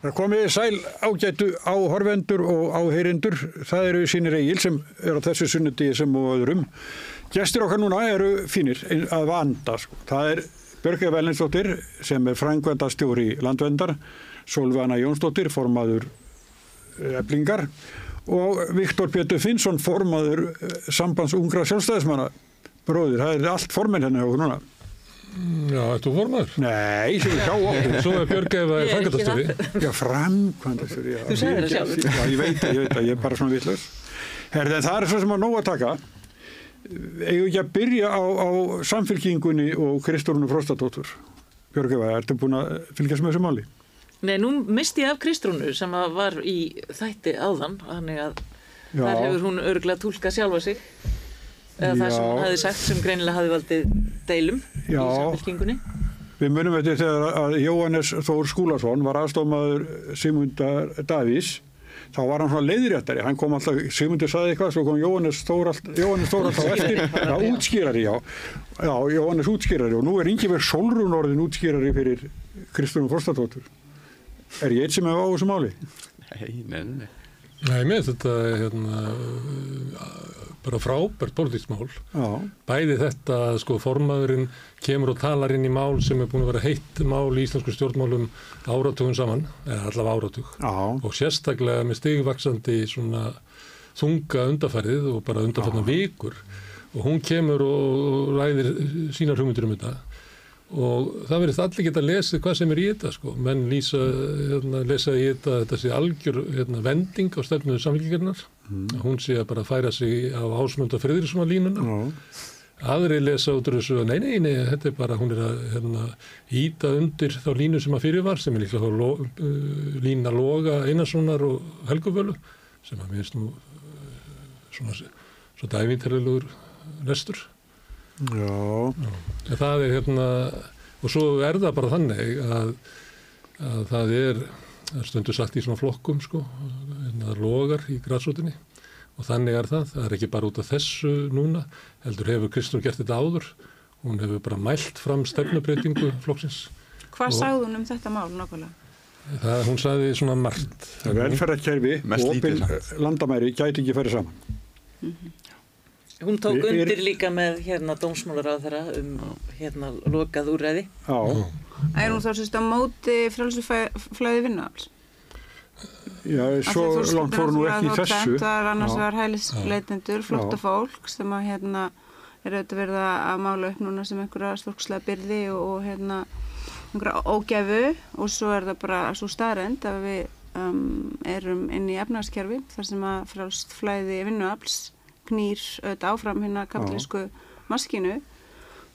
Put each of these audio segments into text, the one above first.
Það komið sæl ágætu á horfendur og áheyrindur. Það eru sínir eigil sem er á þessu sunnudíi sem og öðrum. Gestir okkar núna eru fínir að vanda. Sko. Það er Björgja Velinsdóttir sem er frængvenda stjóri landvendar, Solveigana Jónsdóttir, formaður eblingar og Viktor Pétur Finnsson, formaður sambands ungra sjálfstæðismanna. Bróðir, það er allt formen henni hérna á núna. Já, ertu formadur? Nei, sem við hjá okkur. Svo er Björg eða framkvæmdastöri. Já, framkvæmdastöri, já. Þú sagði það sjálfur. Já, ég veit það, ég veit það, ég er bara svona vittlust. Herði, það er svo sem að nóg að taka. Eða ekki að byrja á, á samfélkingunni og Kristórunu Frostatóttur. Björg eða, ertu búin að fylgjast með þessu máli? Nei, nú misti ég af Kristrúnu sem var í þætti áðan, þannig að Já. þar hefur hún örgulega tólkað sjálfa sig eða það sem hún hefði sagt sem greinilega hefði valdið deilum Já. í samfélkingunni. Við munum þetta þegar að Jóhannes Þór Skúlason var aðstofmaður Sigmundar Davís þá var hann svona leiðréttari, hann kom alltaf Sigmundur saði eitthvað, svo kom Jóhannes Þór Jóhannes Þór alltaf eftir, já, útskýrari já, já, Jóhannes útskýrari og nú er Ingeberg Solrún orðin útskýrari fyrir Kristjánum Frostatóttur er ég eitt sem hef á þessu máli? Nei, nei, nei. Nei, með þetta er hérna, bara frábært pólitískt mál. Já, Bæði þetta sko formaðurinn kemur og talar inn í mál sem er búin að vera heitt mál í íslensku stjórnmálum áratugum saman, eða allavega áratug. já, Og sérstaklega með stigvaksandi svona þunga undarfærið og bara undarfærna vikur. Og hún kemur og ræðir sínar hugmyndir um þetta. Og það verðist allir geta lesið hvað sem er í þetta sko. Menn lýsa, hérna, lesa í þetta þetta sé algjör hérna, vending á stefnuðu samfélgingarnar. Mm. Hún sé að bara færa sig á ásmönda friðriðsuna línuna. já, Aðri lesa út úr þessu að nei, nei, nei, þetta er bara, hún er að hérna, íta undir þá línu sem að fyrir var, sem er líklega lo, uh, lína loga Einarssonar og Helguvölu, sem að minnst nú uh, svona, svo dæfinterlegur restur. Já, En það er hérna, og svo er það bara þannig að, að það er, það er stundu sagt í svona flokkum, sko, það logar í græsótinni og þannig er það, það er ekki bara út af þessu núna, heldur hefur Kristján gert þetta áður, hún hefur bara mælt fram stefnubreitingu flokksins. Hvað sagði hún um þetta mál nákvæmlega? Það, hún sagði svona margt. velferðarkerfi og landamæri gæti ekki ferið saman. Hún tók Er- er- undir líka með hérna dómsmálar á þeirra um hérna lokað úræði. Já, Er hún þá sérst á móti frálsuflæði vinnuafls? já, svo langt fóru nú ekki í þessu. Það er annars Já. vegar hælisleitendur, flotta fólk sem að hérna er auðvitað verið að mála upp núna sem einhverja stórkslega byrði og, og hérna einhverja ógæfu og svo er það bara svo staðrend að við um, erum inn í efnagskerfi þar sem að frálst flæði vinnuafls knýr auðvitað áfram hérna kapitalísku maskinu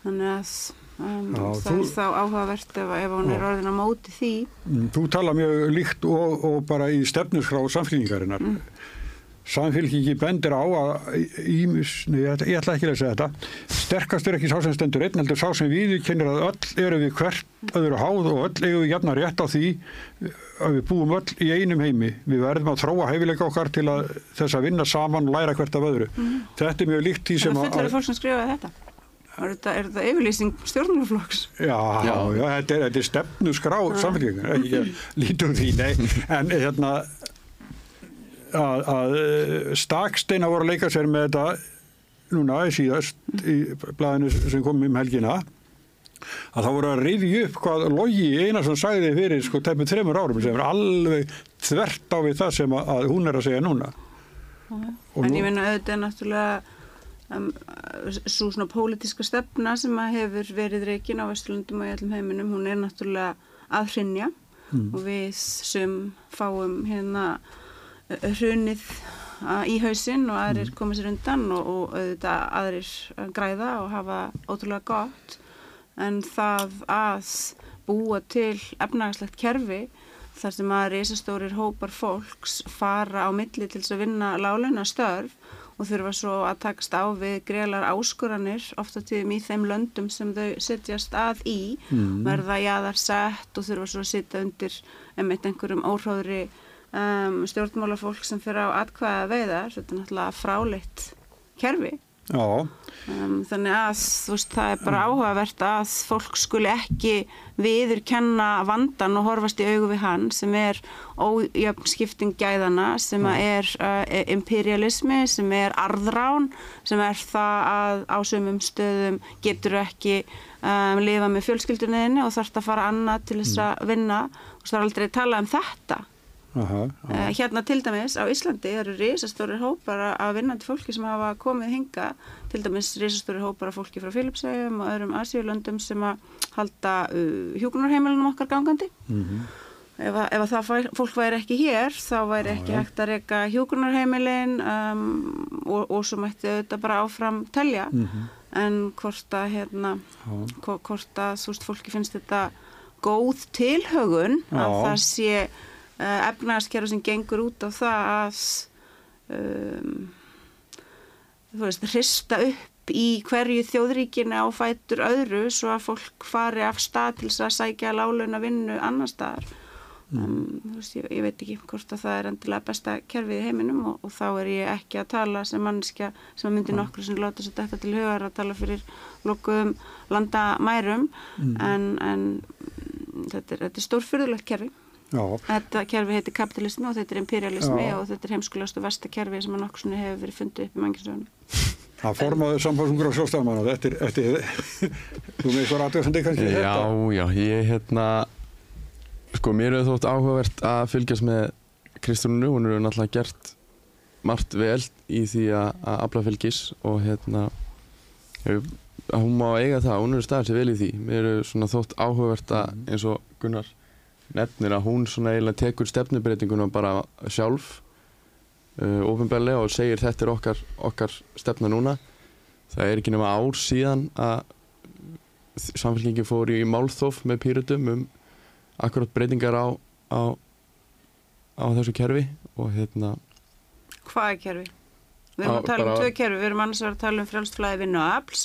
þannig að um, Já, það þú- er þá áhugavert ef, ef hún er orðin á móti því Mm, Þú tala mjög líkt og, og bara í stefnusgrá samfélkingarinnar. Mm. Samfélkingi bendir á að ímis, nei, ég, ætla- ég ætla ekki að segja þetta, sterkast er ekki sá sem stendur einn, heldur sá sem við kennir að öll eru við hvert öðru háð og öll eigum við jafna rétt á því að við búum öll í einum heimi. Við verðum að þróa hæfileika okkar til að þess að vinna saman og læra hvert af öðru. Þetta er mjög líkt því sem að fullar að... fólk sem skrifaði þetta. Er þetta, er þetta yfirlýsing stjórnmálaflokks? Já, já, Já. þetta er, þetta er stefnusgrá samfélkingar, ekki að lítum því, nei, en hérna að, að staksteina voru að leika sér með þetta núna síðast í blæðinu sem kom um helgina að það voru að rifja upp hvað Logi Einarsson sagði fyrir sko teppu þreymur árum sem er alveg þvert á við það sem að, að hún er að segja núna. Og En nú- ég minna auðvitað náttúrulega um, svo svona pólitíska stefna sem að hefur verið reikin á Vesturlundum og í öllum heiminum, hún er náttúrulega að hrinja og við sem fáum hérna hrunið uh, í hausinn og aðrir koma sér undan og, og auðvitað aðrir uh, græða og hafa ótrúlega gott. En það að búa til efnagslegt kerfi þar sem að reisastórir hópar fólks fara á milli til þess að vinna láleina störf og þurfa svo að takast á við greilar áskoranir ofta tíðum í þeim löndum sem þau setjast að í verða jaðar sett og þurfa svo að sitja undir einmitt einhverjum óhróðri um, stjórnmálafólk sem fyrir á atkvæða veiðar þetta er náttúrulega fráleitt kerfi. Já, Um, þannig að veist, það er bara áhugavert að fólk skuli ekki viðurkenna vandan og horfast í augu við hann sem er ójöfn skipting gæðana, sem er uh, imperialismi, sem er arðrán, sem er það að á sumum stöðum getur ekki um, lifa með fjölskyldunniðinni og þarf að fara annað til þess að vinna. Og það er aldrei að tala um þetta. Aha, já. Uh, hérna til dæmis á Íslandi eru risastórir hópar af vinnandi fólki sem hafa komið hinga, til dæmis risastórir hópar af fólki frá Filipsæjum og öðrum Asíulöndum sem að halda uh, hjúkunarheimilunum okkar gangandi. Ef, að, ef að það fær, fólk væri ekki hér þá væri ekki hægt að reyka hjúkunarheimilin um, og, og svo mætti þetta bara áfram telja en hvort að hérna, hvo- hvort að fólki finnst þetta góð tilhögun að Já. það sé uh, efnaðaskerfi sem gengur út á það að um, þú veist, hrista upp í hverju þjóðríkinu á fætur öðru svo að fólk fari af stað til þess að sækja lálauna vinnu annar staðar um, þú veist, ég, ég veit ekki hvort að það er endilega besta kerfið í heiminum og, og þá er ég ekki að tala sem mannskja sem myndi nokkru sem láta sér þetta til hugar að tala fyrir lokuðum landamærum. En, en mm, þetta er, er stórfyrðulegt kerfi Þetta kerfi heitir kapitalismi og þetta er imperialismi Já. og þetta er heimskulegast og versta kerfi sem að nokkur svona hefur verið fundið upp í mannkjörnsögunum. það formaður samfélsungur á sjálfstæðamanna, þetta er, þetta er, þú með eitthvað aðtöðsandi kannski Já, þetta? já, ég hérna sko, mér hefur þótt áhugavert að fylgjast með Kristrúnu, hún hefur náttúrulega gert margt vel í því að að afla fylgis og hérna hefur, að hún má eiga það, hún hefur staðið sér vel í því mér hefur svona þótt áhugavert að eins og Gunnar nefnir að hún svona eiginlega tekur stefnubreitinguna bara sjálf uh, ofinbærlega og segir þetta er okkar, okkar stefna núna það er ekki nema ár síðan að samfélkingin fór í málþóf með pýrutum um akkurat breytingar á, á, á þessu kerfi og hérna Hvað er kerfi? Við erum Á, að tala um tvö kerfi, við erum annars að tala um frjálstflæði vinnu og afls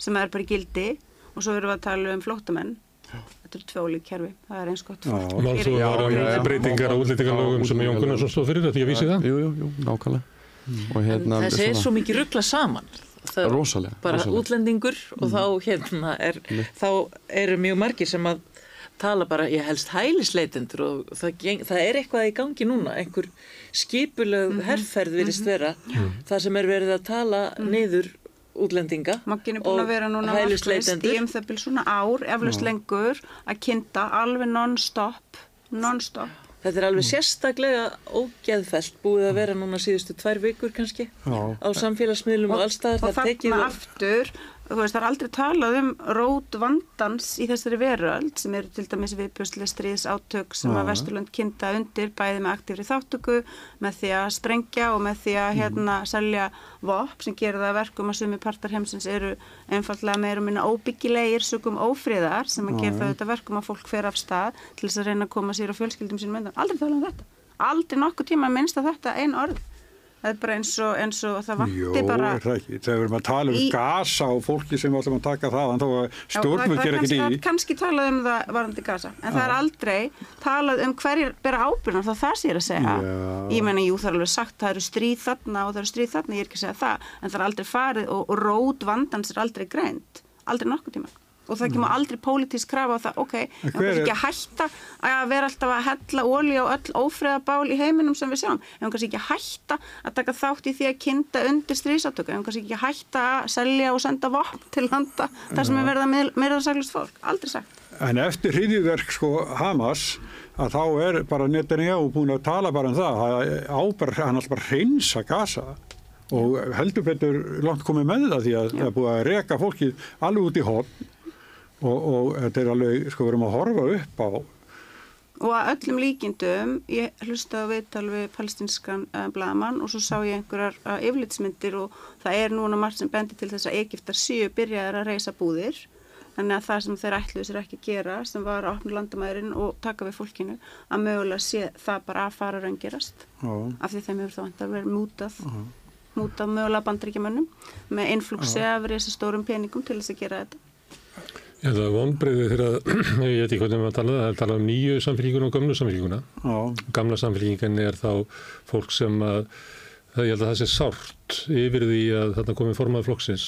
sem er bara gildi og svo erum við að tala um flóttamenn. Þetta eru tvö ólík kerfi, það er eins gott er í- var breytingar á útlýtingarlögum sem Jón Gunnarsson stóð fyrir, þetta að vísi það? jú, jú, jú, nákvæmlega. Og hérna Þessi er svo mikið ruggla saman. Það er rosalega, bara rosalega. útlendingur og þá hérna er, þá eru mjög margir sem að tala bara, ég helst hælisleitendur og það, geng, það er eitthvað í gangi núna, einhver skipulög herrferð virðist vera, það sem er verið að tala niður útlendinga Maggin er búin að vera núna í um það byrjum svona ár, eflaust lengur, að kynnta alveg non-stop, non-stop. Þetta er alveg sérstaklega ógeðfelt búið að vera núna síðustu tvær vikur kannski Já. á samfélagsmiðlum og allstaðar og það tekið þarna og- aftur veist, það er aldrei talað um rót vandans í þessari veröld sem eru til dæmis viðbjörslega stríðs átök sem að Vesturlund kynnta undir bæði með aktífri þáttöku með því að sprengja og með því að hérna selja vopn sem gera það að verkum að sumi partar heimsins eru einfallega meira og minna óbyggilegir sögum ófriðar sem að gera auðvitað verkum að fólk fer af stað til þess að reyna að koma sér á fjölskyldum sínum undan. Aldrei talað um þetta, aldrei nokkuð tíma minnst að þetta einu orð það er bara eins og, eins og það Jó, vanti bara er það við erum að tala um Í- gasa og fólki sem ætlum að taka það, þá að stjórnum það ekki í. Það er kannski talað um það varandi gasa, en það er aldrei talað um hverjir bera ábyrðan, er það er að segja. Já. Ég meina, jú, það er alveg sagt, það eru stríð þarna og það eru stríð þarna, ég er ekki að segja það, en það er aldrei farið og, og rót vandans er aldrei greint, aldrei nokkuð tíma. Og það kemur aldrei pólitísk krafa á það, ok, en kannski er- ekki að hætta að vera alltaf að hella ólí á öll ófriðabál í heiminum sem við sjáum. En kannski ekki að hætta að taka þátt í því að kynnta undir stríðsátöku. En kannski ekki að hætta að selja og senda vopn til landa þar sem er verið að meira saglust fólk. Aldrei sagt. En eftir hriðjuverk sko Hamas að þá er bara Netanyahu búin að tala bara um það að ábar, hann alltaf bara hreinsa gasa og heldur betur langt komið með það því að það er búið að reka fólkið alveg út í hotn og, og þetta er alveg, sko, við erum að horfa upp á Og að öllum líkindum, ég hlustaði á viðtal við palestinskan uh, blaman og svo sá ég einhverjar uh, yfirlitsmyndir og það er núna margt sem bendir til þess að Egiptar séu byrjaðar að reysa búðir. Þannig að það sem þeir ætluðu sér ekki að gera, sem var að opna landamærin og taka við fólkinu, að mögulega sé það bara að fara raungerast. Já. Af því þeim hefur þá vantar verið mútað, mútað mögulega bandaríkjamönnum með influxi af reysa stórum peningum til þess að gera þetta. Ég held að vonbreiði þegar, ég veit ekki hvernig maður tala, það er talað um nýju samfélíkuna og gömlu samfélíkuna. Gamla samfélíkin er þá fólk sem að það ég held að það sé sárt yfir því að þarna komið formað flokksins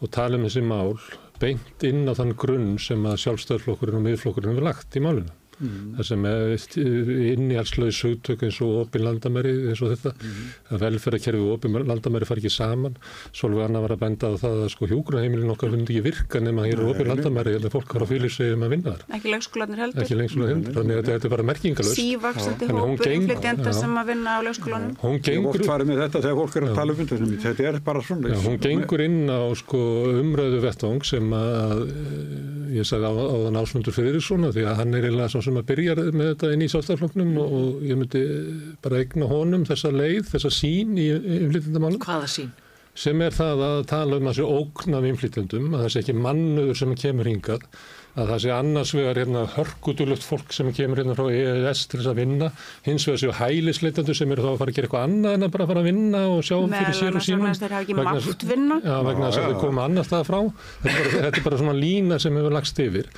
og tala um þessi mál beint inn á þann grunn sem að sjálfstöðflokkurinn og miðflokkurinn hefur lagt í málinu. Mm. Það sem er innhjálpslaus hugtök eins og opin landamæri eins og þetta, mm. að velferðarkerfi og opin landamæri fari ekki saman. Svolítið annar var að benda á það að sko hjúgrunheimilin okkar myndi ekki virka nema hér er opin landamæri eða fólk har á fylgisegum að vinna þar. Ekki leikskólanir heldur. Ekki leikskólanir heldur, þannig að þetta er bara merkingalust Sývaksandi hópur inflytjenda sem að vinna á leikskólanum. Hún Ég gengur, oft farið með þetta þegar fólk er að tala um þetta þetta er bara svona já, hún gengur inn á sko, umröðu vettvang sem að eh, ég sagði á, á að sem að byrja með þetta inn í sástafloknum og, og ég myndi bara eigna honum þessa leið, þessa sín í inflytjendamálum Hvaða sín? sem er það að tala um þessi ógn af inflytjendum, að það sé ekki mannuður sem kemur hingað, að það sé annars vegar hérna hörkutulugt fólk sem kemur hérna frá EES til þess að vinna, hins vegar séu hælisleitendur sem eru þá að fara að gera eitthvað annað en að bara fara að vinna og sjá Meðal fyrir sér og annars sínum. vegna þess að þeir hafa ekki Vegna mátt þess- vinna. Já, vegna þess að þau koma annar stað frá. Þetta er, bara, þetta er bara svona lína sem hefur lagst yfir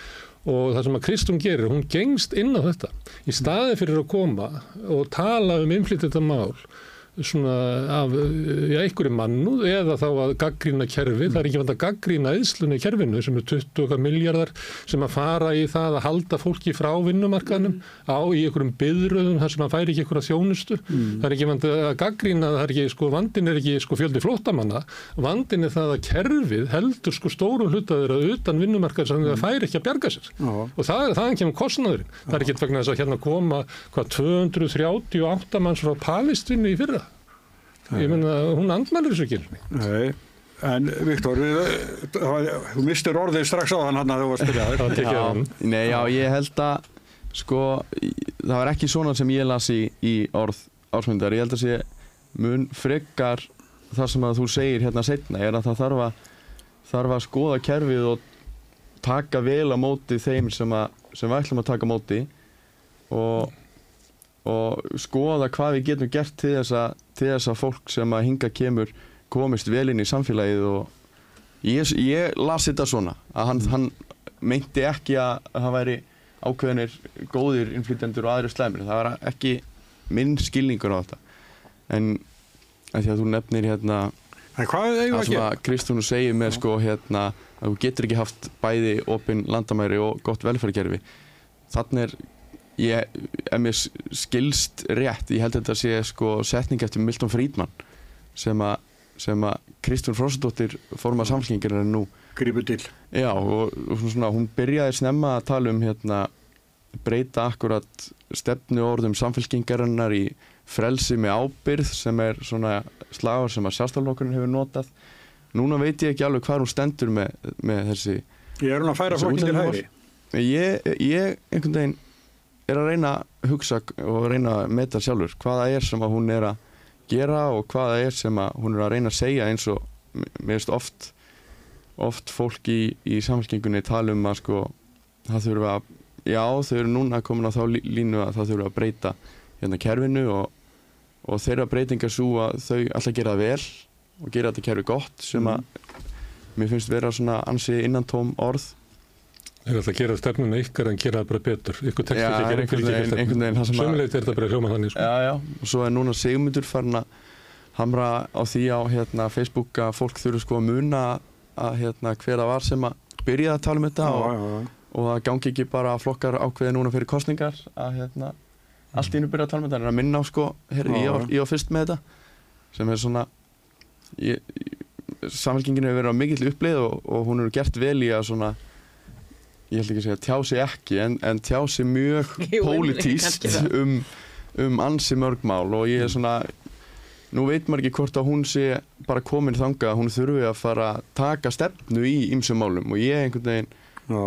og það sem að Kristún gerir, hún gengst inn á þetta. Í staði fyrir að koma og tala um innflytjþetta mál svona af já, einhverju mannúð eða þá að gaggrína kerfi, það er ekki vant að gaggrína eðslunni kerfinu sem er 20 miljardar sem að fara í það að halda fólki frá vinnumarkaðnum á í einhverjum byðröðum þar sem að færi ekki einhverja þjónustu. Það er ekki vant að gaggrína, það er ekki sko, vandin er ekki sko fjöldi flóttamanna. Vandin er það að kerfið heldur sko stórum hlutaður að utan vinnumarkað sem það færi ekki að bjarga sér. Og það, þaðan kemur kostnaðurinn. Það er ekki vegna þess að hérna koma hvað 238 manns frá Palestínu í fyrra ég menna hún andmælir þessu ekki. Nei, en Viktor, þú mistir orðið strax á hann hann að þú var að spyrja það þér. tekið Já, hann nei, já, ég held að sko, það var ekki svona sem ég las í, í orð ásmundar, ég held að sé mun frekar það sem að þú segir hérna setna er að það þarf að þarf að skoða kerfið og taka vel á móti þeim sem, að, sem við ætlum að taka móti og, og skoða hvað við getum gert til þess að, til þess að fólk sem að hinga kemur komist vel inn í samfélagið og ég, ég las þetta svona að hann, hann meinti ekki að það væri ákveðinir góðir innflytjendur og aðri slæmir. Það var ekki minn skilningur á þetta. En því að þú nefnir hérna það að sem að Kristúnu segir með sko hérna að þú getur ekki haft bæði opinn landamæri og gott velferðgerfi þannig er ég, ef mér skilst rétt, ég held að þetta sé sko setning eftir Milton Friedman sem að sem að Kristún Frossdóttir forma samfélkingar er nú Grípu til. Já, og, og svona, hún byrjaði snemma að tala um hérna, breyta akkurat stefnu orðum samfélkingarinnar í frelsi með ábyrð sem er svona slagur sem að sjálfstaflokkurinn hefur notað. Núna veit ég ekki alveg hvað hún stendur með, með þessi. Ég er hún að færa flokkin til hægri. Ég, ég einhvern veginn er að reyna að hugsa og reyna að meta sjálfur hvaða er sem að hún er að gera og hvaða er sem að hún er að reyna að segja eins og mér veist oft oft fólk í, í samfélkingunni tala um að sko það þurfa að, já þau eru núna komin á þá lí- línu að það þurfa að breyta hérna kerfinu og, og þeirra breytingar svo að þau alltaf gera það vel og gera þetta kerfi gott sem að mér finnst vera svona ansi innantóm orð þeir ætla að gera stefnuna ykkar en gera það bara betur ykkur tekst ekki að gera einhvern veginn- að- sömulegt er þetta bara hljóma þannig sko. Já, já, og svo er núna Sigmundur farin að hamra á því á hérna, Facebook að fólk þurfi sko að muna að hérna, hver það var sem að byrjaði að tala um þetta Já, og, já, já. og það gangi ekki bara að flokkar ákveði núna fyrir kostningar að hérna, allt í einu byrja að tala um þetta en er að minna á sko, Já, ég, var, ég var fyrst með þetta sem er svona ég, samfélkingin hefur verið á mikill uppleið og, og hún hefur gert vel í að svona ég held ekki að segja tjá sig ekki en, en tjá sig mjög pólitíst um, um ansi mörg mál og ég er svona nú veit maður ekki hvort að hún sé bara komin þangað að hún þurfi að fara að taka stefnu í ymsum málum og ég einhvern veginn, Já.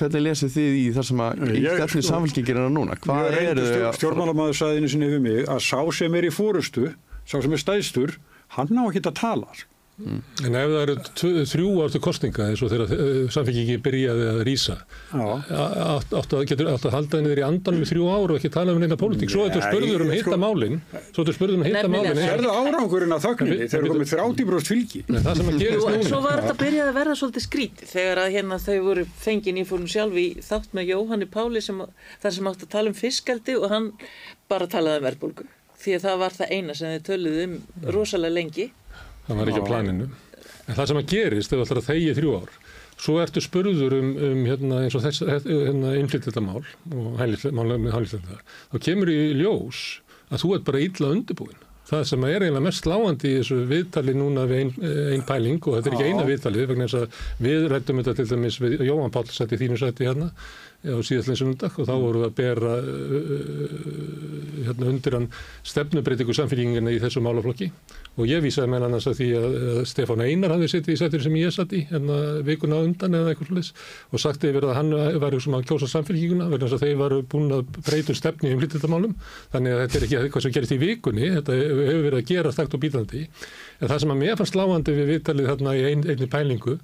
hvernig lesið þið í þar sem að stefnu samfélkingin er núna, hvað reyndi þau að Stjórnmálamæður sagði einu sinni við mig að sá sem er í fórustu, sá sem er stæðstur, hann ná ekki að tala. Sko. en ef það eru þrjú ár til kostninga eins og þegar uh, samfélkingi byrjaði að rýsa Já. áttu að, getur, áttu að halda henni þér í andanum í þrjú ár og ekki tala um neina pólitík svo þetta Nei, spurður um sko- heita málin svo þetta spurður um heita Nefnilega. málin Serðu árangurinn að þögninni En við- þegar komið 30% fylgi. Nei, það sem að Jú, gerist en svo var þetta byrjað að verða svolítið skrítið þegar að hérna þau voru fengin í fórum sjálf í þátt með Jóhanni Páli sem, þar sem átti að tala um fiskaldi og hann bara talaði um verðbólgu. því að það var það eina sem þið töluðu um rosalega lengi það var ekki á planinu. En það sem að gerist þegar þú ætlar að þegja í þrjú ár svo ertu spurður um, um hérna, eins og þess hérna, innflytjaldamál og hælýtjaldamál þá kemur í ljós að þú ert bara illa undirbúin það sem er eiginlega mest sláandi í þessu viðtali núna við einn ein pæling og þetta er ekki eina viðtali vegna þess að við rættum þetta til dæmis við Jóhann Páll sætti þínu sætti hérna á síðastlega sundag og þá vorum við að bera uh, uh, hérna undir hann stefnubreitingu samfélgingina í þessu málaflokki og ég vísaði með hann að því að Stefán Einar hafði sitt í sættir sem ég satt í hérna vikuna undan eða eitthvað slúðis og sagti yfir að hann var sem að kjósa samfélginguna vegna þess að þeir varu búin að breytu stefni um hlýttetamálum þannig að þetta er ekki eitthvað sem gerist í vikunni þetta hefur verið að gera stakt og bítandi. En það sem að mér fannst lágandi við viðtalið þarna í ein, einni pælingu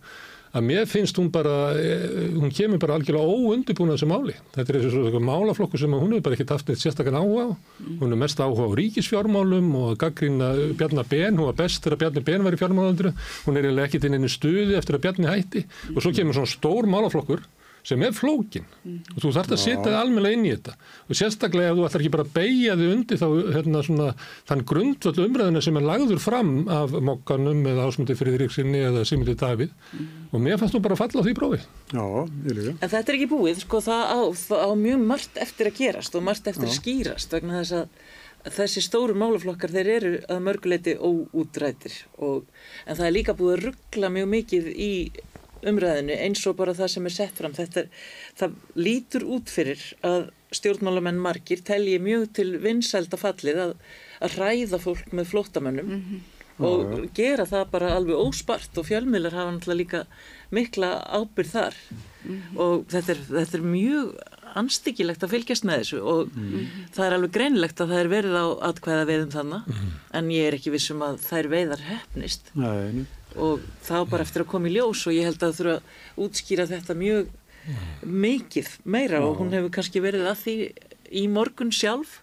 að mér finnst hún bara, hún kemur bara algjörlega óundibúin að þessu máli. Þetta er eins og svona málaflokku sem hún hefur bara ekkert haft neitt sérstaklega áhuga á. Hún er mest áhuga á ríkisfjármálum og gaggrína Bjarnar Ben, hún var best þegar Bjarnar Ben var í fjármálandur. Hún er eiginlega ekkert inn einu stuði eftir að Bjarni hætti og svo kemur svona stór málaflokkur sem er flókin mm. og þú þarfst að setja þið almenna inn í þetta og sérstaklega ef þú ætlar ekki bara að beigja þið undir þá hérna svona þann grundvöld umræðina sem er lagður fram af mokkanum eða ásmundi Fridriksinni eða Simili David mm. og mér fannst þú bara að falla á því prófi Já, ég líka En þetta er ekki búið, sko það á, það á mjög margt eftir að gerast og margt eftir Já. að skýrast vegna þess að þessi stóru málaflokkar þeir eru að mörguleiti óútrætir og, en það er líka búið að ruggla mjög mikið í umræðinu eins og bara það sem er sett fram þetta, það lítur út fyrir að stjórnmálamenn margir telji mjög til vinsælda fallið að, að ræða fólk með flótamönnum mm -hmm. og mm -hmm. gera það bara alveg óspart og fjölmiðlar hafa náttúrulega líka mikla ábyrð þar mm -hmm. og þetta er, þetta er mjög anstíkilegt að fylgjast með þessu og mhm. það er alveg greinlegt að það er verið á atkvæða veiðum þannig mhm. en ég er ekki vissum að þær veiðar hefnist Nei, og þá bara eftir að koma í ljós og ég held að það þurfa að útskýra þetta mjög mikið meira og hún hefur kannski verið að því í morgun sjálf.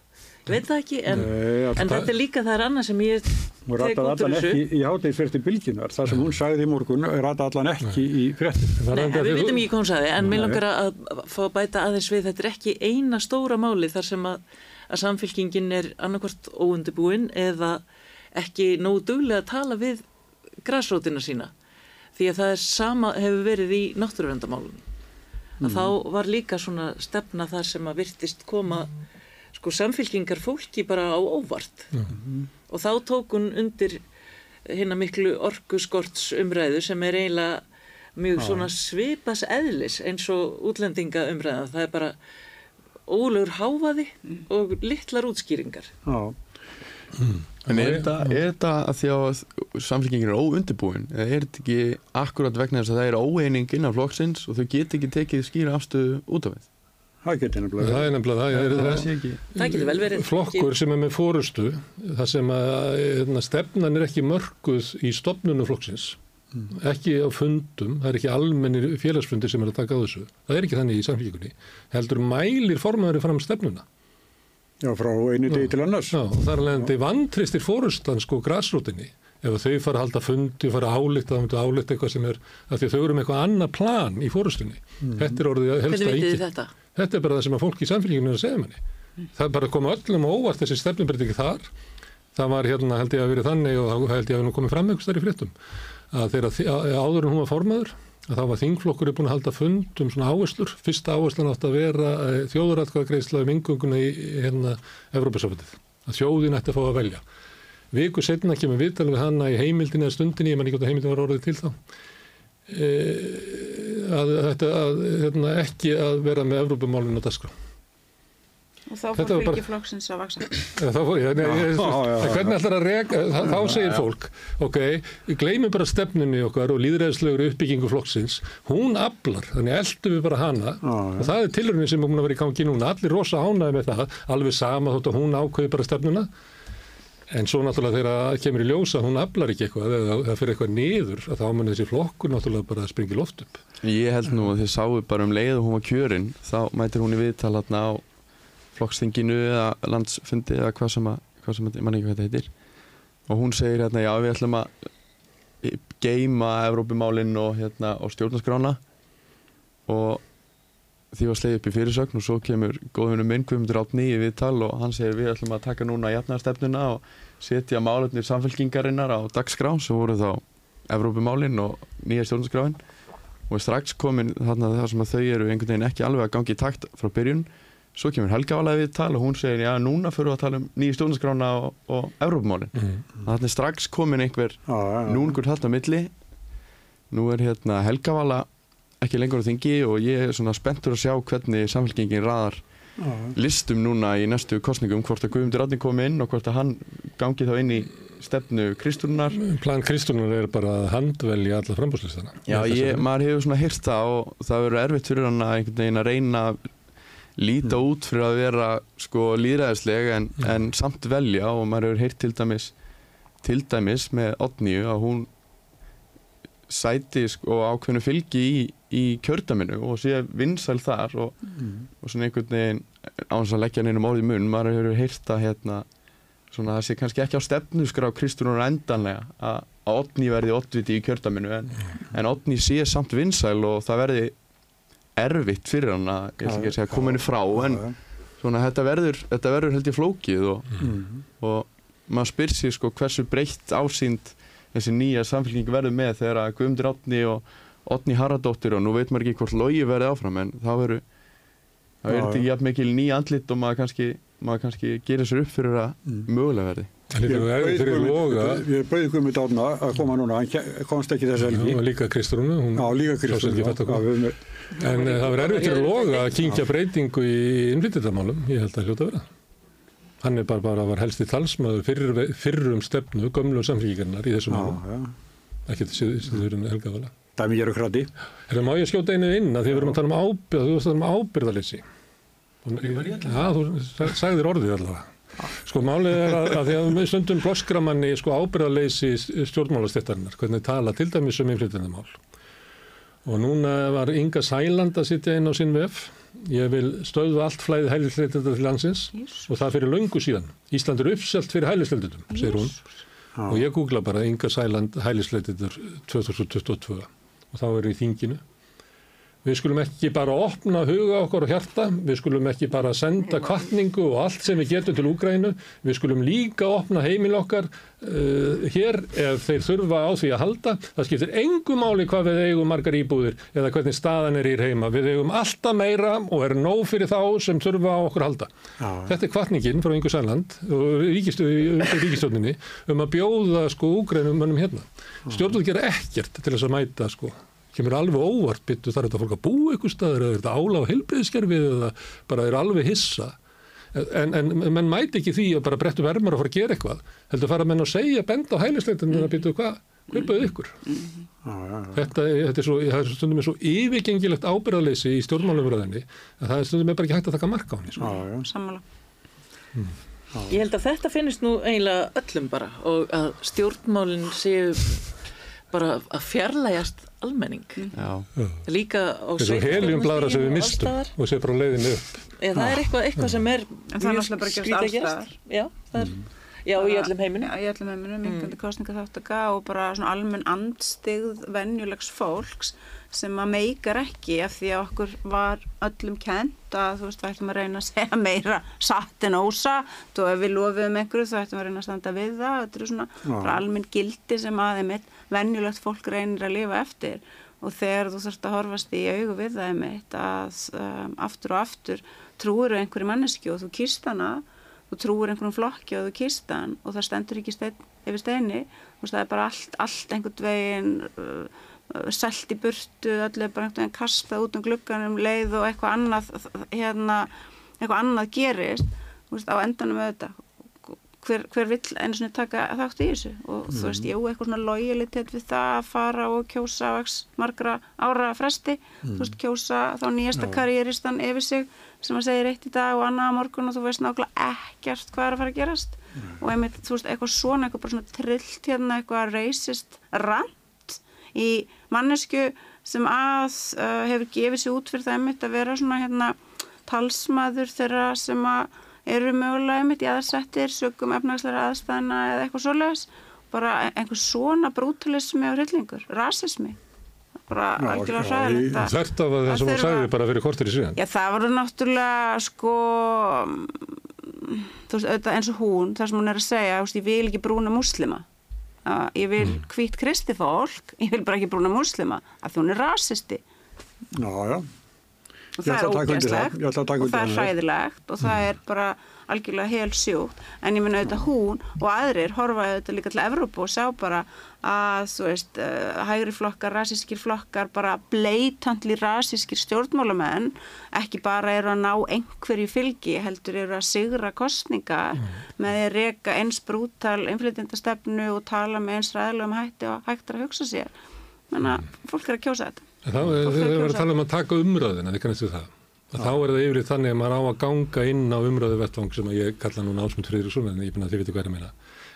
Veit það ekki, en, Nei, en þetta er líka það er annað sem ég tek út úr þessu. í hátægisfyrsti bylginar, það sem hún sagði í morgun rata allan ekki í fréttin Nei, við vitum ekki hvað hún sagði, en mér langar að fá að bæta aðeins við, þetta er ekki eina stóra máli þar sem að, að samfélkingin er annarkvart óundibúin eða ekki nógu duglega að tala við græsrótina sína því að það er sama hefur verið í náttúruvendamálunum að mm. þá var líka svona stefna þar sem að virtist koma sko samfélkingar fólki bara á óvart mm. og þá tók hún undir hérna miklu orkuskorts umræðu sem er eiginlega mjög svona svipas eðlis eins og útlendinga umræða það er bara ólegur háfaði mm. og litlar útskýringar Já mm. En er þetta, er þetta að því að samfélkingin er óundibúin eða er þetta ekki akkurat vegna þess að það er óeining innan flokksins og þau get ekki tekið skýra afstöðu út af því? Það getur nefnilega það er nefnilega það, það, það, það, það getur vel verið. Flokkur sem er með fórustu þar sem að hérna, stefnan er ekki mörguð í stopnunu flokksins mm. ekki á fundum það er ekki almennir félagsfundir sem er að taka á þessu. Það er ekki þannig í samfélkingunni heldur mælir formaður fram stefnuna Já, frá einu degi til annars. Já, og þar leðandi vantristir fórustan sko græsrútinni. Ef þau fara að halda fundi, fara að álita, þá myndu álita eitthvað sem er, að því þau eru með eitthvað annað plan í fórustunni. Mm. Þetta er orðið helst að ekki. Þetta? þetta er bara það sem að fólk í samfélginu er að segja manni. Mm. Það er bara að koma öllum og óvart þessi stefnumbreytingi þar. Það var hérna held ég að verið þannig og held ég að við nú komum fram eitthvað starf í fréttum að þegar áður en hún var formaður að þá var þingflokkur búin að halda fund um svona áherslur. Fyrsta áherslan átt að vera eh, þjóðuratkvæðagreisla um yngunguna í hérna Evrópasafundið. Að þjóðin ætti að fá að velja. Viku setna kemur viðtalið við hanna í heimildinni eða stundinni, ég man ekki hvort að heimildin var orðið til þá, e, að þetta hérna, ekki að vera með Evrópamálinu á dasgrá. Og þá fór fylgi flokksins að vaksa. Ja, þá fór ég, nei, ég, ég hvernig ætlar að rega, þá, segir fólk, ok, við gleymum bara stefnunni okkar og líðræðislegur uppbyggingu flokksins, hún aflar, þannig eldum við bara hana. Já, og það er tilurinn sem er búin að vera í gangi núna, allir rosa ánaði með það, alveg sama þótt að hún ákveði bara stefnuna, en svo náttúrulega þegar það kemur í ljósa, hún aflar ekki eitthvað, eða það fyrir eitthvað niður, að þá mann þessi flokkur náttúrulega bara springi loft upp. Ég held nú að þið sáu bara um leið og hún var kjörinn, þá mætir hún í viðtalatna á flokkstinginu eða landsfundi eða hvað sem að, hvað sem að, mann ekki hvað þetta heitir. Og hún segir hérna já við ætlum að geima Evrópumálinn og hérna og stjórnarskrána. Og því var sleið upp í fyrirsögn og svo kemur góðunum minn Guðmundur Átni í viðtal og hann segir við ætlum að taka núna jafnarstefnuna og setja málefnir samfélkingarinnar á dagskrá. Sem voru þá Evrópumálinn og nýja stjórnarskráin. Og strax komin þarna þar sem að þau eru einhvern veginn ekki alveg að gangi í takt frá byrjun svo kemur Helga Valaði viðtal og hún segir já núna fyrir að tala um nýja stjórnarskrána og, og Evrópumálinn Mm. þannig er strax komin einhver já. núngur þarna á milli nú er hérna Helgavala ekki lengur á þingi og ég er svona spenntur að sjá hvernig samfélkingin raðar Já, listum núna í næstu kostningum hvort að Guðmundur Átni komi inn og hvort að hann gangi þá inn í stefnu Kristúrunar Plan Kristúnar er bara að handvelja alla frambúslistana. Já, ég, maður hefur svona heyrt það og það verður erfitt fyrir hann að að reyna að líta út fyrir að vera sko líðræðisleg en, Mm. en samt velja og maður hefur heyrt til dæmis til dæmis með Otníu að hún sæti sko ákveðnu fylgi í, í kjördaminu og sé vinsæl þar og, og svona einhvern veginn á þess að leggja neinum orði mun maður hefur heyrt að hérna svona það sé kannski ekki á stefnusgrá Kristúnar endanlega að, að Otni verði oddviti í kjördaminu en, en Otni sé samt vinsæl og það verði erfitt fyrir hann að, ég ætla ekki að segja, koma henni frá en já. svona þetta verður, þetta verður held ég flókið og, Mhm. og maður spyr sér sko hversu breytt ásýnd þessi nýja samfélking verður með þegar að Guðmundur Átni og Otni Haraldóttir og nú veit maður ekki hvort logi verði áfram en þá verður þá Já, er þetta jafn mikil ný andlit og maður kannski, maður kannski gerir sér upp fyrir að Mm. mögulega verði er Ég bauði Guðmund Átna að koma núna, hann komst ekki þess og líka Kristrúnu, hún sá sér ekki fætt að koma. En eh, það verður erfitt fyrir loga að kynkja breytingu í innflytjandamálum, ég held að hljóta að vera. Hann er bara, bara var helsti talsmaður fyrir, fyrir um stefnu, gömlu samfélgingarnar í þessum málum, ekki síður en helgavala. Dæmi ég eru krati. Er það má ég skjóta einu inn að því við erum að tala um ábyrð, þú veist að tala um ábyrðalessi. Já, þú sa- sagðir orðið allavega. Sko málið er að, að því að við stundum bloskramanni sko ábyrðaleysi stjórnmálastéttarinnar, hvernig tala til dæmis um innflytjandamál. Og núna var Inga Sæland að sitja inn á sinn vef. Ég vil stöðva allt flæði hælisleitenda til landsins Jesús. og það fyrir löngu síðan. Ísland er uppselt fyrir hælisleitendum, segir hún. Já. Og ég googla bara Inga Sæland hælisleitendur 2022 og þá er í þinginu. Við skulum ekki bara opna huga okkar og hjarta, við skulum ekki bara senda kvartningu og allt sem við getum til Úgrænu, við skulum líka opna heimil okkar uh, hér ef þeir þurfa á því að halda. Það skiptir engu máli hvað við eigum margar íbúðir eða hvernig staðan er í heima. Við eigum alltaf meira og er nóg fyrir þá sem þurfa á okkur að halda. Já. Þetta er kvartningin frá Ingu Særland og ríkistjóninni um að bjóða sko úgrænum mönnum hérna. Stjórnvöld gera ekkert til þess að mæta sko kemur alveg óvart byttu þar er þetta fólk að búa ykkur staður eða er þetta ála á heilbreyðskerfið eða bara er alveg hissa? En, en menn mæti ekki því að bara brettu vermar að fara að gera eitthvað. Heldur fara menn að segja benda á hælisleitunum að byttu hvað, bauð ykkur? Já. þetta, þetta er svo, er stundum er svo yfirgengilegt ábyrðaleysi í stjórnmálumröðinni að það er stundum er bara ekki hægt að taka marka á henni sko. Sammála. Ég held að þetta finnist nú eiginlega öllum bara og að stjórnmálinn séu bara að fjarlægjast almenning. Já, Líka á Þessu heljum bladra sem við og mistum alls staðar. og sé bara á leiðinu upp. Já, það er eitthvað, eitthvað sem er En það er náttúrulega bara að gerast skrítið að alls gerast. staðar. Já, það er, já, í öllum heiminum. Já, í öllum heiminum, minkandi mm. kostningaþáttaka og bara svona almenn andstigð venjulegs fólks sem að meikar ekki af því að okkur var öllum kent að þú veist, við ættum að reyna að segja meira satt en ósatt og ef við lofum einhverju þá ættum við að reyna að standa við það. Þetta eru svona almenn gildi sem að einmitt venjulegt fólk reynir að lifa eftir. Og þegar þú þurft að horfast í augu við það einmitt að um, aftur og aftur trúir einhverju manneski og þú kýrst hana þú trúir einhverjum flokki og þú kýrst hann og það stendur ekki stein, yfir steini. Þú veist það er bara allt, allt einhvern veginn uh, selt í burtu öllu er bara einhvern veginn kastað út um glugganum leið og eitthvað annað hérna, eitthvað annað gerist þú veist á endanum auðvitað. Hver, hver vill einu svona taka þátt í þessu? Og þú veist, jú, eitthvað svona lojalitet við það að fara og kjósa x margra ára fresti þú veist, kjósa þá nýjasta karrieristan yfir sig sem að segja eitt í dag og annað á morgun og þú veist nákvæmlega ekkert hvað er að fara að gerast. Og einmitt, þú veist, eitthvað svona, eitthvað bara svona trillt hérna, eitthvað racist rant í mannesku sem að uh, hefur gefið sér út fyrir það einmitt að vera svona hérna talsmaður þeirra sem að eru mögulega einmitt í aðsettir sögum efnagslega aðstæðina eða eitthvað svoleiðis. Bara einhver svona brútalismi og hryllingur, rasismi. Bara Já, algjörlega hræðilegt að- Þvert af að það að sem þurfa- sagði bara fyrir kortir í síðan. Já, það voru náttúrulega sko þú veist, auðvitað eins og hún þar sem hún er að segja, þú ég vil ekki brúna múslima uh, ég vil mm. hvít kristi fólk, ég vil bara ekki brúna múslima af því hún er rasisti Já, já. og það að er ógæslegt að og það er hræðilegt og það er bara algjörlega hel sjúkt en ég minna auðvitað hún og aðrir horfa auðvitað líka til Evrópu og sá bara að þú veist uh, hægri flokkar, rasískir flokkar bara bleitantli rasískir stjórnmálamenn ekki bara eru að ná einhverju fylgi heldur eru að sigra kostninga með því að reka eins brútal innflytjandastefnu og tala með eins ræðilegum hætti og hægt að hugsa sér. Menna fólk er að kjósa þetta. En þá er er að tala um að taka umræðina, þið kannast við það. Að þá er það yfir þannig að maður á að ganga inn á umræðu vettvang sem að ég kalla núna Ásmund Friðriksson en ég finna að þið veitir hvað að meina.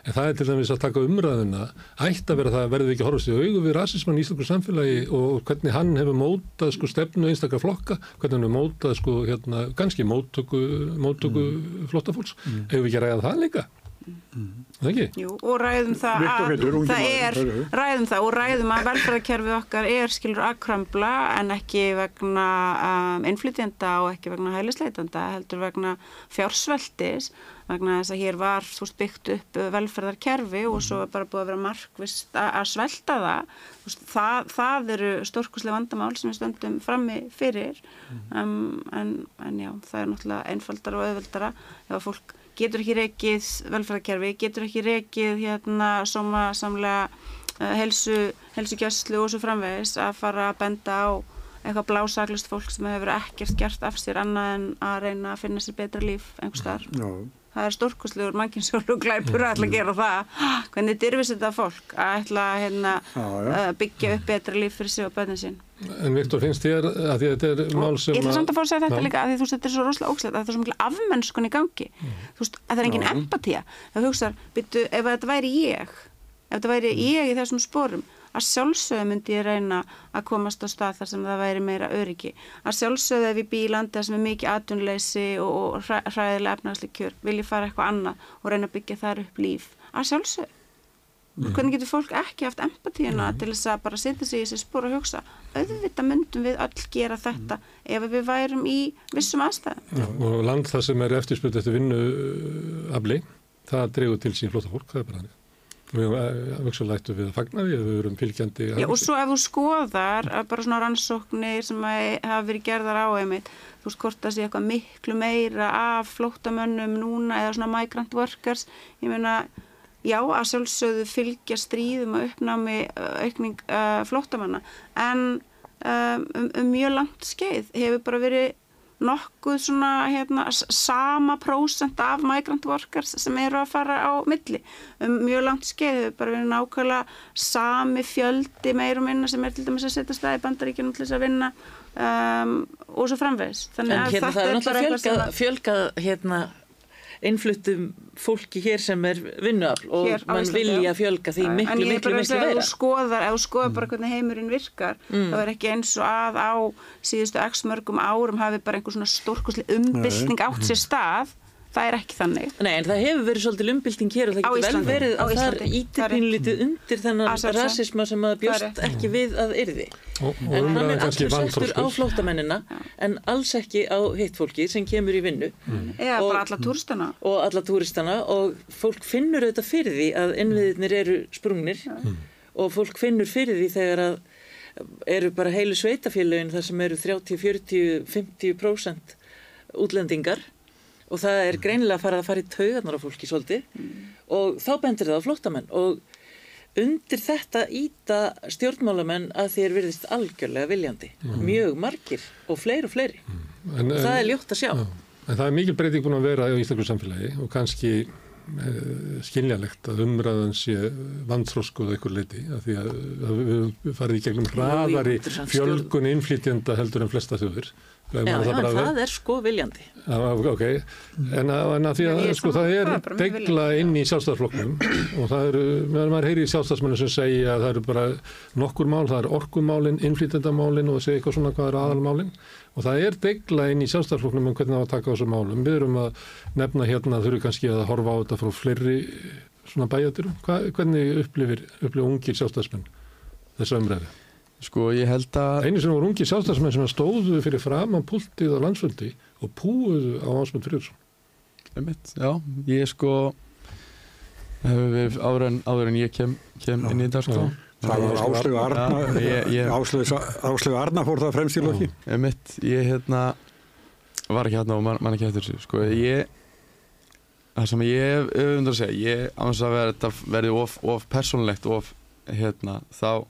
En það er til dæmis að taka umræðina, ætti að vera það að verði ekki að horfast í augu við rasismann í Íslandsku samfélagi og hvernig hann hefur mótað sko stefnu einstakar flokka, hvernig hann hefur mótað sko hérna, kannski móttöku, móttöku flottafólks. Hefur við ekki að ræða það líka? Það ekki? Jú, og ræðum það að það er, ræðum það og ræðum að velferðarkerfið okkar er skilur að krömbla en ekki vegna um, innflytjenda og ekki vegna hælisleitanda heldur vegna fjársveltis vegna þess að hér var þú veist, byggt upp velferðarkerfi og svo bara búið að vera markvist að svelta það. Veist, það, það eru stórkuslega vandamál sem við stöndum frammi fyrir. Um, en, en já, það er náttúrulega einfaldara og auðveldara ef að fólk getur ekki reikið velferðarkerfi, getur ekki reikið hérna sóma samlega uh, helsu, helsugjastlu og svo framvegis að fara að benda á eitthvað blásaklust fólk sem hefur ekkert gert af sér annað en að reyna að finna sér betra líf einhvers þar. Já. Það er stórkostlegur mannkynnsjólu glæpur að ætla að gera það. Hvernig dyrfis þetta fólk að ætla að hérna, uh, byggja upp betra líf fyrir sig og bönnin sín. En Viktor, finnst þér að þetta er mál sem Ég ætla samt að fá að segja þetta Já. líka að þú veist þetta er svo rosalega ógslætt að það er svo mikla afmennskun í gangi. Þú veist að það er engin Já. empatía. Það hugsar, byrju, ef þetta væri ég ef þetta væri ég í þessum sporum að sjálfsögðu myndi ég reyna að komast á stað þar sem það væri meira öryggi. Að sjálfsögðu ef ég bý í landi þar sem er mikið atvinnleysi og, og hræ, hræðilega efnaðslega kjör vil ég fara eitthvað annað og reyna að byggja þar upp líf. Að sjálfsögðu hvernig getur fólk ekki haft empatíuna til þess að bara setja sig í þessi spór og hugsa? Auðvitað myndum við öll gera þetta ef við værum í vissum aðstæðum. Já, og land það sem er eftirspurt eftir vinnu uh, það dregur til sín flóta fólk, það er bara þannig. Við höfum lættu við að fagna að við verum fylgjandi. Já, og svo ef þú skoðar að bara svona rannsóknir sem hafa verið gerðar á einmitt, þú það sé eitthvað miklu meira af flóttamönnum núna eða svona migrant workers, ég meina já, að sjálfsögðu fylgja stríðum og uppnámi uh, aukning uh, flóttamanna, en um, um, um mjög langt skeið hefur bara verið nokkuð svona hérna, sama prósent af migrant workers sem eru að fara á milli. Um mjög langt skeið hefur bara verið nákvæmlega sami fjöldi meir og minna sem er til dæmis að setja stað í bandaríkjunum til þess að vinna um, og svo framvegis. Þannig að hérna það er þetta náttúrulega eitthvað fjölgað, fjölgað hérna innfluttum fólki hér sem er vinnuafl og Hér mann vilja fjölga því En miklu, ég er miklu, bara að miklu segja að þú skoðar, ef þú skoðar bara hvernig heimurinn virkar, þá er ekki eins og að á síðustu x mörgum árum hafi bara einhver svona stórkosli umbylting átt sér stað, það er ekki þannig. Nei, en það hefur verið svolítið umbylting hér og það getur vel verið á að það Íslandi, íti það er rétt. pínlítið undir þennan rasisma sem að bjóst ekki við að yrði. Og, og En hann er allur settur á vanþróskur. flóttamennina en alls ekki á hitt fólki sem kemur í vinnu Eða Og- bara alla túrstana. og alla túristana og fólk finnur auðvitað fyrir því að innviðirnir eru sprungnir og fólk finnur fyrir því þegar að eru bara heilu sveitafélögin þar sem eru 30, 40, 50% útlendingar og það er greinilega að fara að fara í taugarnar á fólki svolítið. Og þá bendir það á flóttamenn. Og undir þetta íta stjórnmálamenn að þér virðist algjörlega viljandi. Mjög margir og fleiri og fleiri. En, og það er ljótt að sjá. Já, en það er mikil breyting búin að vera í Íslandsku samfélagi og kannski uh, skiljanlegt að umræðan sé vanþróskuð eitthvað leiti af því að, að við farið í gegnum hraðari fjölgun innflytjenda heldur en flesta þjóður. Já, já, en það er sko viljandi Já, ok, en að, en að því að er sko, það er það degla inn í sjálfstæðarflokknum og það eru, meðan maður heyri í sjálfstæðsmennu sem segja að það eru bara nokkur mál, það er orkumálin, innflytendamálin og segja eitthvað svona hvað er aðalmálin og það er degla inn í sjálfstæðarflokknum um hvernig það var að taka á þessu málum. Við erum að nefna hérna þurfi kannski að horfa á þetta frá fleiri svona bæjaturum. Hvernig upplifir, upplifir ungir sjálfstæðsmenn þessa umræði? Sko ég held að Einu sem voru ungi sjálfstæðsmenn sem stóðu fyrir framan púltið á landsfundi og púuðu á Ásmund Friðursson. Einmitt, já, ég sko áður en, áður en ég kem, kem inn í þetta sko. Það var Áslögu Arna, ég- ég- Áslögu Arna fór það fremst í loki. Einmitt, ég hérna var ekki hérna og man, man ekki eftir þessu sko, ég það sem ég hef auðvitað að segja ég á þess að verði of, of persónlegt of hérna þá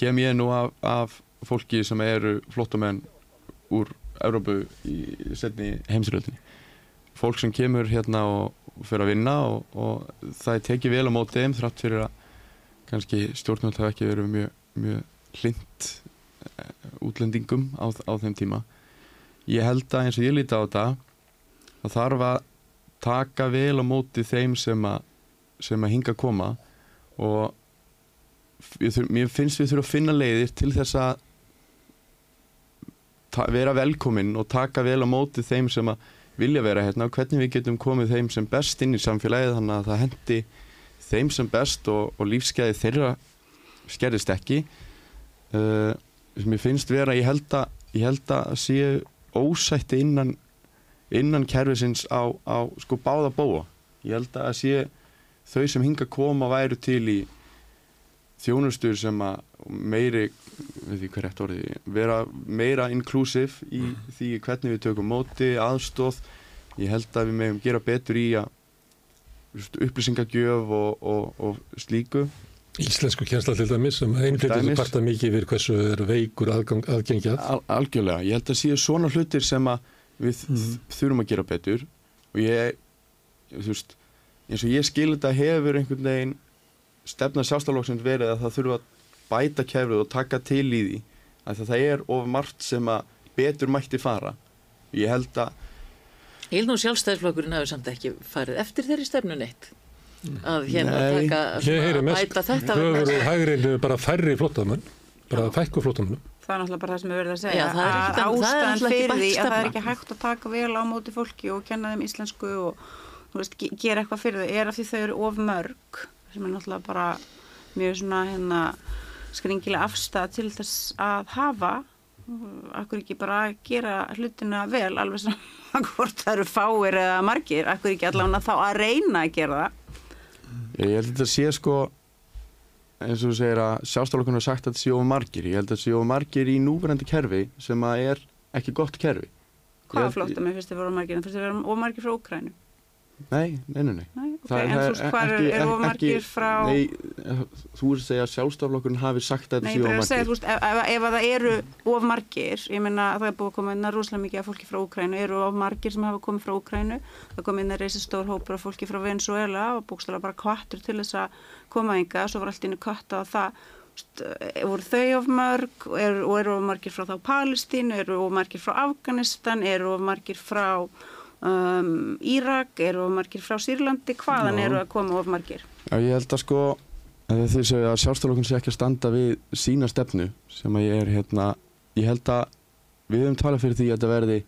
kem ég nú af, af fólki sem eru flottumenn úr Európu í setni heimsröldinni fólk sem kemur hérna og, fyrir að vinna og, og það tekið vel á móti þeim þrátt fyrir að kannski stjórnvöld hafa ekki verið mjög, mjög hlind útlendingum á, á þeim tíma. Ég held að eins og ég líti á þetta það þarf að taka vel á móti þeim sem að sem að hinga að koma og ég finnst við þurfum að finna leiðir til þess að vera velkomin og taka vel á móti þeim sem að vilja vera hérna og hvernig við getum komið þeim sem best inn í samfélagið þannig að það hendi þeim sem best og, og lífskeiði þeirra skerðist ekki. Uh, sem ég finnst vera ég held að, ég held að séu ósætti innan innan kerfisins á, á sko báða bóa ég held að sé þau sem hinga koma væru til í þjónustur sem að meiri, við því hvað rétt orðið vera meira inclusive í því hvernig við tökum móti, aðstóð ég held að við meðum gera betur í að upplýsingagjöf og, og, og slíku. Íslensku kjensla til dæmis sem einflýttur parta mikið fyrir hversu er veikur aðgang, aðgengjað. Al algjörlega, ég held að séu svona hlutir sem að við þurfum að gera betur. Og ég, þú veist eins og ég skil þetta hefur einhvern veginn stefna sjálfstaflokksins verið að það þurfa að bæta kefrið og taka til í því. Að það er of margt sem að betur mætti fara. Ég held að Ég held nú sjálfstæðisflokkurinn hafi samt ekki farið eftir þeirri stefnu neitt. Að hérna Nei. taka að mest bæta þetta höfur og hægrinu bara færri flóttamenn, bara fækku flóttamennum. Það er náttúrulega bara það sem við verðum að segja. Já, er að er ástæðan ekki fyrir því að það er ekki hægt að taka vel á móti fólki og kenna þeim íslensku og þú veist, ge- gera eitthvað fyrir þau er af því þau eru of mörg sem er náttúrulega bara mjög svona hérna skringilega afstæða til þess að hafa. Akkur ekki bara að gera hlutina vel alveg sem hvort það eru fáir eða margir, akkur ekki allavega þá að reyna að gera það? Ég held að þetta sé sko eins og þú segir að sjálfstaflokkurinn har sagt að þetta sé of margir. Ég held að þetta sé of margir í núverandi kerfi sem að er ekki gott kerfi. Hvaða Ég- flótta með fyrst þið voru margir fyrst þið voru of margir frá Úkrænu nei, nei, nei, nei. Nei, ok, Það en þú veist hvað er of margir frá Nei, þú er að segja að sjálfstaflokkurinn hafi sagt að Nei, þetta ég séu bara of er að segja, þú veist, ef, ef, ef að það eru of margir, ég meina að það er búið að koma inn að rosalega mikið af fólki frá Úkrænu, eru of margir sem hafa komið frá Úkrænu, það kom inn að reysi stór hópur af fólki frá Venezuela og búkstala bara kvartur til þess að koma ynga, svo var allt innu kvarta á það, eh, voru þau of mörg og eru, eru of margir frá þá Palestínu, eru of margir frá Afganistan, eru of margir frá um, Írak, eru of margir frá Sýrlandi, hvaðan Já. eru að koma of margir? Já, ég held að sko þau segja að sjálfstaflokkurinn sé ekki að standa við sína stefnu sem að ég er hérna ég held að við höfum talað fyrir því að þetta verði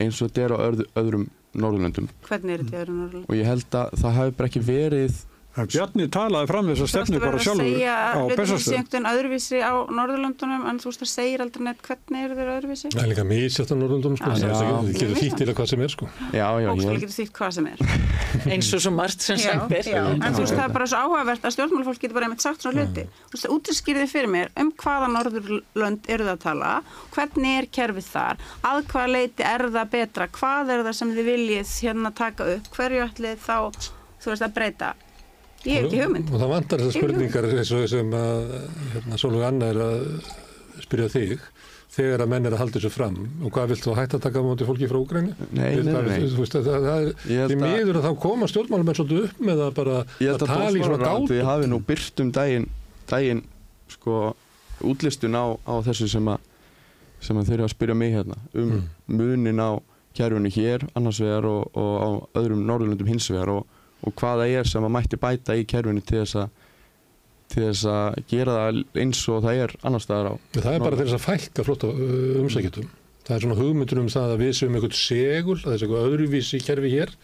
eins og þetta er á öðru, öðrum Norðurlöndum Hvernig er þetta í öðrum Norrlöndum? og ég held að það hafi bara ekki verið Bjarni talaði fram þess að stefnu bara Þú sjálfur veist að segja á hlutum sé Bessastöðum. einhvern öðruvísi á Norðurlöndunum en þú veist að segir aldrei neitt hvernig eru þeir öðruvísi Það er líka misjátt á Norrlundum, sko. Já, það já. það getur þýtt til að hvað sem er, sko. Já, já, svo held getur þýtt hvað sem er eins og svo margt sem já, sæpir já. en þú veist það er bara svo áhugavert að stjórnmálafólk getur bara einmitt sagt svona hluti þú veist útskýrði fyrir mér um hvaða Norðurlönd eru það að tala ég hef ekki hugmynd Og það vantar þessar spurningar eins og sem að hérna, Sólvig Anna er að spyrja þig þegar að menn er að halda þessu fram og hvað vilt þú hætta að taka á móti fólki frá Úgræni? Nei, nei, nei, nei. Þú veist, það, það er að- miður að þá koma stjórnmálum svolítið upp með að bara að að tala í svona gátt. hafi nú byrt um daginn, daginn sko, útlistun á, á þessu sem að, sem að þeir eru að spyrja mig hérna um Mm. munin á kerfinu hér annars vegar og, og á öðrum Norðurlöndum hins vegar og, og hvað það er sem að mætti bæta í kerfinu til þess að til þess að gera það eins og það er annars staðar á Það er bara til þess að fælka flótta umsækjötum. Það er svona hugmyndur um það að við séum einhvern segul, að þessi eitthvað öðruvísi kerfi hér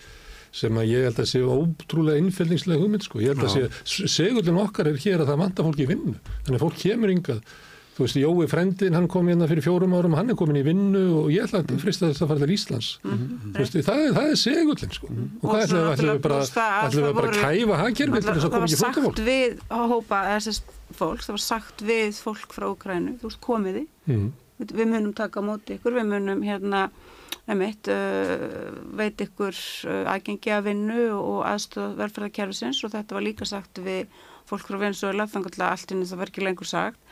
sem að ég held að sé ótrúlega innfélningslega hugmynd sko. Ég held að sé, segullin okkar er hér að það vantar fólki í vinnu. Þannig að fólk kemur yngað þú veist, Jói frendin, hann kom hérna fyrir fjórum árum, hann er komin í vinnu og ég ætla að frista þess að fara til Íslands. Þú veist, það, það er segullin, sko. Og Og hvað ætlum við, bara, það ætlum við það bara að kæfa hagkerfið til þess að það koma var ekki sagt flóttafólk? við að hópa þessast fólks, það var sagt við fólk frá Ukrænu, þú veist, komiði Mm. við, við munum taka á móti ykkur, við munum hérna emitt, uh, veit ykkur uh, aðgengi að vinnu og aðstöð velferðarkerfisins og þetta var líka sagt við fólk frá Venezuela þannig að allt inni það var ekki lengur sagt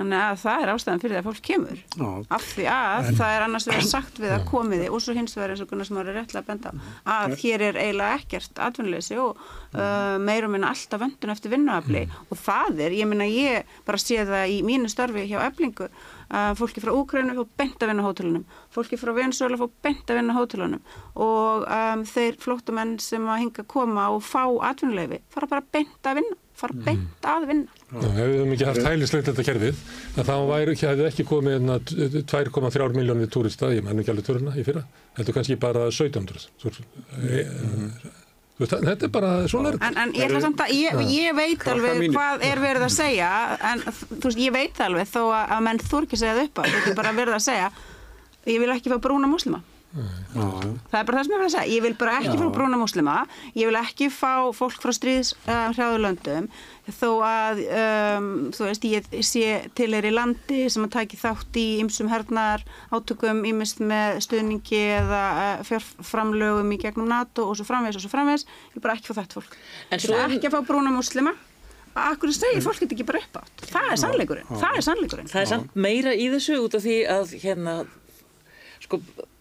þannig að það er ástæðan fyrir því að fólk kemur. Já. af því að það er annars verið sagt við að komiði og svo hins vegar eins og Gunnar sem er réttlega að benda að hér er eiginlega ekkert atvinnuleysi og uh, meirum minna alltaf vöndun eftir vinnuafli. Og það er, ég minna ég bara sé það í mínu starfi hjá eflingu að fólki frá Úkrænu fór bent að vinna hótelunum. Fólki frá Venezuela fór bent að vinna hótelunum. Og um, þeir flóttamenn sem að hinga að koma og fá atvinnuleifi fara bara bent að vinna fara beint að vinna. Já, ef við höfum ekki haft hælislegt þetta kerfið, þá væri, hefði ekki komið hérna 2,3 miljónir túrista, ég menn ekki alveg töruna í fyrra, heldur kannski bara 1700. Svo, e, e, þetta er bara, svona er þetta. En, en ég að, ég, ég veit alveg hvað er verið að segja en þú veist, ég veit alveg þó að, að menn þú ekki segja það upp á, þetta er bara verið að segja. Ég vil ekki fá brúna múslima Já, já. það er bara það sem ég vil að segja, ég vil bara ekki fá brúna múslima. Ég vil ekki fá fólk frá stríðs uh, hrjáðurlöndum þó að um, þú veist, ég sé til er í landi sem að taki þátt í ymsum hernar átökum ímist með stuðningi eða uh, fjárframlögum í gegnum NATO og svo framvegs og svo framvegs ég vil bara ekki fá þetta fólk. En ég vil ekki að fá brúna múslima Akkur segir fólk þetta ekki bara upp átt Það er sannleikurinn, það er sannleikurinn. Það er samt meira í þessu út af því að hérna, sko,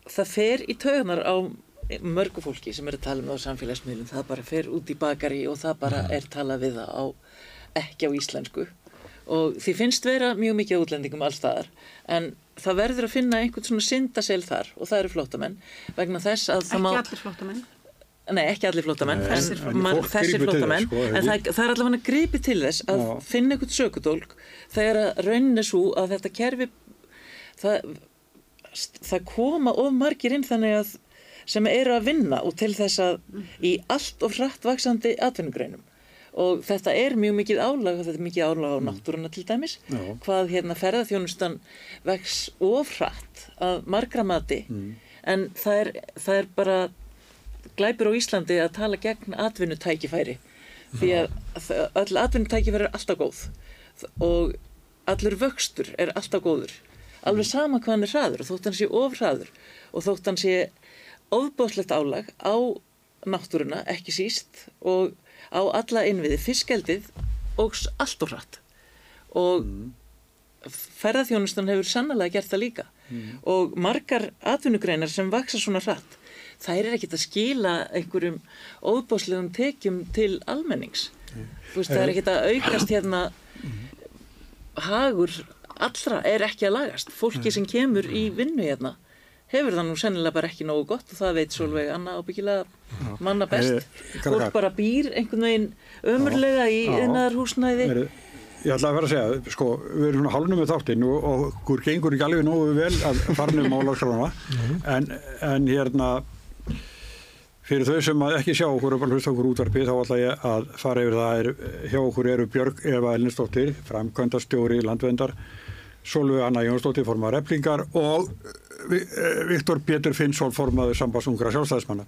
það fer í taugunar á mörgu fólki sem er að tala um það á samfélagsmiðlum, það bara fer út í bakari og það bara er talað við það á, ekki á íslensku og því finnst vera mjög mikið útlendingum allstaðar en það verður að finna einhvern svona syndasel þar og það eru flóttamenn vegna þess að það Ekki má allir flóttamenn Nei, ekki allir flóttamenn, Nei, en, þessir þess, sko, en ekki? það, það er allavega gripið til þess að Já. finna einhvern sökudólk þegar að rauninni svo að þetta kerfi, það, það koma of margir inn þannig að sem eru að vinna og til þess að í allt of hratt vaksandi atvinnugreinum. Og þetta er mjög mikið álag og þetta er mikið álag á náttúruna til dæmis Já. hvað hérna ferðarþjónustan vex of hratt að margra mati. En það er, það er bara glæpur á Íslandi að tala gegn atvinnutækifæri. Því að öll atvinnutækifæri er alltaf góð. Og allur vöxtur er alltaf góður alveg sama hvað hann er hraður og þótt hann sé of hraður og þótt hann sé ofbáðslegt álag á náttúruna ekki síst og á alla innviði fiskeldið og allt og hratt. Og ferðarþjónustan hefur sannlega gert það líka. Og margar atvinnugreinar sem vaksa svona hratt þær er ekkert að skila einhverjum óbáslegum tekjum til almennings. Þú veist það er ekkert að aukast hérna hagur allra er ekki að lagast. Fólki sem kemur í vinnu hérna hefur það nú sennilega bara ekki nógu gott og það veit Solveig Anna ábyggilega manna best. Eh, krakkar. fólk bara býr einhvern veginn ömurlega í Heyrðu, Ég ætla að vera að segja, sko, við erum svona hálfnum með þáttinn og, og okkur gengur ekki alveg nógu vel að fara nefnum álagskrana en, en hérna fyrir þau sem að ekki sjá okkur og bara hlusta okkur útvarpi þá ætla ég að fara yfir það er, hjá okkur eru Björg Eva Ellinsdóttir, framkvæmdastjóri landvendar, Solveig Anna Jónsdóttir formaður Eplingar og Vi- eh, Viktor Pétur Finnsson formaður sambandsungra sjálfstæðismanna.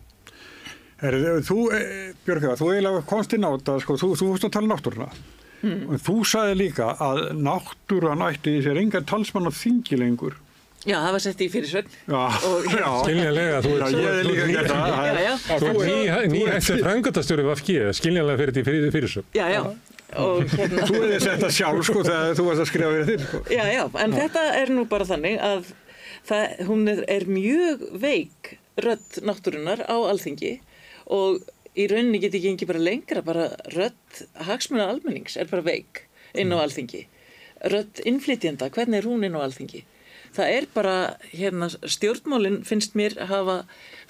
Þú, eh, Björg Eva, þú eiginlega komst inn á þetta, sko, þú, þú fórst að tala um náttúruna. Og þú sagði líka að náttúran ætti í sér engan talsmann af þingi lengur. Já, það var sett í fyrirsögn Já. Skiljanlega, þú Já, ég er líka að gera það. Já, já. Þú er ný, ný eftir frangatastjóri VFG, skiljanlega fyrir því fyrir, fyrirsögn. Já, já, hérna Þú hefði sett það sjálf, sko, þegar þú varst að skrifa fyrir þér, sko. Já, já, en þetta er nú bara þannig að það, hún er, er mjög veik rödd náttúrunar á alþingi og í rauninni get ekki engi bara lengra, bara rödd hagsmuna almennings er bara veik inn á alþingi. Rödd innflytjenda, hvernig er hún inn á alþingi? Það er bara, hérna, stjórnmálinn finnst mér hafa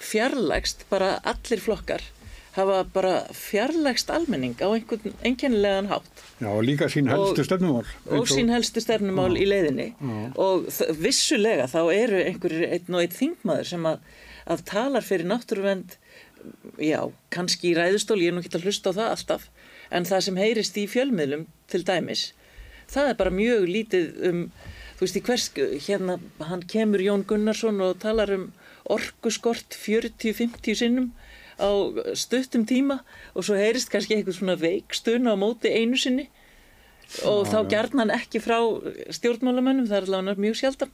fjarlægst bara allir flokkar hafa bara fjarlægst almenning á einhvern einkennilegan hátt. Já, og líka sín helstu Og- stefnumál. og sín helstu stefnumál í leiðinni. Og þ- vissulega þá eru einhverjir einn og einn þingmaður sem að, að talar fyrir náttúruvend já, kannski í ræðustól ég er nú ekki að hlusta á það alltaf en það sem heyrist í fjölmiðlum til dæmis það er bara mjög lítið um, þú veist, í hvers, hérna, hann kemur Jón Gunnarsson og talar um orkuskort 40-50 sinnum á stuttum tíma og svo heyrist kannski eitthvað svona veikstun á móti einu sinni. Og þá gerðn hann ekki frá stjórnmálamönnum, það er allavega mjög sjaldan.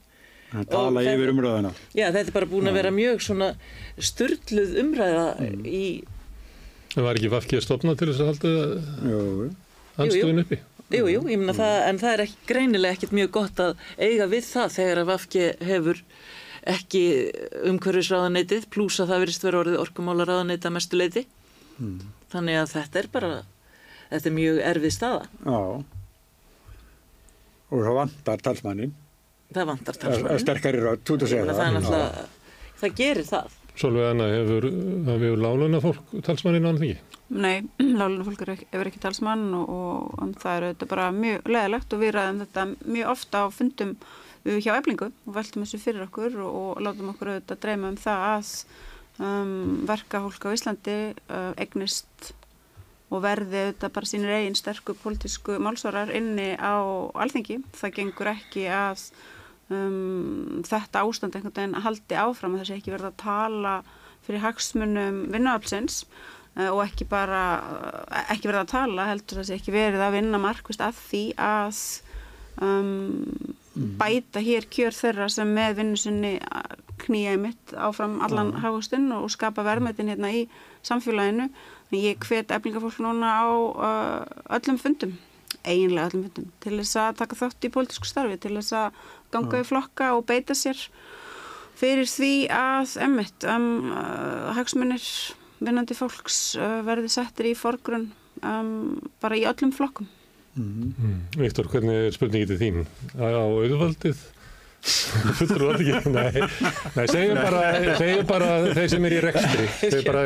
Hann tala yfir umröðuna. Já, þetta er bara búin að vera mjög svona styrluð umræða í, Það var ekki vafkið stopnað til þess að halda Jú, andstöðun uppi. jú, jú, ég meina það, en það er ekki greinilega ekkert mjög gott að eiga við það þegar að Vafki hefur ekki umhverfisráðaneytið pluss að það verist vera orðið orkumálaráðaneytið að mestu leiti. Þannig að þetta er bara, þetta er mjög erfið staða. já. Og það vantar talsmannin. Það vantar Það er talsmann. sterkari ráð, þú ert að segja Það er það gerir það. Svolveg Anna, hefur, hefur láluna fólk talsmanninn á því? Nei, láluna fólk er ekki, hefur ekki talsmann og, og, það er auðvitað bara mjög leðilegt og við ræðum þetta mjög ofta á fundum hjá eflingu og veltum þessu fyrir okkur og, og látum okkur auðvitað dreyma um það að um, verka fólk á Íslandi uh, egnist og verði auðvitað bara sínir eigin sterku pólitísku málsvarar inni á alþingi. Það gengur ekki að um, þetta ástand einhvern veginn haldi áfram að sé ekki verið að tala fyrir hagsmunum vinnuaflsins uh, og ekki bara uh, ekki verið að tala heldur það sé ekki verið að vinna markvist að því að um, bæta hér kjör þeirra sem með vinnu sinni knýja í mitt áfram allan mm. hagustinn og skapa verðmættin hérna í samfélaginu. Þannig ég hvet eflingafólk núna á uh, öllum fundum, eiginlega öllum fundum, til þess að taka þátt í pólitísku starfi, til þess að ganga í flokka og beita sér fyrir því að emmitt um, uh, hagsmunir vinnandi fólks uh, verði settir í forgrunn um, bara í öllum flokkum. Mm. Viktor, hvernig er spurningið til þín? Á? Fullur þú ekki? Nei, nei segjum, bara, segjum bara þeir sem er í rekstri. Þeir bara...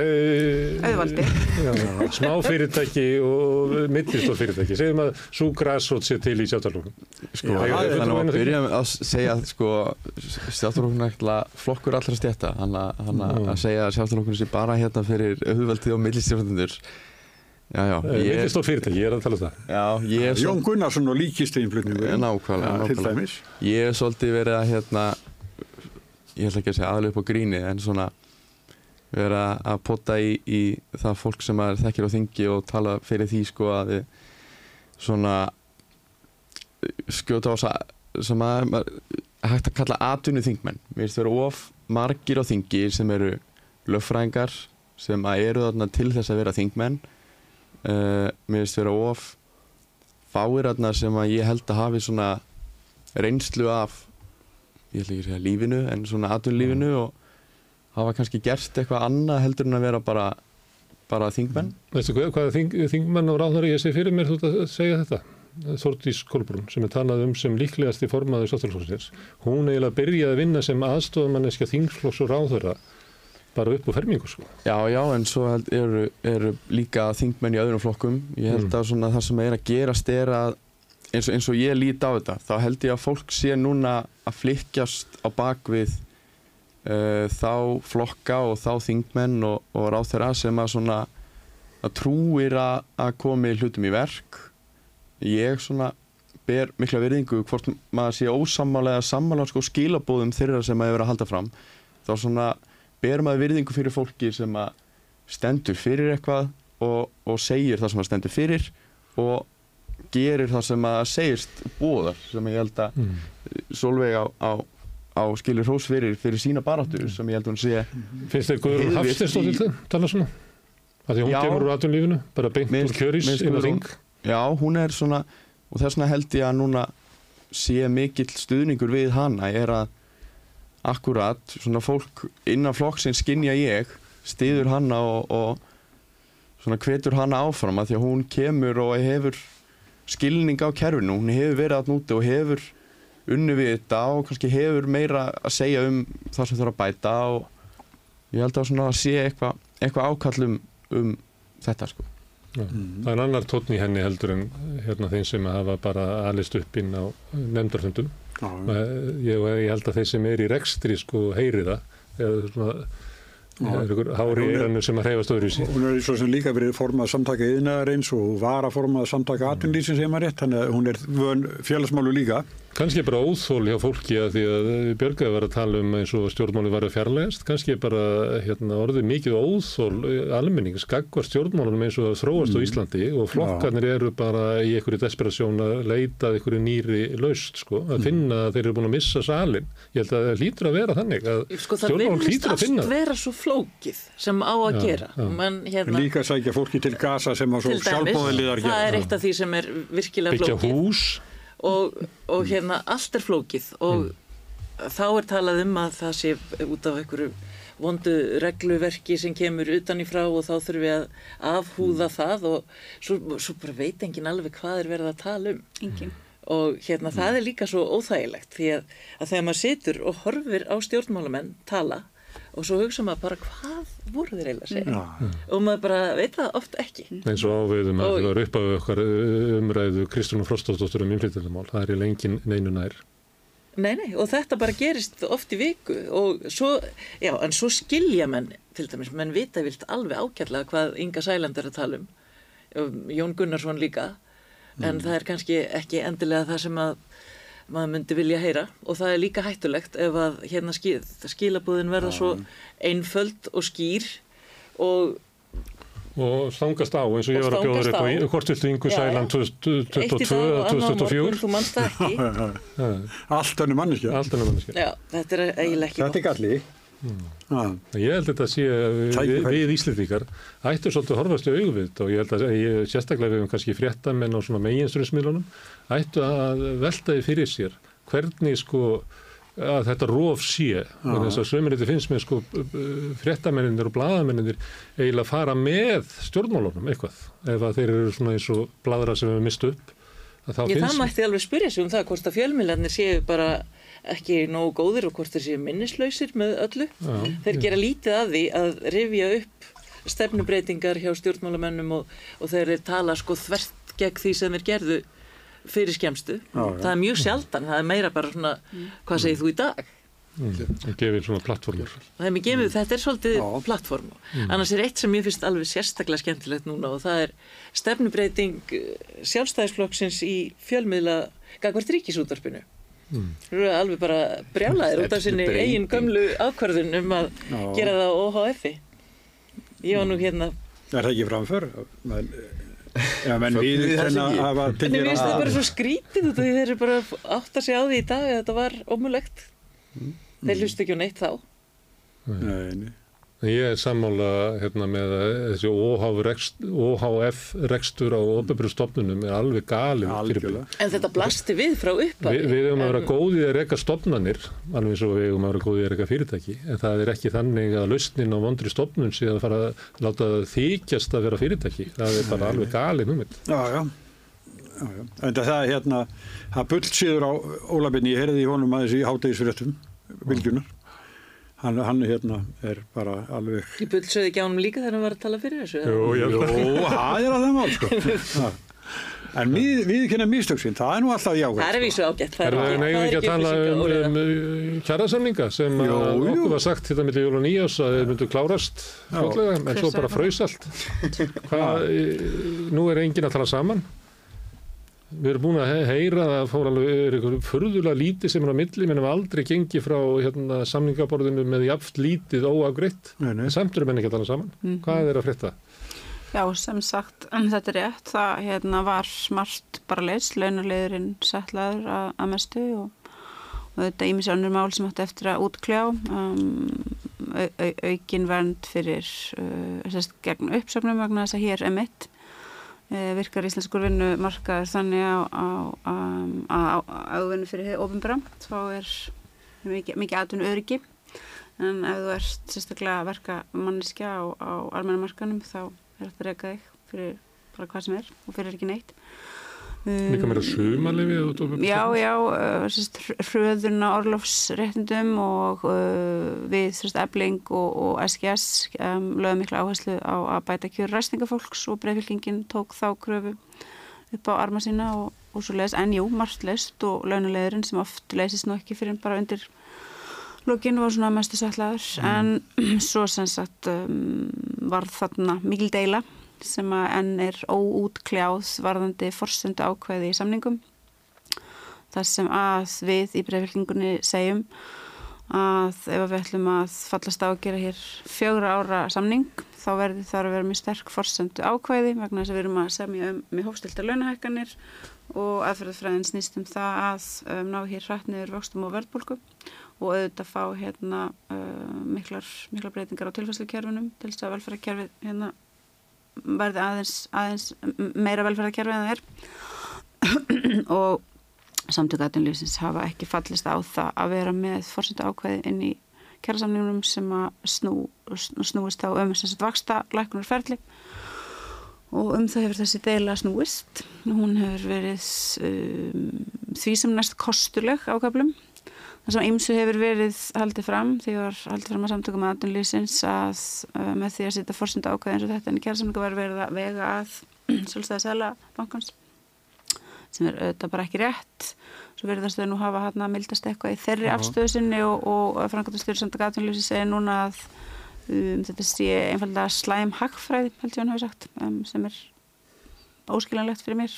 Auðvaldi. Já, smá fyrirtæki og mittistór fyrirtæki. Segjum að svo græsótt sé til í sjáttalókum. Sko, Já, það er þannig að byrja með að segja að sko, sjálfstæðarflokkurinn er ekkert flokkur allra stjætta hann að, að segja að sjálfstæðarflokkurinn sé bara hérna fyrir auðveldið og já, ég, Mittistór fyrirtæki, ég er að tala um það. já, ég er svo Jón Gunnarsson og líkisteinflutningur. nákvæmlega, Til nákvæmlega dæmis. ég er svolítið verið að hérna ég ætla ekki að segja upp á gríni en svona vera að potta í, í það fólk sem maður þekkir á þingi og tala fyrir því sko að við svona skjóta á þess sem að maður, hægt að kalla atvinnu þingmenn mér finnst vera of margir á þingi sem eru löffræðingar sem að eru þarna til þess að vera þingmenn uh, mér finnst vera of fáir þarna sem að ég held að hafi svona reynslu af ég ætla ekki að segja lífinu en svona atvinnulífinu og hafa kannski gert eitthvað annað heldur en að vera bara bara þingmenn Veistu hvað, hvað þing, þingmenn og ráðnari ég sé fyrir mér þú ert að segja þetta? Þórdís Kolbrún sem er talað um sem líklegast í formaður Sáttálflóksins. Hún eiginlega byrjaði að vinna sem aðstofamanneska þingflokks og ráðhverða bara upp á fermingu sko. Já, já, en svo eru, eru líka þingmenn í öðrum flokkum. Ég held Mm. að svona það sem er að gerast er að eins og, eins og ég líti á þetta, þá held ég að fólk sé núna að flykkjast á bakvið uh, þá flokka og þá þingmenn og, og ráþeira sem að svona að trúir að, að komi hlutum í verk. Ég svona ber mikla virðingu hvort maður sé ósammálega sammála sko skilabóðum þeirra sem að hefur að halda fram. Þá svona ber maður virðingu fyrir fólki sem að stendur fyrir eitthvað og, og segir það sem að stendur fyrir og gerir það sem að segist bóðar sem ég held að Mm. Solveig á, á, á skilur hrós fyrir fyrir sína baráttu sem ég held að hún sé Finnst þér Guðrún Heiðvirð Hafsteinsdóttir í- tala svona? Af því að hún kemur úr atvinnulífinu, bara beint úr kjörís inn á ring. já, hún er svona og þess vegna held ég að núna sé mikill stuðningur við hana er að akkurat svona fólk innan flokksins skinja ég stiður hana og, og svona hvetur hana áfram að því að hún kemur og hefur skilning á kerfinu, hún hefur verið að núti og hefur unni við þetta og kannski hefur meira að segja um það sem þarf að bæta og ég held að svona að sé eitthvað eitthva ákallum um þetta sko. Já. Mm. Það er annar tónn í henni heldur en hérna þeim sem hafa bara alist upp inn á nefndarfundum. Já, Ég, ég held að þeir sem er í rekstri sko heyri það eða svona er hári í eiranu sem að hreyfast öðru í sí. Hún er svo sem líka verið formað samtaka yðnaðarins og var að formað samtaka atvinnlýsins er rétt, þannig að hún er vön félagsmálu líka. Kannski bara óþól hjá fólki að því að Björgaði var að tala um eins og stjórnmáli var að fjarlægast, kannski bara hérna, orðið mikið óþól almenning, skakvar stjórnmálunum eins og þróast á Íslandi og flokkarnir eru bara í einhverju desperasjón að leita einhverju nýri laust, sko, að finna að þeir eru búin að missa salin. Ég held að það lítur að vera þannig að Sko það stjórnmál virðist lítur að finna það. vera svo flókið sem á að Já, gera. já. Man, hérna, Líka sækja fólki til gasa sem að svo til og, og hérna allt er flókið. Og þá er talað um að það sé út af einhverju vondu regluverki sem kemur utan í frá og þá þurfum við að afhúða það og svo, svo bara veit enginn alveg hvað er verið að tala um. Engin. og hérna það er líka svo óþægilegt því að, að þegar maður situr og horfir á stjórnmálamenn tala og svo hugsa maður bara hvað voru þeir eiginlega að segja? Já. og maður bara veit það oft ekki. Eins og áviðum að Og- það var upp af okkar umræðu Kristján Frostóttur um innflytjandamál. Það er í lengin neinu nær. Nei, nei, og þetta bara gerist oft í viku. Og svo, já, en svo skilja menn, til dæmis, menn vita vilt alveg ákjærlega hvað Inga Sæland er að tala um, Jón Gunnarsson líka, en það er kannski ekki endilega það sem að maður myndi vilja heyra og það er líka hættulegt ef að hérna skil, skilabúðin verða svo einföld og skýr og Og stangast á eins og ég Og var að bjóða upp á á. hvort viltu Ingu Já, Sæland eitt í 2022 dag eða og annað á morgun, 2024? þú manst það ekki. Allt önnu. Já, þetta er eiginlega ekki Þetta er galli. Já. Ég held að þetta sé að við, við Íslendingar ættu svolítið að horfast í þetta og ég held að ég, sérstaklega við um kannski fréttamenn á svona meginströmsmiðlunum ættu að velta því fyrir sér hvernig sko að þetta róf sé. Og þess að sömur þetta finnst með sko fréttamenninir og bladamenninir eiginlega fara með stjórnmálunum eitthvað. Ef að þeir eru svona eins og bladra sem við mistu upp að þá Ég, það mætti alveg spyrja sig um það hvort að fjölmiðlarnir séu bara ekki nógu góðir og hvort þeir séu minnislausir með öllu. Já, þeir gera lítið að því að rifja upp stefnubreitingar hjá stjórnmálamennum og, og þeir eru tala sko þvert gegn því sem þeir gerðu fyrir skemstu. Já, já. Það er mjög sjaldan, það er meira bara svona, hvað segir þú í dag? mm, og gefið svona plattformur Það er mikið, mm. þetta er svolítið Já. plattform. Annars er eitt sem ég finnst alveg sérstaklega skemmtilegt núna og það er stefnubreiting eh, sjálfstæðisflokksins í fjölmiðla gagvart ríkisútvarpinu. Þú eru alveg bara brjálaðir út af sinni eigin gömlu ákvarðun um að Já. gera það á OHF-i. Ég var nú hérna, Er það ekki framför? Men, ja, menn við þennan ekki? hafa en ég tekið finnst þetta að- bara svo skrítið út af því þeir eru bara að átta sig á því í dag að þetta var ómulegt. Þeir hlustu ekki á neitt þá. Nei, nei. Ég er sammála hérna, með að þessi OHF, rekst, OHF rekstur á ofinbjörn stofnunum er alveg galið Algjörlega. En þetta blasti við frá upphafi. Vi, við höfum að vera góðið að reyka stofnanir, alveg eins og við höfum að vera góðið að reyka fyrirtæki, en það er ekki þannig að lausnin á vondri stofnun sé að fara að láta þykjast að vera fyrirtæki. Það er bara alveg galið númið. Já, já. já, já. En það er hérna, það bull síður á Ólabinni, ég heyrði í honum aðeins í hátegisfréttum, Viljunar. Hann, hann hérna er bara alveg... Ég bullsöði ekki á hann líka þegar hann var að tala fyrir þessu. Jú, ég Jó, það er að það mál, sko. En við, við kynna místöksinn, það er nú alltaf jákvæmt. Það er vísu ágætt. Er það það nefnum ekki að tala um, um uh, kjærasamninga sem Jú, að jú. okkur var sagt þetta millir jól og nýjás að þeir myndu klárast fljótlega, en svo bara fraus allt. Eh, nú er enginn að tala saman. Við erum búin að he- heyra að það fór alveg einhver furðulega lítið sem er á milli, menn hefur aldrei gengið frá hérna, samningaborðinu með jafnt lítið óafgreitt. Samt eru menn ekki að tala saman. Hvað er að frétta? Já, sem sagt, en þetta er rétt, það hérna, var smart bara leist, launulegurinn settlaður að, að mestu og, og þetta ímis önnur mál sem átti eftir að útkljá, um, au, au, aukin vernd fyrir, uh, gegn uppsöfnum vegna þess að hér er mitt, virkar íslenskur vinnumarkaður þannig á, á, um, ávinnu fyrir ofinbra, þá er mikið, mikið atvinnu öryggi, en ef þú ert sérstaklega að verka manneskja á, á almennamarkanum þá er þetta reyka þig fyrir bara hvað sem er og fyrir ekki neitt Líka meira út á- Já, já, uh, á orlofsréttindum og uh, við ebling og, og SGS um, lögum mikla áherslu á að bæta kjör ræstingafólks og breyfylkingin tók þá kröfu upp á arma sína og, og svo leist, en jú, margt leist og launulegurinn sem oft leisist nú ekki fyrir bara undir Lókin var svona mestu sætlaður. En svo sem sagt um, var þarna mikil deila sem að enn er óútkljáð varðandi forsöndu ákveði í samningum. Það sem að við í breyfylkingunni segjum að ef við ætlum að fallast á að gera hér fjögra ára samning þá verður það að vera mjög sterk forsöndu ákvæði vegna þess að við erum að semja um með hófstilta launahækkanir og aðferðafræðin snýst um það að um, ná hér hrætt niður vöxtum og verðbólku og auðvitað fá hérna uh, miklar, miklar breytingar á tilfæslukerfinum til þess að velferðarkerfið hérna verði aðeins, aðeins meira velferðarkerfið en það er. Og samtökuatunlýsins hafa ekki fallist á það að vera með fórsöndu ákveði inn í kjærasamningunum sem að snú, snúist á um þess að vaksta lækunarferðli og um það hefur þessi deila snúist. Hún hefur verið um, því sem næst kostuleg ákveðlum Það sem ymsu hefur verið haldið fram því var haldið fram að samtökum að aðunlýsins að uh, með því að setja fórsöndu ákveð eins og þetta en í kjærsamlingu var verið að vega að svolítið sela bankans sem er auðvitað bara ekki rétt svo verður það stöðu nú hafa hann að mildast eitthvað í þeirri uh -huh. afstöðu sinni og, og frangatastöður samtökum að aðunlýsins segir núna að um, þetta sé einfallega slæm hagfræði held ég hann hafi sagt um, sem er óskiljanlegt fyrir mér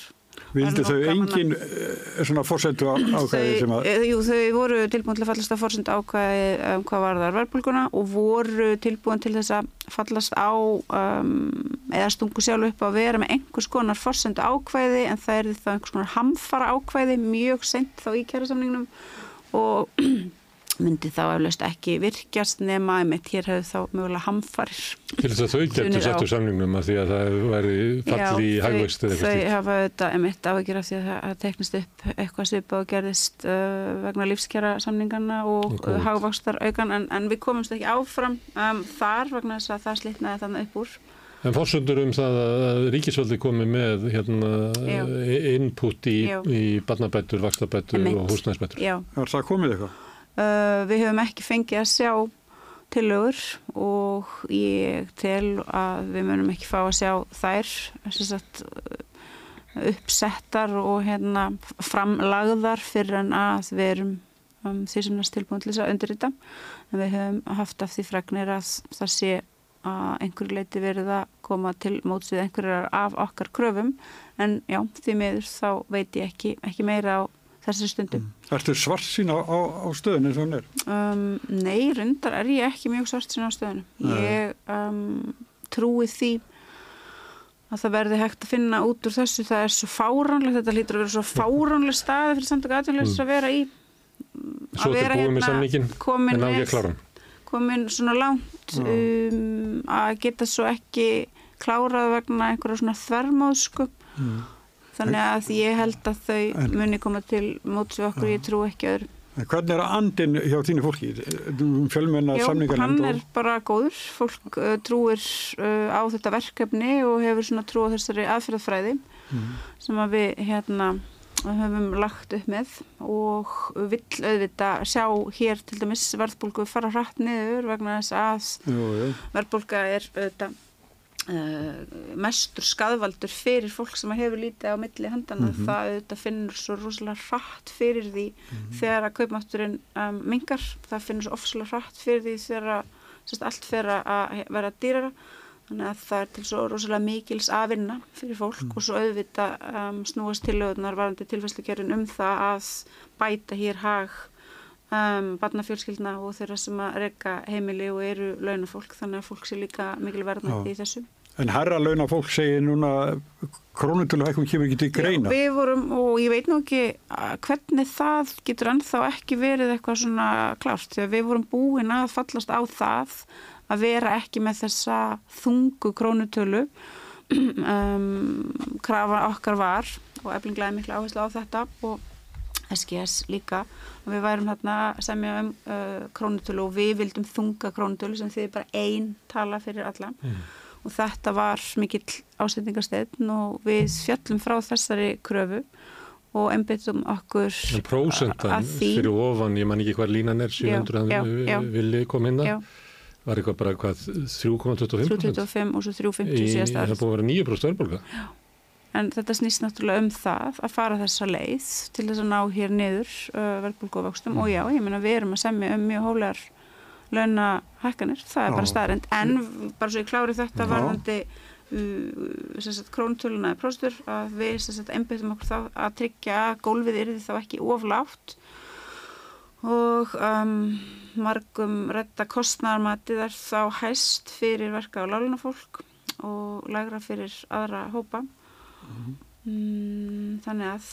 Vildu þau engin uh, svona fórsendu ákvæði sem að... Eh, jú, þau voru tilbúin til að fallast að fórsendu ákvæði um, hvað var þar verðbólguna og voru tilbúin til þess að fallast á um, eða stungu sjálf upp að vera með einhvers konar fórsendu ákvæði en það er það einhvers konar hamfara ákvæði mjög sent þá í kærasamningnum og myndi þá eflaust ekki virkjast nema einmitt hér hefur þá mögulega hamfarir Til þess að þau getur sett úr samningnum að því að það væri falli í hægveist eða eitthvað stíl. Þau hafa þetta einmitt áhyggjur af því að það teknist upp eitthvað svipa og gerðist uh, vegna lífskjara samningarna og uh, hagvakstar aukan en, en við komumst ekki áfram um, þar vegna þess að það slitnaði þannig upp úr. En fórsöndur um það að ríkisvöldi komi með hérna, input í, í barnabættur, vakstabættur og húsnæðsbættur. Er það komið eitthvað? Uh, við höfum ekki fengið að sjá tilögur og ég tel að við munum ekki fá að sjá þær sagt, uppsettar og hérna, framlagðar fyrir en að við erum um, því sem næst tilbúin til þess að undirrita. En við höfum haft af því fregnir að það sé að einhverju leiti verið að koma til mótsvið einhverjar af okkar kröfum. En já, því meður þá veit ég ekki, ekki meira á þessi stundum. Mm. Ertu svart sín á, á, á stöðinu eins og hann er? Um, nei, rundar er ég ekki mjög svart sín á stöðinu. Ég um, trúi því að það verði hægt að finna út úr þessu. Það er svo fáránlegt, þetta hlýtur að vera svo fáránleg staði fyrir samtaka aðtjóðleis mm. að vera í. Svo þetta búið hérna, kláran. Komin svona langt um, að geta svo ekki klárað vegna einhverja svona þvermáðsku. Mm þannig að ég held að þau muni koma til móts við okkur, ég trú ekki öðru. Hvernig er andin hjá þínu fólki? Fjölmennar samningar? Já, hann er bara góður. Fólk uh, trúir uh, á þetta verkefni og hefur svona trú á þessari aðferðafræði mm. sem að við hérna höfum lagt upp með og vill auðvita sjá hér til dæmis verðbólgu fara hratt niður vegna þess að verðbólga er auðvitað mestur skadvaldur fyrir fólk sem hefur lítið á milli handana mm -hmm. það auðvitað finnur svo rosalega hratt fyrir því mm -hmm. þegar að kaupmátturinn um, mingar, það finnur svo ofsalega hratt fyrir því þegar að sérst, allt fyrir að vera dýrara þannig að það er til svo rosalega mikils að vinna fyrir fólk mm -hmm. og svo auðvitað um, snúast tilöðunar varandi tilfæslukerinn um það að bæta hér hag um, barnafjölskyldna og þeirra sem að reyka heimili og eru launafólk þannig að fólk sé líka mikil verðnætti í þessu. En herra launa fólk segir núna krónutöluhækkum kemur ekki til greina. Já, við vorum, og ég veit nú ekki hvernig það getur ennþá ekki verið eitthvað svona klárt, því að við vorum búin að fallast á það að vera ekki með þessa þungu krónutölu. Um, krafa okkar var og eflinglega miklu áherslu á þetta og SGS líka. Og við værum hérna semja um uh, krónutölu og við vildum þunga krónutölu sem þið er bara einn tala fyrir alla. Mm. Og þetta var mikill ásetningarsteinn og við fjallum frá þessari kröfu og einbyttum okkur en prósentan fyrir ofan, ég man ekki hvað línan er 700 já, já, villi kom inn að var eitthvað bara hvað 3,25 3,25 og svo 3,50 síðast það búið að vera 9% örbolga en þetta snýst náttúrulega um það að fara þessa leið til þess að ná hér niður uh, verðbólgu og vöxtum og já, ég meina við erum að semja um mjög hólegar launa hækkanir, það er Já. bara staðrind en bara svo ég klári þetta Já. varðandi uh, krónutöluna eða próstur að við einbyttum okkur þá að tryggja að gólfið yrði þá ekki oflátt og um, margum retta kostnarmatið er þá hæst fyrir verka og láluna fólk og lægra fyrir aðra hópa mm, þannig að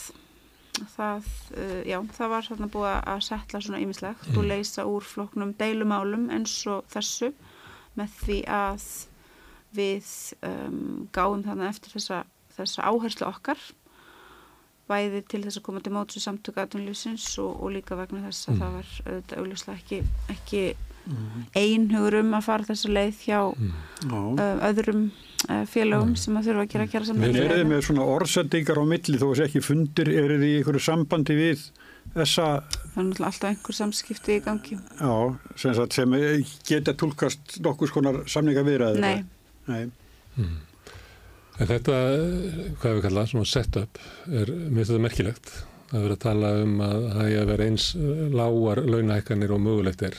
það, uh, já, það var þarna búið að setla svona ýmislegt og leysa úr floknum deilumálum eins og þessu með því að við um, gáum þannig eftir þessa, þessa áherslu okkar bæði til þess að koma til móts við samtöku aðtunlýsins og, og líka vegna þess að það var auðvitað augljóslega ekki, ekki einhugur um að fara þessa leið hjá Já. uh, öðrum uh, félögum sem að þurfa að gera kjara En eru þið með svona orðsendingar á milli þó að sé ekki fundir, eru þið í einhverju sambandi við þessa, Það er náttúrulega alltaf einhver samskipti í gangi. já, sem, sagt, sem geta tólkast nokkus konar samninga viðræður? Nei. Nei. En þetta, eh, hvað við kalla, svona setup, er finnst þetta merkilegt. Það verður að tala um að það er að vera eins eh, lágar launahækkanir og mögulegt er.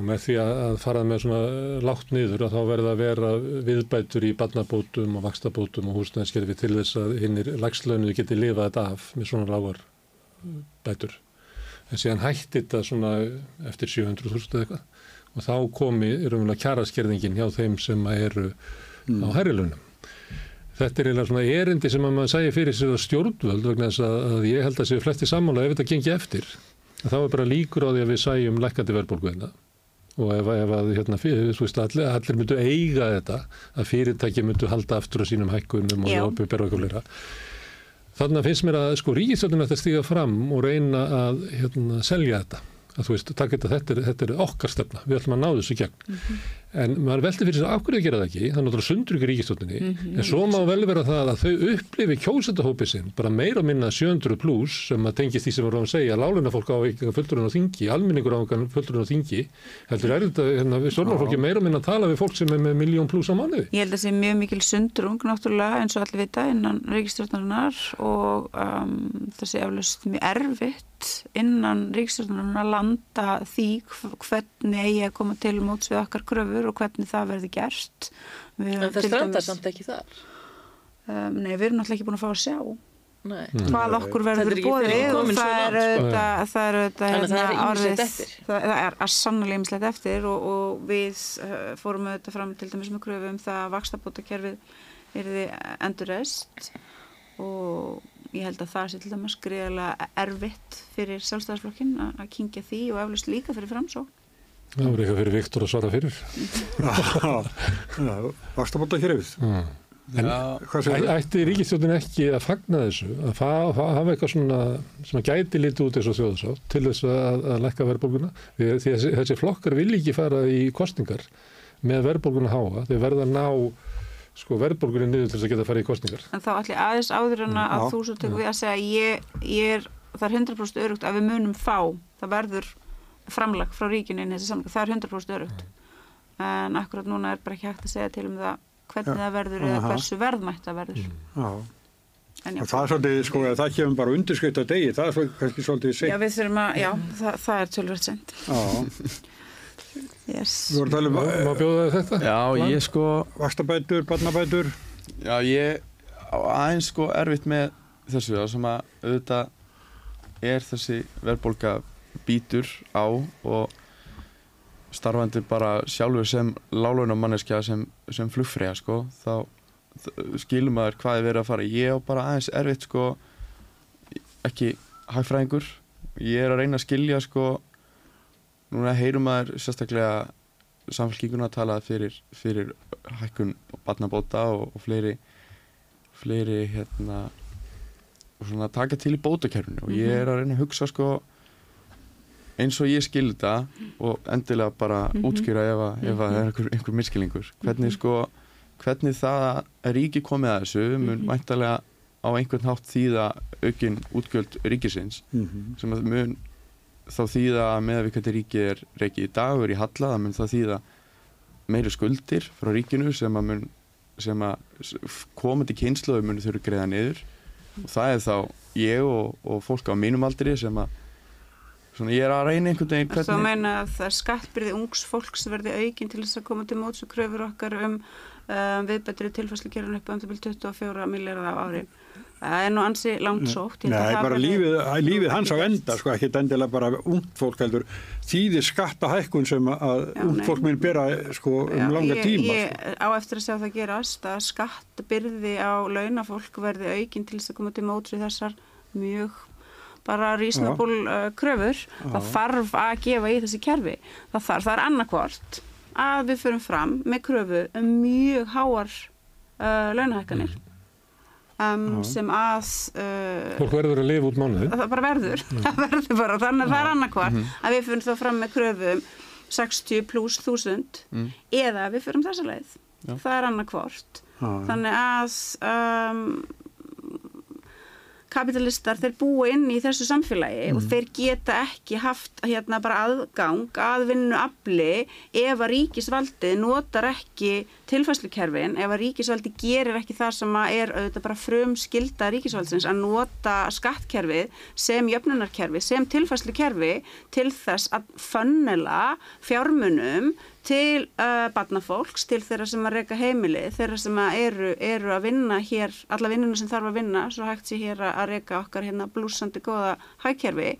Og með því að að fara með svona lágt niður að þá verða að vera viðbætur í barnabótum og vakstabótum og húsnæðskerfi til þess að hinnir lagslaunuði geti lifað þetta af með svona lágar eh, bætur. En síðan hætti þetta svona eftir 700.000 eða eitthvað og þá komi raunverulega kjaraskerðingin hjá þeim sem eru á herrilunum. Þetta er eiginlega svona erindi sem að maður sæði fyrir sér að stjórnvöld vegna þess að, að ég held að séu flesti sammála ef þetta gengi eftir. Þá er bara líkur á því að við sæjum lækkandi verðbólgu hérna. Og ef, ef að hérna, fyrir, veist, allir, allir myndu eiga þetta, að fyrirtæki myndu halda aftur á sínum hækkunum og opið berða okkur leira. Þannig að finnst mér að sko ríkistöldin ætti að stíga fram og reyna að hérna, selja þetta. Að þú veist, takk þetta, þetta er, þetta er okkar stefna, við ætlum að ná þessu gegn. En maður veldi fyrir sig af hverju að gera það ekki, það er náttúrulega sundur ykkur ríkistöldinni, en svo má vel vera það að þau upplifi kjósendahópi sinn, bara meira minna 700 pluss sem að tengist því sem voru að segja, láluna fólk á ekki fullurinn á þingi, almenningur á ekki fullurinn á þingi, heldur er þetta, hérna, við stjórnarfólki meira og minna að tala við fólk sem er með miljón pluss á mánuði. Ég held að það sé mjög mikil sundrung náttúrulega eins og allir vita innan ríkistjórnarinnar og um, það sé eflaust mjög erfitt innan ríkistjórnarinnar að landa því hv- hvernig að koma til móts við okkar kröfur og hvernig það verði gert. Við En það strandar samt ekki þar. Um, nei, við erum náttúrulega ekki búin að fá að sjá Nei. hvað okkur er verður bóðið og það er sko. auðvitað, það er að er hérna það, er að sannlega ymslegt eftir og, og við uh, fórum auðvitað fram til dæmis með kröfu um það að vakstabótakerfið erði endurreist og ég held að það sé til dæmis greiðlega erfitt fyrir sjálfstæðarsflokkin að að kynkja því og eflust líka fyrir framsók Það voru eitthvað fyrir Viktor að svara fyrir. Vakstabóta hér yfir. Mm. En Ætti ríkistjóðin ekki að fagna þessu, að fa- fa- hafa eitthvað svona sem að gæti litið út eins og þjóðsátt til þess að, að lækka verðbólguna? Þessi, þessi flokkar vil ekki fara í kostningar með verðbólguna háa, þeir verða að ná sko, verðbólgunni niður til þess að geta að fara í kostningar. en þá allir aðeins áður en að Já. þú svo tekur við að segja ég, ég er, það er 100% örugt að við munum fá, það verður framlag frá ríkinu inn í þessi samling það er 100% örugt en akkurat núna er bara ekki hægt að segja til um það hvernig Já. það verður eða hversu verðmætt það verður Já. en já, Og það er svolítið, sko, að það kemur bara undirskrift að degi, það er svo, kannski svolítið já seint. við þurfum að, já, það, það er tölvöld sent Já, yes. við vorum að tala um Má, má bjóða þér þetta? Já, ég sko, vakstabætur, barnabætur. já, ég aðeins sko erfitt með þessu það sem að auðvitað er þessi verðbólga bítur á og starfandi bara sjálfur sem lálunamanneskja sem, sem flugfreyja sko, þá skilur maður hvað er verið að fara. Ég á bara aðeins erfitt sko ekki hagfræðingur. Ég er að reyna að skilja sko núna heyrum maður sérstaklega samfélkinguna að tala fyrir, fyrir hækkun barnabóta og, og fleiri fleiri hérna og svona taka til í bótakerfinu. Og ég er að reyna að hugsa sko eins og ég skil þetta og endilega bara Mhm. útskýra ef, að, ef að það er einhver, einhver miskilningur hvernig sko hvernig það að ríki komið að þessu mun Mhm. væntalega á einhvern hátt þýða aukin útgjöld ríkisins Mhm. sem að mun þá þýða að með við hvernig ríkið er reikið í dag og er í halla, það mun það þýða meiri skuldir frá ríkinu sem að mun sem að komandi kynsluðu muni þurfa að greiða niður og það er þá ég og, og fólk á mínum aldri sem að svona ég er að reyna einhvern veginn hvernig meina að það skattbyrði ungs fólks verði aukin til þess að koma til móts og kröfur okkar um um, viðbættri tilfæslukerun upp um til 24 miljardar á ári. Það er nú ansi langt sótt. Að Nei, það bara lífið, lífið hans á enda, sko, ekki endilega bara ungt fólk heldur, þýðir skattahækkun sem að Já, ungt fólk minn bera sko, um Já, langa ég, tíma. Ég sko. á eftir að sjá það gerast að skattbyrði á launafólk verði aukin til þess að koma til móts við þessar mjög bara reasonable uh, kröfur. Það þarf að gefa í þessi kerfi. Það þarf, það er annarkvort að við förum fram með kröfu um mjög háar uh, launahækkanir. Um, sem að uh, Fólk verður að lifa út mánuði. það bara verður, það verður bara þannig að það er annarkvart að við fyrir þá fram með kröfum 60 pluss 1000 eða við fyrir þessa leið. Já. það er já. þannig að um, kapitalistar þeir búa inn í þessu samfélagi og þeir geta ekki haft hérna bara aðgang að vinnu afli ef að ríkisvaldið notar ekki tilfæslukerfin, ef að ríkisvaldið gerir ekki það sem að er auðvitað bara frum skilda ríkisvaldsins að nota skattkerfið sem jöfnunarkerfi, sem tilfæslukerfi til þess að fönnela fjármunum til uh, barnafólks, til þeirra sem að reyka heimili, þeirra sem að eru, eru að vinna hér, alla vinnuna sem þarf að vinna, svo hægt sé hér að reyka okkar hérna blúsandi góða hægkerfi,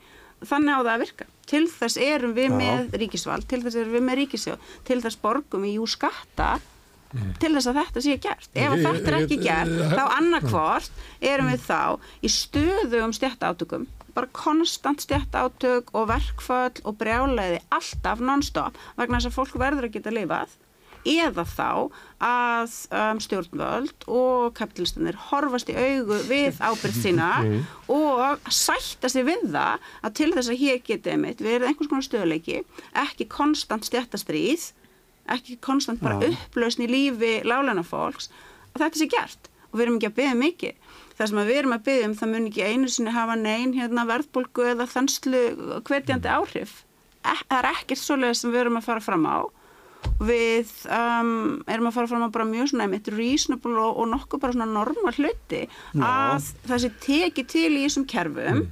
þannig á það að virka. Til þess erum við Já. með ríkisvald, til þess erum við með ríkisjóð, til þess borgum við jú skatta, til þess að þetta sé gert. Ef þetta er ekki gert, þá annarkvort erum við þá í stöðugum stjættátökum, bara konstant stjættátök og verkföll og brjálæði alltaf non-stop vegna þess að fólk verður að geta lifað eða þá að um, stjórnvöld og kapitalistanir horfast í augu við ábyrgð sína og sætta sig við það að til þess að hér geti einmitt verið einhvers konar stöðuleiki, ekki konstant stjættastríð, ekki konstant bara Já. upplausn í lífi lálæna fólks, að þetta sé gert og við erum ekki að byggja mikið. Það sem við erum að byggja um, það mun ekki einu sinni hafa neyn hérna, verðbólgu eða þenslu hvetjandi áhrif. E það er ekkert svoleiðis sem við erum að fara fram á. Við um, erum að fara fram á bara mjög svona einmitt reasonable og, og nokkuð bara svona normal hluti að það sé tekið til í þessum kerfum.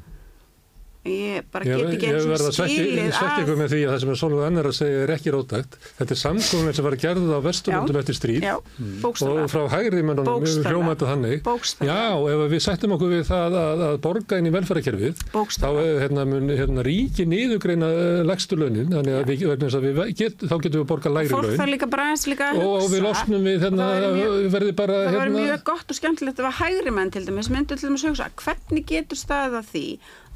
Ég bara Ég, get ekki ég eins og að skilið svekja ykkur með því að það sem er Sólveig annar að segja er ekki rótækt. Þetta er samkomin sem var gerðið á Vesturlundum eftir stríð Já, bókstaflega. og frá hægri mönnunum Bókstaflega. hljómaði þannig. Bókstaflega. Já, ef við sættum okkur við það að, að borga inn í velferðarkerfið, þá eh, hérna, mun hérna, ríki niðugreina uh, legstu launin, þannig að við, að við get, þá getum við borgað lægri Fólk laun að og, og við losnum við hérna, Það mjög- verði bara Það var hérna, mjög gott og skemmtilegt að hægri menn til dæmis myndu til dæmis hugsa hvernig getur staðið að því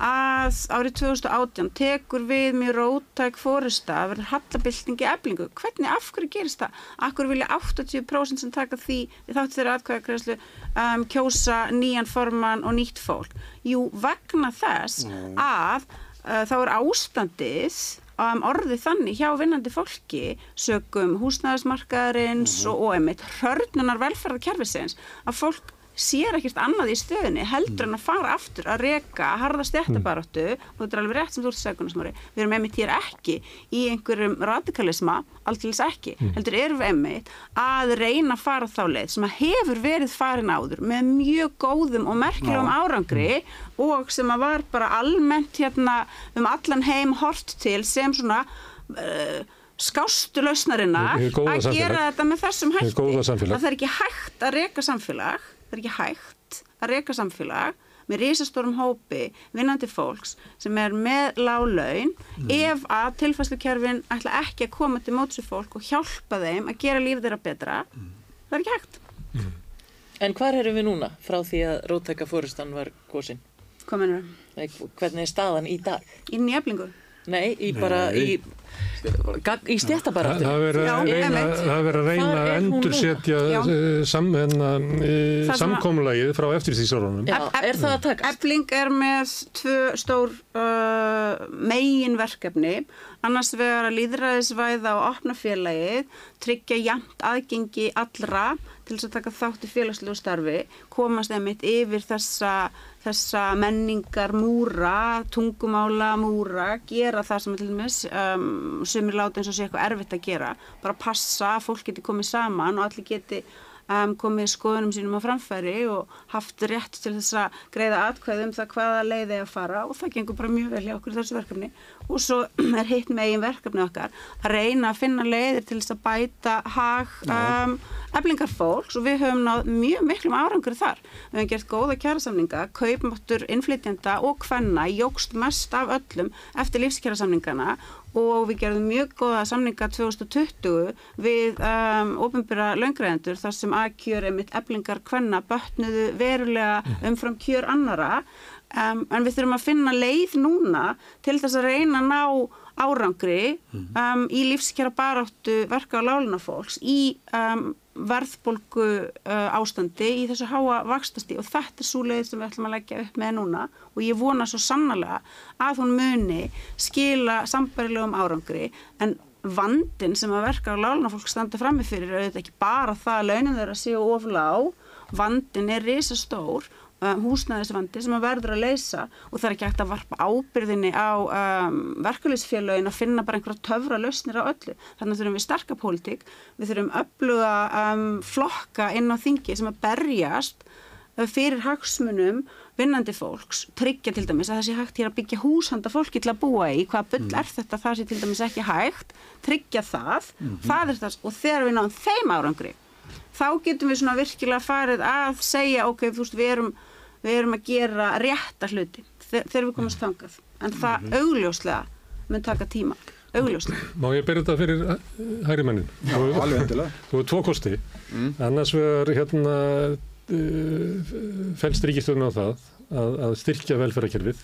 að árið 2018 tekur við mjög rótæk fórusta að verður hallabildingi eflingu. Hvernig, af hverju gerist það? Hverju vilja 80% sem taka því þáttu þeirra atkvæðakræðslu um, kjósa nýjan formann og nýtt fólk? Jú, vegna þess að uh, þá er ástandið um, orðið þannig hjá vinnandi fólki sögum húsnæðismarkaðarins og, og einmitt hörnunar velferðarkerfisins að fólk sér ekkert annað í stöðunni heldur en að fara aftur að reka harða stjættabaráttu og þetta er alveg rétt sem þú ert segunarsmári við erum einmitt hér ekki í einhverjum radikalisma, alltaf ekki. Heldur erum við einmitt að reyna að fara þá leið sem að hefur verið farin áður með mjög góðum og merkilegum árangri og sem að var bara almennt hérna um allan heim hort til sem svona uh, skástu góða að gera þetta með þessum hætti. að það er ekki hægt að reka samfélag það er ekki hægt að reka samfélag með risastórum hópi vinnandi fólks sem er með lág laun ef að tilfæslukerfin ætla ekki að koma til mótsu fólk og hjálpa þeim að gera líf þeirra betra. Það er ekki hægt. En hvar erum við núna frá því að róttæka fórustan var gósin? hvað mennur Nei, Hvernig er staðan í dag? í nýjaflingu Nei, í bara í, gag- í Það stjættabaráttu. það er Já, að reyna, einmitt. það verið að reyna að endursetja eh, sam, hérna, e, Það sem að- samkomulagið frá eftirstýsárunum. Já, er það að takast? Efling er með tvö stór uh, megin verkefni annars vegar að líðræðisvæða og opna félagið, tryggja jæmt aðgengi allra til þess að taka þátt í félagslegu starfi komast einmitt yfir þessa, þessa menningar múra tungumála múra gera það sem er til dæmis um, sumir láta eins og sé eitthvað erfitt að gera bara passa að fólk geti komið saman og allir geti um, komið skoðunum sínum á framfæri og haft rétt til þess að greiða atkvæði um það hvaða leið er að fara og það gengur bara mjög vel hjá okkur í þessu verkefni og svo er hitt megin verkefni okkar að reyna að finna leiðir til þess að bæta hag um, eflingar fólks og við höfum náð mjög miklum árangur þar. Við höfum gert góða kjærasamninga, kaupmáttur, innflytjanda og hvenna jógst mest af öllum eftir lífskjærasamningana og við gerðum mjög góða samninga 2020 við um, ofinbyrra löngræðendur þar sem að kjör einmitt eblingar hvenna bötnuðu verulega umfram kjör annara um, en við þurfum að finna leið núna til þess að reyna að ná árangri um, í lífskjara baráttu verka á láluna fólks í um, verðbólgu ástandi í þessu háa vakstasti og þetta er svo leið sem við ætlum að leggja upp með núna. Og ég vona svo sannlega að hún muni skila sambarilegum árangri. En vandin sem að verka á láluna fólk standa frammi fyrir er auðvitað ekki bara það að launin þeirra séu oflá vandin er risastór uh, húsnæðisvandi sem að verður að leysa og það er ekki hægt að varpa ábyrðinni á um, verkulisfélagin að finna bara einhverja töfra lausnir á öllu. Þannig þurfum við sterka pólitík, við þurfum öfluga um, flokka inn á þingi sem að berjast uh, fyrir hagsmunum vinnandi fólks, tryggja til dæmis að það sé hægt hér að byggja húshanda fólki til að búa í, hvað bull er þetta, það sé til dæmis ekki hægt, tryggja það, það er það og þegar við náum þeim árangri þá getum við svona virkilega farið að segja ok, þú veist, við erum, við erum að gera rétta hluti þe- þegar við komumst þangað en það augljóslega mun taka tíma augljóslega Má ég byrja þetta fyrir uh, hægri mennin? Já, alveg endilega. Þú hefur tvo kosti. Annars vegar hérna uh, fælst ríkistöðun á það að, að styrkja velferðarkerfið.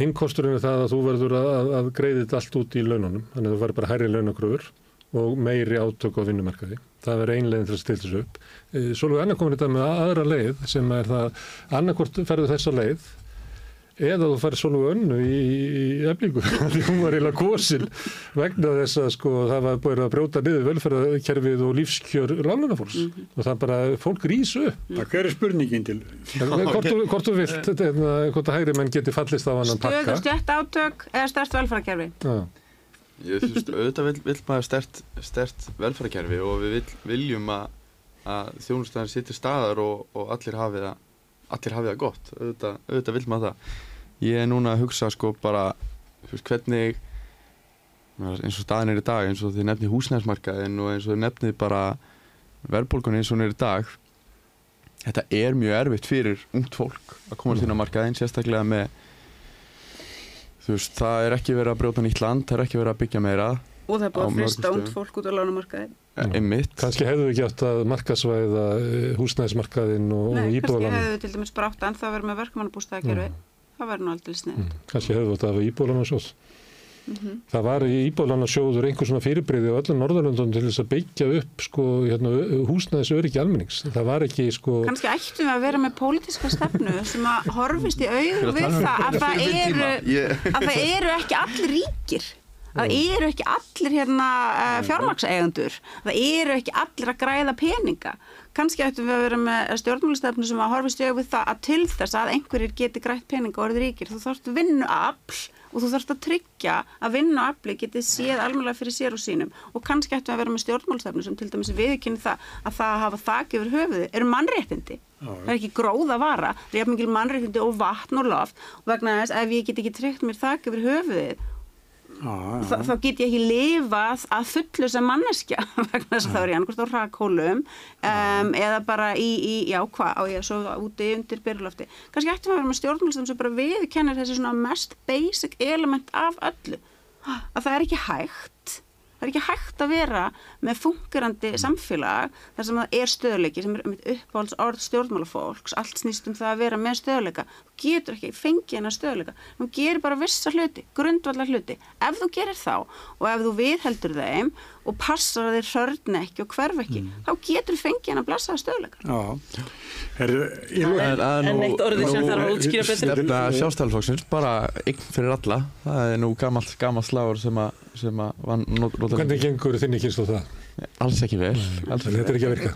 Hinn kosturinn er það að þú verður að, að, að greiði þetta allt út í laununum. Þannig að þú verður bara hærri launakröfur og meiri átök á vinnumarkaði. Það verður einlegin til að stilla þessu upp. Eh, Svo annað komin þetta með aðra leið sem er það annarkvort ferðu þessa leið eða þú færi svona önnu í, í eflingu því hún var eiginlega kosin vegna þess að sko það var búin að brjóta niður velferðarkerfið og lífskjör lánunafólks og það bara, fólk rís upp Það hver er spurningin til? hvort, þú- hvort þú vilt, hérna, hvort að hægri menn geti fallist á annan stöðu pakka stjætt átök eða stærst velfærakerfi Já. Ég þú veist, auðvitað vil, vil maður stert, stert velferðarkerfi og við vil, viljum að, að þjónustæðan sittir staðar og, og allir hafi það allir hafi það gott, auðvitað, auðvitað vil maður það. Ég er núna að hugsa sko bara þú veist, hvernig eins og staðin er í dag, eins og þið nefnið húsnæðismarkaðin og eins og þið nefnið bara verðbólgunni eins og hún er í dag þetta er mjög erfitt fyrir ungt fólk að komast inn á markaðin sérstaklega með þú veist, það er ekki verið að brjóta nýtt land, það er ekki verið að byggja meira og það er búið að frista und fólk út á lánumarkaði mm. einmitt. Kannski hefðu við ekki átt að markasvæða eh, húsnæðismarkaðinn og, Nei, og kannski íbúðalann hefðu við til dæmis bara átt að ennþá verið með verkamannabústæðakerfi það verður nú aldrei snið kannski hefðu við átt að hafa íbúðalansjóð Mhm. Það var í íbúðalansjóður einhver svona fyrirbreyði á öllum Norðurlöndunum til þess að byggja upp sko, hérna, húsnæðis öryggi almennings. Það var ekki sko, kannski ættum við að vera með pólitíska stefnu sem að horfist í auð við það að það eru að það eru ekki allir ríkir að eru ekki allir hérna uh, fjármakseigandur það eru ekki allir að græða peninga kannski ættum við að vera með stjórnmálistefnu sem að horfist í auð við það að til þess að einhverjir geti grætt peninga og orðið ríkir þú þarfst vinnu afl og þú þarfst að tryggja að vinnu afli geti séð almennilega fyrir sér og sínum. Og kannski ættum við að vera með stjórnmálistefnu sem til dæmis viðkynni það að það að hafa þak yfir höfuði eru mannréttindi. Það er ekki gróða vara, það er mikil mannréttindi og vatn og loft og vegna þess ef ég get ekki tryggt mér þak yfir höfuðið Já, þá, þá get ég ekki lifað að fullu sem manneskja vegna þess að þá er ég annarkvæmst á rakkólum um, eða bara í, í já hvað, á ég að sofa úti undir byrjulofti. Kannski ættum við að vera með stjórnmálstum sem bara viðkennir þessi svona mest basic element af öllu. Að það er ekki hægt það er ekki hægt að vera með fungerandi samfélag þar sem það er stöðuleiki sem er um uppáhalds orð stjórnmálafólks. Allt snýst um það að vera með stöðuleika þú getur ekki fengið hennar stöðuleika þú gerir bara vissa hluti, grundvallar hluti ef þú gerir þá og ef þú viðheldur þeim og passar að þeir hörna ekki og hverf ekki þá getur þú fengið hennar blessaða stöðuleika Já. Er, lok- er- Það en eitt orðið sem þarf að útskýra betur. Stefna sjálfstæðalflokksins, bara eign fyrir alla. Það er nú gamalt, gamalt slagur sem að, sem að var notaður hvernig gengur þinni kynslu það? Alls ekki vel. Alls Þetta er ekki að virka.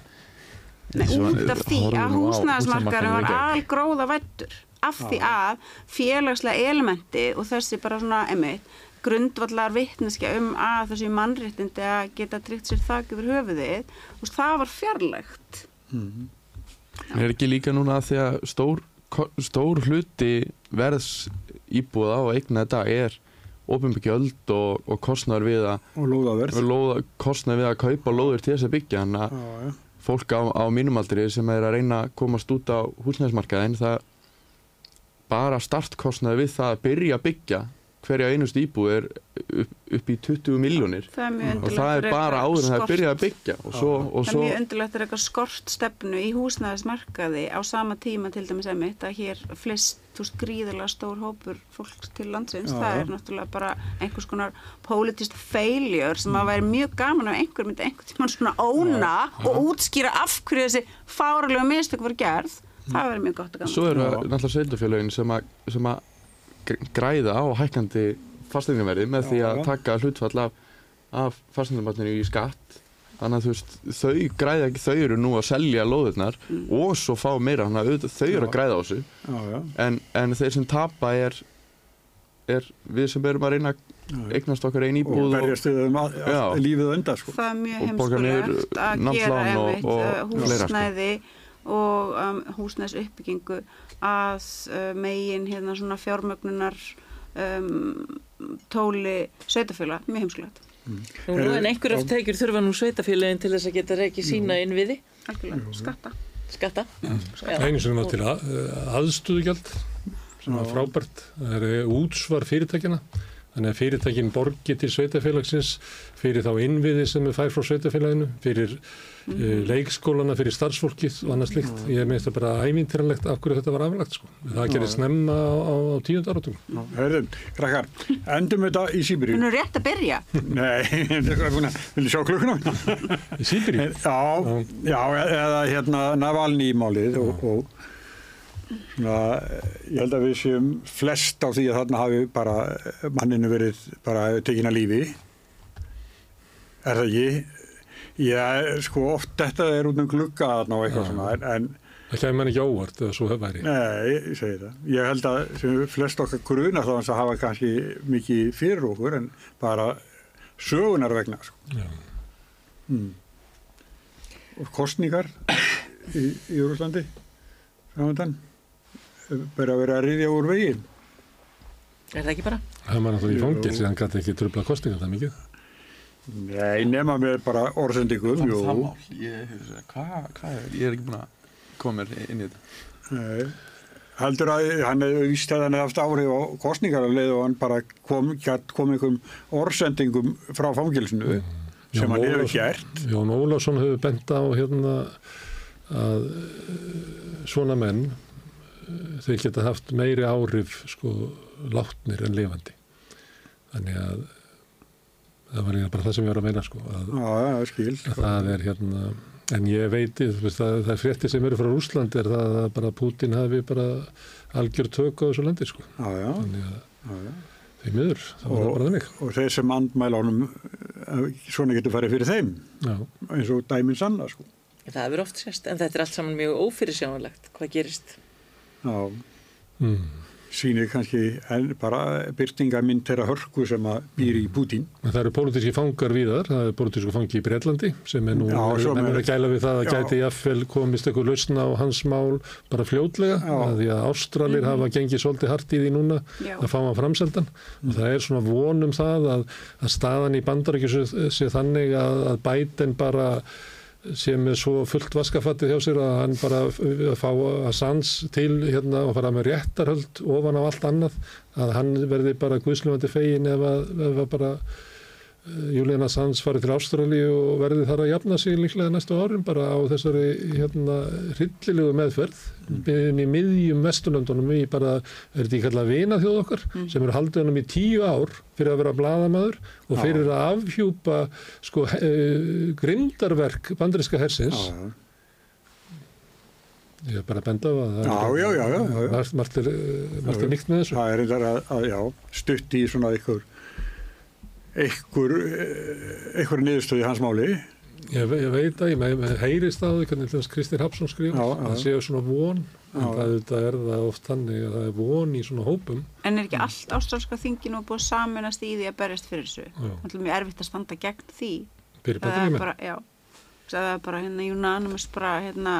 Nei, út af því að húsnæðismarkaðurinn var algróða vættur af því að félagslega elementi og þessi bara svona einmitt, grundvallar vittneskja um að þessi mannréttindi að geta tryggt sér þak yfir höfuðið, veist, það var fjarlægt. Er ekki líka núna að því að stór, stór hluti verðs íbúða og eigna þetta er ofinbyggjöld og, og kostnaður við að og lóðaverð. lóða, kostnaður við að kaupa lóður til þess að byggja þannig að fólk á, á mínumaldri sem er að reyna að komast út á húsnæðismarkaðin það bara startkostnaður við það að byrja að byggja hverja einustu íbúð er upp, upp í 20 miljónir er og það er bara áður en það er byrjað að byggja og svo, og Það er mjög undirlegt að eitthvað skort stefnu í húsnæðismarkaði á sama tíma til dæmis emitt að hér flest, þú veist, gríðarlega stór hópur fólks til landsins. Já, það já. er náttúrulega bara einhvers konar politist failure sem að væri mjög gaman að einhver myndi einhvern tímann svona óna og útskýra af hverju þessi fáralegu mistök voru gerð. Það væri mjög gott að gaman. Svo eru náttúrulega sveitufélögin sem, að- sem að gr- græða á hækkandi fasteignaverði með því að já. taka hlutfall af, af fasteignarmatninu í skatt þannig að þú veist, þau græða ekki þau eru nú að selja lóðurnar og svo fá meira, þannig að auðvitað þau eru að græða á þessu Já, já. en, en þeir sem tapa er, er við sem erum að reyna eignast okkar einn íbúð og, berjast við um að, Já. að lífið enda, sko. Það er mjög heimskulegt að gera einmitt uh, fleira, sko. Og um, húsnæðis uppbyggingu að uh, megin hérna svona fjármögnunar um, tóli sveitafjöla, mjög heimskulegt, Nú, nú, en einhverjaf tekjur þurfa nú sveitafélagin til þess að geta reikið sína innviði, algjörlega, skatta. skatta. Já. Einu sem var til að, aðstuðugjald sem var frábært. Það er eh, útsvar fyrirtækina. Þannig að fyrirtækin borgi til sveitafélagsins fyrir þá innviði sem er fær frá sveitafélaginu, fyrir mm. leikskólana, fyrir starfsfólkið og annað slikt. Ég meðist það bara ævintýranlegt af hverju þetta var aflagt. Sko. Það gerir snemma á, á, á tíund áratum. Hörðum, krakkar, endum þetta í Sýbíri. Hún er rétt að byrja. Nei, er að, vilja sjá klukkuna? Í Sýbiri? Já, já, eða hérna Navalny málið og, og svona, ég held að við séum flest á því að þarna hafi bara manninu verið bara tekin að lífi. Er það ekki? Já, sko, oft þetta er út um glugga þarna og eitthvað Já. svona, en, Það kemur mann ekki óvart eða svo væri. Nei, ég segi það. Ég held að sem flest okkar gruna þá hans að hafa kannski mikið fyrir okkur en bara sögunar vegna. Sko. Mm. Og kostningar í, í Úrlandi framöndan bara verið að riðja úr veginn. Er það ekki bara? Það var náttúrulega í fangil hann gæti ekki tröfla kostinga það mikið. Nei, nema með bara orðsendingum. Jú, það mál ég, hvað, hvað er, ég er ekki búin að koma mér inn í þetta Nei. Heldur að hann hefði víst að hann hefði haft áhrif á kostningar að leið og hann bara kom, kom einhverjum orðsendingum frá fangilsinu sem hann hefur gert. Jón Ólafsson hefur bent á hérna að eh, svona menn þeir geta haft meiri áhrif sko látnir en lifandi þannig að það var bara það sem ég var að meina sko að, Já, já, skil. að það er hérna en ég veit, þú veist, það, það er frétti sem eru frá Rúsland er það að bara Putin hafi bara algjör tök á þessu landi sko Já, já, þannig að já, já. þeir miður, það var bara þannig Og þeir sem andmæla honum, eh, svona getur farið fyrir þeim, Já, eins og dæminn sanna, sko. Það hefur oft sérst, en þetta er allt saman mjög ófyrirsjánulegt. Hvað gerist? Já, mm. sýnir kannski bara byrtingamind þeirra hörku sem að býr í Pútín. En það eru pólitíski fangar víðar, það er pólitísku fangi í Breitlandi sem er nú, Já, með- er að gæla við það að Já. gæti jafnvel komist eitthvað lausna á hans mál bara fljótlega, Já. að því að Ástralir hafa gengið svolítið hart í því núna Já. að fá hann framseldan og það er svona vonum það að, að staðan í bandarækju sé, sé þannig að, að bæten bara sé með svo fullt vaskafattið hjá sér að hann bara að fá að sans til hérna og fara með réttarhöld ofan á allt annað að hann verði bara guðslumandi fegin ef að, ef að bara Julian Assange farið til Ástralíu og verði þar að jafna sig líklega næstu árum bara á þessari hérna hryllilegu meðferð inn í miðjum vesturlöndunum í bara, er þetta ekki kallað vina þjóð okkar sem eru haldið honum í tíu ár fyrir að vera bladamaður og fyrir að afhjúpa sko uh, grindarverk bandriska hersins. Já, ég er bara að benda á að það já, já, já, já, já. er, eh, margt er nýtt með þessu. Það er reyndar að, að, já, stutt í svona einhver, einhver, einhver niðurstöð í hans máli. Ég, ve- ég veit að ég með, með heyrist á því hvernig Kristinn Hapsson skrifa Já, já. það séu svona von en það auðvitað er það oft þannig að það er von í svona hópum En er ekki allt ástrálska þingin og búið saminast í því að berjast fyrir þessu? Já. Það er mjög erfitt að standa gegn því. fyrir Það er bandaríkjumenn. bara, já, það er bara hérna unanimous bara hérna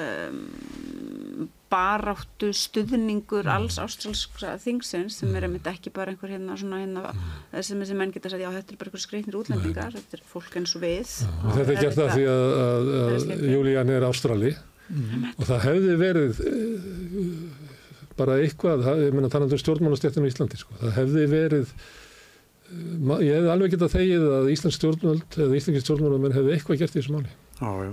um, baráttu stuðningur alls ástrálska þingsins sem er einmitt ekki bara einhver hérna svona hérna sem þessi menn geta sagt, já þetta er bara einhver skreitnir útlendingar, þetta er fólk eins og við. Og þetta er gert það því að, að, að Júlían er ástrali. Og það hefði verið eh, bara eitthvað, það, ég meina talandi um stjórnmálastjættinu í Íslandi, sko. það hefði verið ég hefði alveg getað þegið að Íslands stjórnmöld eða Íslandski stjórnmálamenn hefði eitthvað gert í þessu máli. Já, já.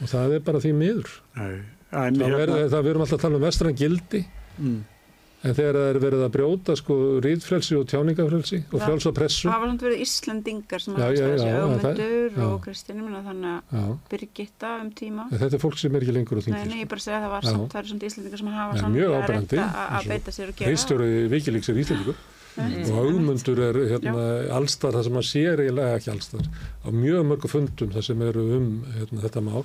og það er bara því miður. Nei. En það, hérna, hérna, það við erum alltaf að tala um vestran gildi. Mm, en þegar það er verið að brjóta sko rýðfrelsi og tjáningafrelsi og Já. frjálsa pressu. Það var samt verið Íslendingar sem Já, sig já, auðmyndur það- og meina þannig að Já, Birgitta um tíma. en þetta er fólk sem er ekki lengur á Nei, þingi nei, ég bara segja að það var Já. samt, það eru samt Íslendingar sem hafa samt að reyna að- að beita sér og gera. Reistjóri Vikilíks er Íslandíkur og augmundur er hérna, allstar það sem maður sér eiginlega ekki allstar. Á mjög mörgu fundum það sem eru um hérna, þetta mál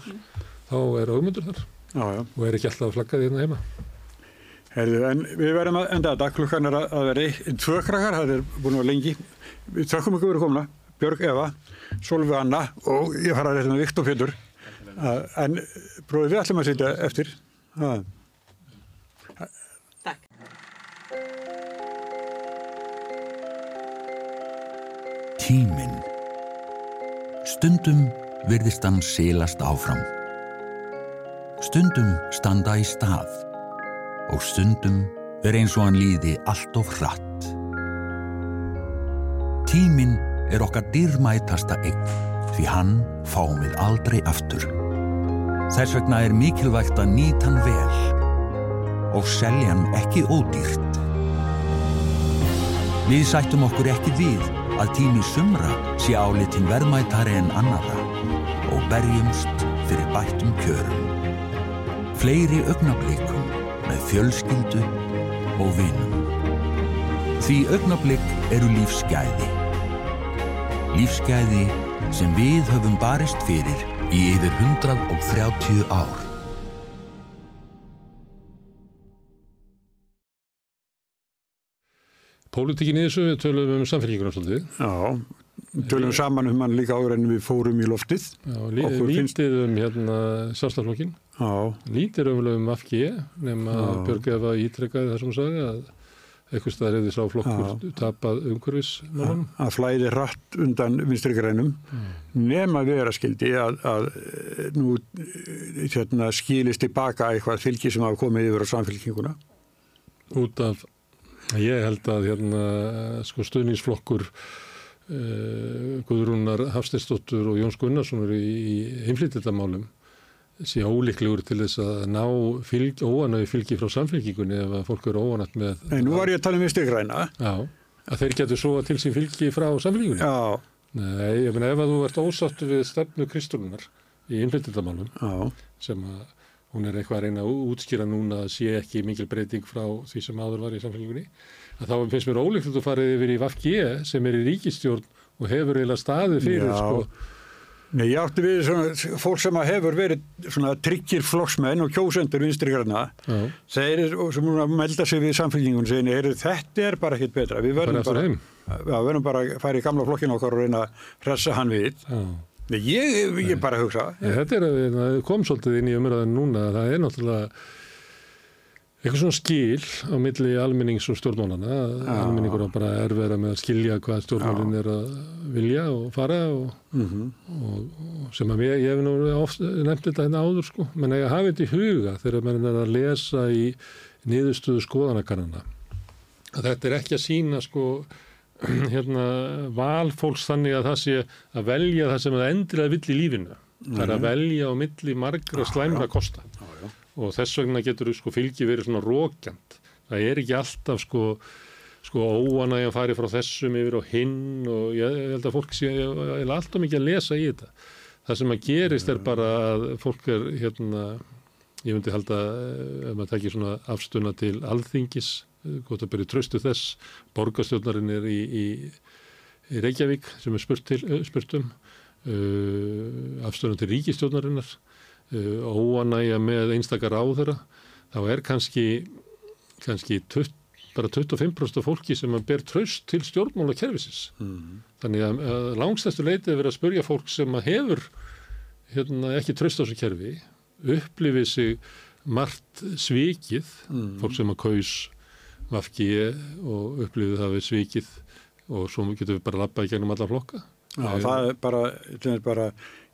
þá er augmundur þar já, já. og er ekki alltaf að flagga því hérna heima Herðu, en við verðum að enda þetta, klukkan er að, að vera ein- tvö krakkar, það er búin að vera lengi. Við þakkum ykkur fyrir komuna, Björg Eva, Solveig Anna og ég fara að reyna með Viktor Pétur. Uh, en bróðið við ætlum að sitja eftir. Takk. Tíminn. Stundum virðist hann silast áfram. Stundum standa í stað. Og stundum er eins og hann líði allt of hratt. Tíminn er okkar dýrmætasta eign því hann fáum við aldrei aftur. Þess vegna er mikilvægt að nýta hann vel og selja hann ekki ódýrt. Við sættum okkur ekki við að tími sumra sé álitin verðmætari en annara og berjumst fyrir bættum kjörum. Fleiri augnablikum með fjölskyldu og vinum. Því augnablik eru lífsgæði. Lífsgæði sem við höfum barist fyrir í yfir 130 ár. Pólitíkin í þessu, við tölum um samfélginguna svolítið já, tölum saman um hann líka áður en við fórum í loftið. Já, lí, Okkur finnst- lítið um hérna sjálfstaflokkin Já, lítið umlega um FG nema. Björg Efa ítrekkaði það sem hún sagði að eitthvað staðar hefði sá flokkur tapað umhverfismálunum að flæði rætt undan vinstri grænum. Nema vera skildi að, að eh, nú eh, hérna, skilist tilbaka eitthvað fylgi sem hafa komið yfir á samfélkinguna. út af ég held að hérna sko stuðningsflokkur uh, Guðrúnar Hafsteinsdóttur og Jóns Gunnarsson eru í, í heimflýtildamálum sé ólíklegur til þess að ná fylg, óanægi fylgi frá samfélkingunni ef að fólk eru óanægt með En nú var ég að tala um vinstri græna. já, að þeir getur svo til sín fylgi frá samfélkingunni Já, Nei, ég meina ef að þú ert ósáttu við stefnu Kristúlunar í innflytjandamálum sem að hún er eitthvað að reyna að útskýra núna að sé ekki mikil breyting frá því sem áður var í samfélgingunni að þá finnst mér ólíklegt að fara yfir í VFG sem er í ríkistjórn og hefur eiginlega staðið fyrir Já. sko, Nei, ég átti við svona fólk sem hefur verið svona tryggir flokksmenn og kjósendur vinstri græna. já, Þeir eru, sem hún að melda sig við samfélkingun segin, er, þetta er bara ekkit betra. Við verðum bara, við verðum bara að fara í gamla flokkinu okkar og reyna að hressa hann við. Nei, ég, ég bara hugsa, En Þetta er að það kom svolítið inn í umræðan núna að það er náttúrulega eitthvað svona skil á milli almennings og stjórnmálana Já. almenningur á bara erfera með að skilja hvað stjórnmálin er að vilja og fara og, mm og, og sem að ég, ég hef nú nefnt þetta hérna áður sko, menn að ég hafi þetta í huga þegar mann er að lesa í niðurstöðu skoðanakarana að þetta er ekki að sína sko hérna valfólks þannig að það sé að velja það sem það endilega vill í lífinu. Það er að velja á milli margra slæmra kosta. Já. Og þess vegna getur sko fylgi verið svona rókjant það er ekki alltaf sko sko óanægja að fari frá þessum yfir og hinn og ég held að fólk sé alltaf mikið að lesa í þetta. Það sem að gerist er bara að fólk er hérna ég myndi halda eh, ef maður tekir svona afstuna til alþingis, eh, gott að byrja tröstu þess, borgarstjórnarinn er í, í, í Reykjavík sem er spurt, til, eh, spurt um uh, afstuna til ríkistjórnarinnar uh, óanægja með einstakar áðura, þá er kannski, kannski 20, bara 25% af fólki sem ber tröst til stjórnmála kerfisins. Mm. Þannig að, að langstæstu leitið er verið að spurja fólk sem að hefur hérna, ekki tröst á þessu kerfi, upplifið sig margt svikið, fólk sem að kaus vafki og upplifið það við svikið og svo getum við bara lappað í gennum alla flokka. Já, það er bara, það er bara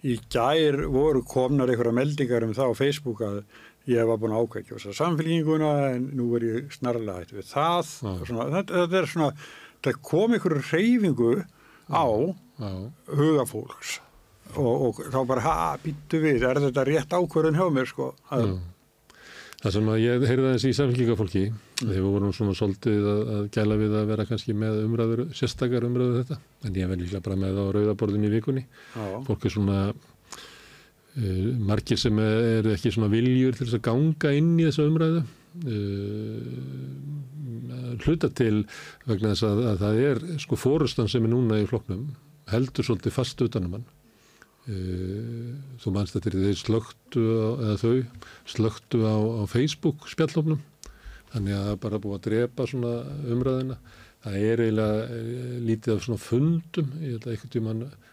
í gær voru komnar einhverja meldingar um það á Facebook að ég var búin að ákvækja þess að samfélginguna en nú er ég snarlega hægt við það. Svona, þetta, þetta er svona, það kom einhverju reyfingu á hugafólks og, og þá bara, ha, býttu við er þetta rétt ákvörðun hjá mér sko? Að. Það sem að ég heyrði aðeins í samfélkingafólki, þegar við vorum svona svolítið að, að gæla við að vera kannski með umræður, sérstakar umræður þetta, en ég verði líka bara með á rauðaborðin í vikunni. Fólk er svona uh, margir sem eru ekki svona viljur til þess að ganga inn í þessa umræðu. Uh, hluta til vegna þess að, að það er sko fórustan sem er núna í flokknum heldur svolítið fast utanum hann. Uh, þú mannst þetta er þeir slögtu eða þau slögtu á, á Facebook spjallofnum þannig að það er bara búið að drepa svona umræðina það er eiginlega eh, lítið af svona fundum. Ég held að einhvern tímann uh,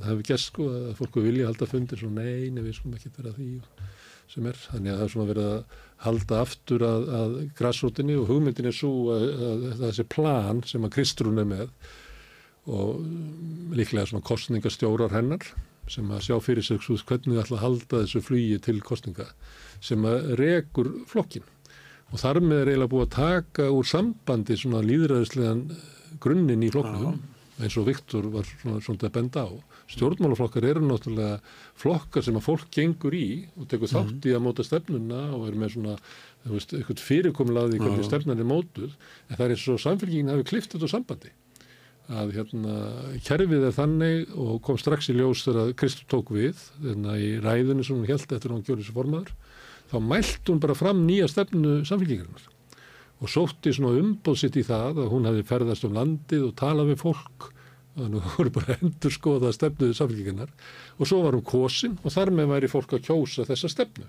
það hefur gert sko að fólku vilja halda fundir svona nei, nei við skulum ekki vera því sem er, þannig að það er svona verið að halda aftur að, að grassrótinni og hugmyndin er svo að, að, að þessi plan sem að Kristrún er með og líklega svona kostningastjórar hennar sem að sjá fyrir sig hvernig það ætla að halda þessu flugi til kostninga sem að rekur flokkin og þar með er eiginlega búið að taka úr sambandi svona líðræðislegan grunninn í flokknum eins og Viktor var svona, svona að benda á. Stjórnmálaflokkar eru náttúrulega flokkar sem að fólk gengur í og tekur þátt í að móta stefnuna og er með svona veist, eitthvað fyrirkomlaði hvernig stefnan er mótuð. En það er eins og samfélgingin hafi klift þetta sambandi. Að hérna kerfið er þannig og kom strax í ljós þegar Kristur tók við hérna í ræðinu sem hún held eftir að hún gjör þessu formaður þá mælt hún bara fram nýja stefnu samfélgingarinnar og sótti svona umbóðsitt í það að hún hefði ferðast um landið og talað við fólk þannig að hún voru bara endur skoða stefnuðu samfélgingarnar og svo var hún kosin og þar með væri fólk að kjósa þessa stefnu.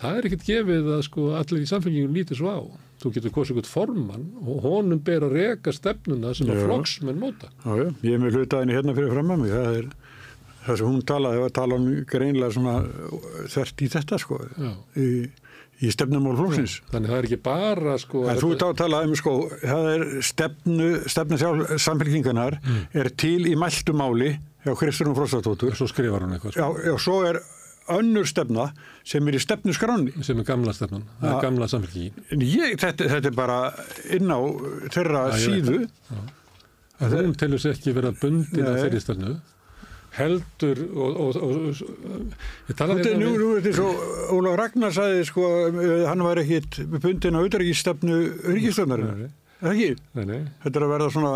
Það er ekkert gefið að sko allir í samfélgingum lítið svo á. Þú getur kosið eitthvað formann og honum ber að reka stefnuna sem að flokksmenn móta. Já, já, ég er með hlutaðinni hérna fyrir fram að mig, það er það sem hún talaði, það tala um greinlega svona þvert í þetta sko, Já. í, í stefnumál flóksins. þannig það er ekki bara sko En þú ert á að tala um sko, það er stefnu, stefnu sjálf samfélkingarnar er til í mæltu máli hjá Kristján Frostatóttur. svo skrifar hún eitthvað sko, Já, já, svo er önnur stefna sem er í stefnu skráni. sem er gamla stefnan, það er gamla ég, þetta, þetta er bara inn á þeirra síðu. að hún telur sér ekki vera bundin af þeirri stefnu heldur og, og, og, og ég talaði Þetta nú, nú er þetta svo, Ólaf Ragnar sagði sko, eh, hann var ekkit bundin á. Nei. Er það ekki? Nei, nei, Þetta er að verða svona,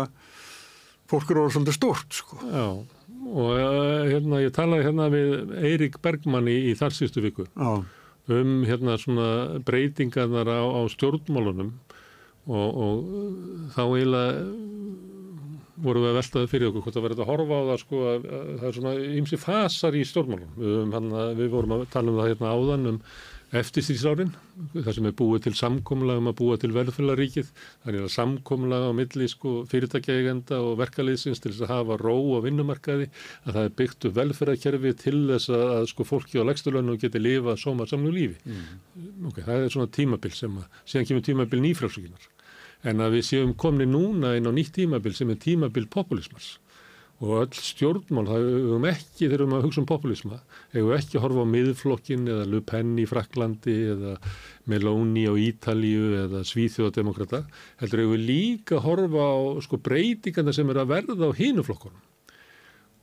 fólk eru orðið svolítið stórt sko. já og uh, hérna, ég talaði hérna við Eirík Bergmann í, í þar síðustu viku Já, um hérna svona breytingarnar á, á stjórnmálunum og, og uh, þá eiginlega vorum við að veltaði fyrir okkur hvort að verða að horfa á það sko að, að það er svona ymsi fasar í stjórnmálum. Við, við vorum að tala um það hérna áðan um eftirstýrsárin það sem er búið til samkomlag um að búa til velfélaríkið er að samkomlag á milli sko fyrirtækjaegenda og verkaliðsins til þess að hafa ró á vinnumarkaði að það er byggt upp velferðarkerfi til þess að, að sko fólki á legstulönu geti lifa sóma samlu lífi ok, það er svona tímabil sem að síðan kemur tímabil nýfrálsökinar en að við séum komni núna inn á nýtt tímabil sem er tímabil populismars og öll stjórnmál, það hefum ekki þegar við erum að hugsa um populisma, hefum ekki að horfa á miðflokkin eða Le Pen í Fraklandi eða Meloni á Ítalíu eða Svíþjóðademokrata heldur hefum við líka að horfa á sko breytingarna sem er að verða á hinuflokkunum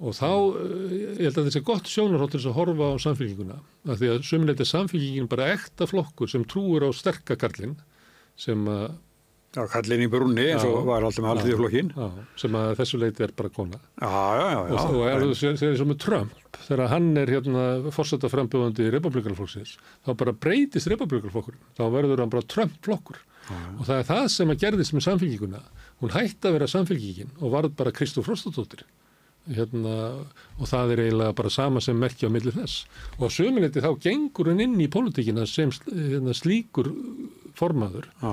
og þá, eh, ég held að þetta sé gott sjónarhótt til þess að horfa á samfélkinguna af því að sömuleiti samfélkingin bara ekta flokkur sem trúur á sterkakarlinn sem að já kallin í brunni eins og var alltaf með alltaf í flokkin. Já, sem að þessu leiti er bara kona. Já, já, já. já. og, þú segir eins og með Trump, þegar hann er hérna fórsetta frambjóðandi republikanflokksins, þá bara breytist republikanflokkurinn. Þá verður hann bara Trump-flokkur. Og það er það sem að gerðist með samfélkinguna. Hún hætti að vera samfélkingin og varð bara Kristóf Frostadóttir. hérna, og það er eiginlega bara sama sem merkja á milli þess og á sömuleyti þá gengur hann inn í pólitíkina sem hérna, slíkur formaður Já,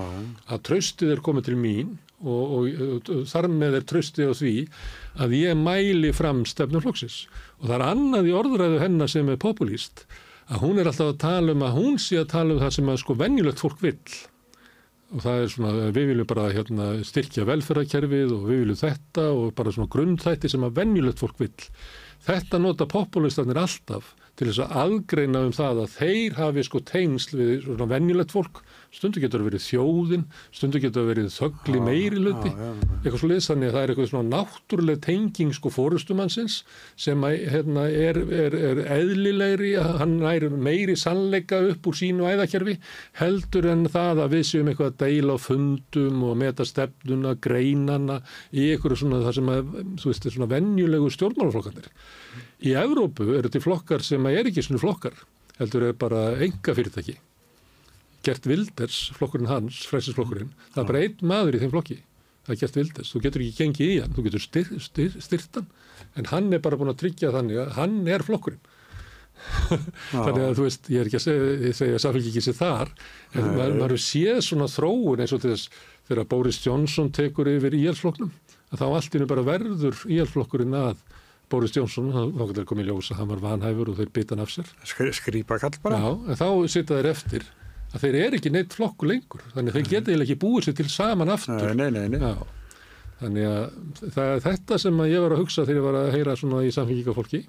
að traustið er komið til mín og, og, og þar með er traustið á því að ég mæli fram stefnum flokksins. Og það er annað í orðræðu hennar sem er populíst að hún er alltaf að tala um að hún sé að tala um það sem að sko venjulegt fólk vill. Og það er svona, við viljum bara hérna, styrkja velferðarkerfið og við viljum þetta og bara svona grundþætti sem að venjulegt fólk vill. Þetta nota populistarnir alltaf til þess að aðgreina um það að þeir hafi sko tengsl við svona venjulegt fólk, stundu getur verið þjóðin, stundu getur verið þöggli meiri luti, eitthvað svo liðs þannig að það er eitthvað svona náttúruleg tenging sko fórustumannsins sem að, hérna, er, er, er eðlilegri, hann er meiri sannleika upp úr sínu æðakerfi heldur en það að við séum eitthvað að deila á fundum og meta stefnuna, greinana í eitthvað svona það sem að, þú veist, er svona venjulegu stjórnmálaflokkarnir. Í Evrópu eru til flokkar sem er ekki svona flokkar, heldur er bara enga fyrirtæki. Gert Wilders, flokkurinn hans, frelsisflokkurinn, það er bara einn maður í þeim flokki. Það er Gert Wilders, þú getur ekki gengið í hann, þú getur styr, styr, styrtan, en hann er bara búin að tryggja þannig að hann er flokkurinn. Þannig að þú veist, ég er ekki að segja, ég segja samfélgi ekki sér þar, en Nei. maður, maður séð svona þróun eins og þess þegar Boris Johnson tekur yfir íhjálpsflokknum, að þá allt innu bara verður íhjálpsflokkurinn að Boris Johnson, þá getur komið í ljós að hann var vanhæfur og þeir bytta hann af sér. skrýpa kall bara. Já, en þá sitja þeir eftir að þeir eru ekki neitt flokku lengur, þannig þeir geta eiginlega ekki búið sér til saman aftur. Nei, nei, nei. þannig að það er þetta sem ég var að hugsa þegar ég var að heyra svona í samfélgíkafólki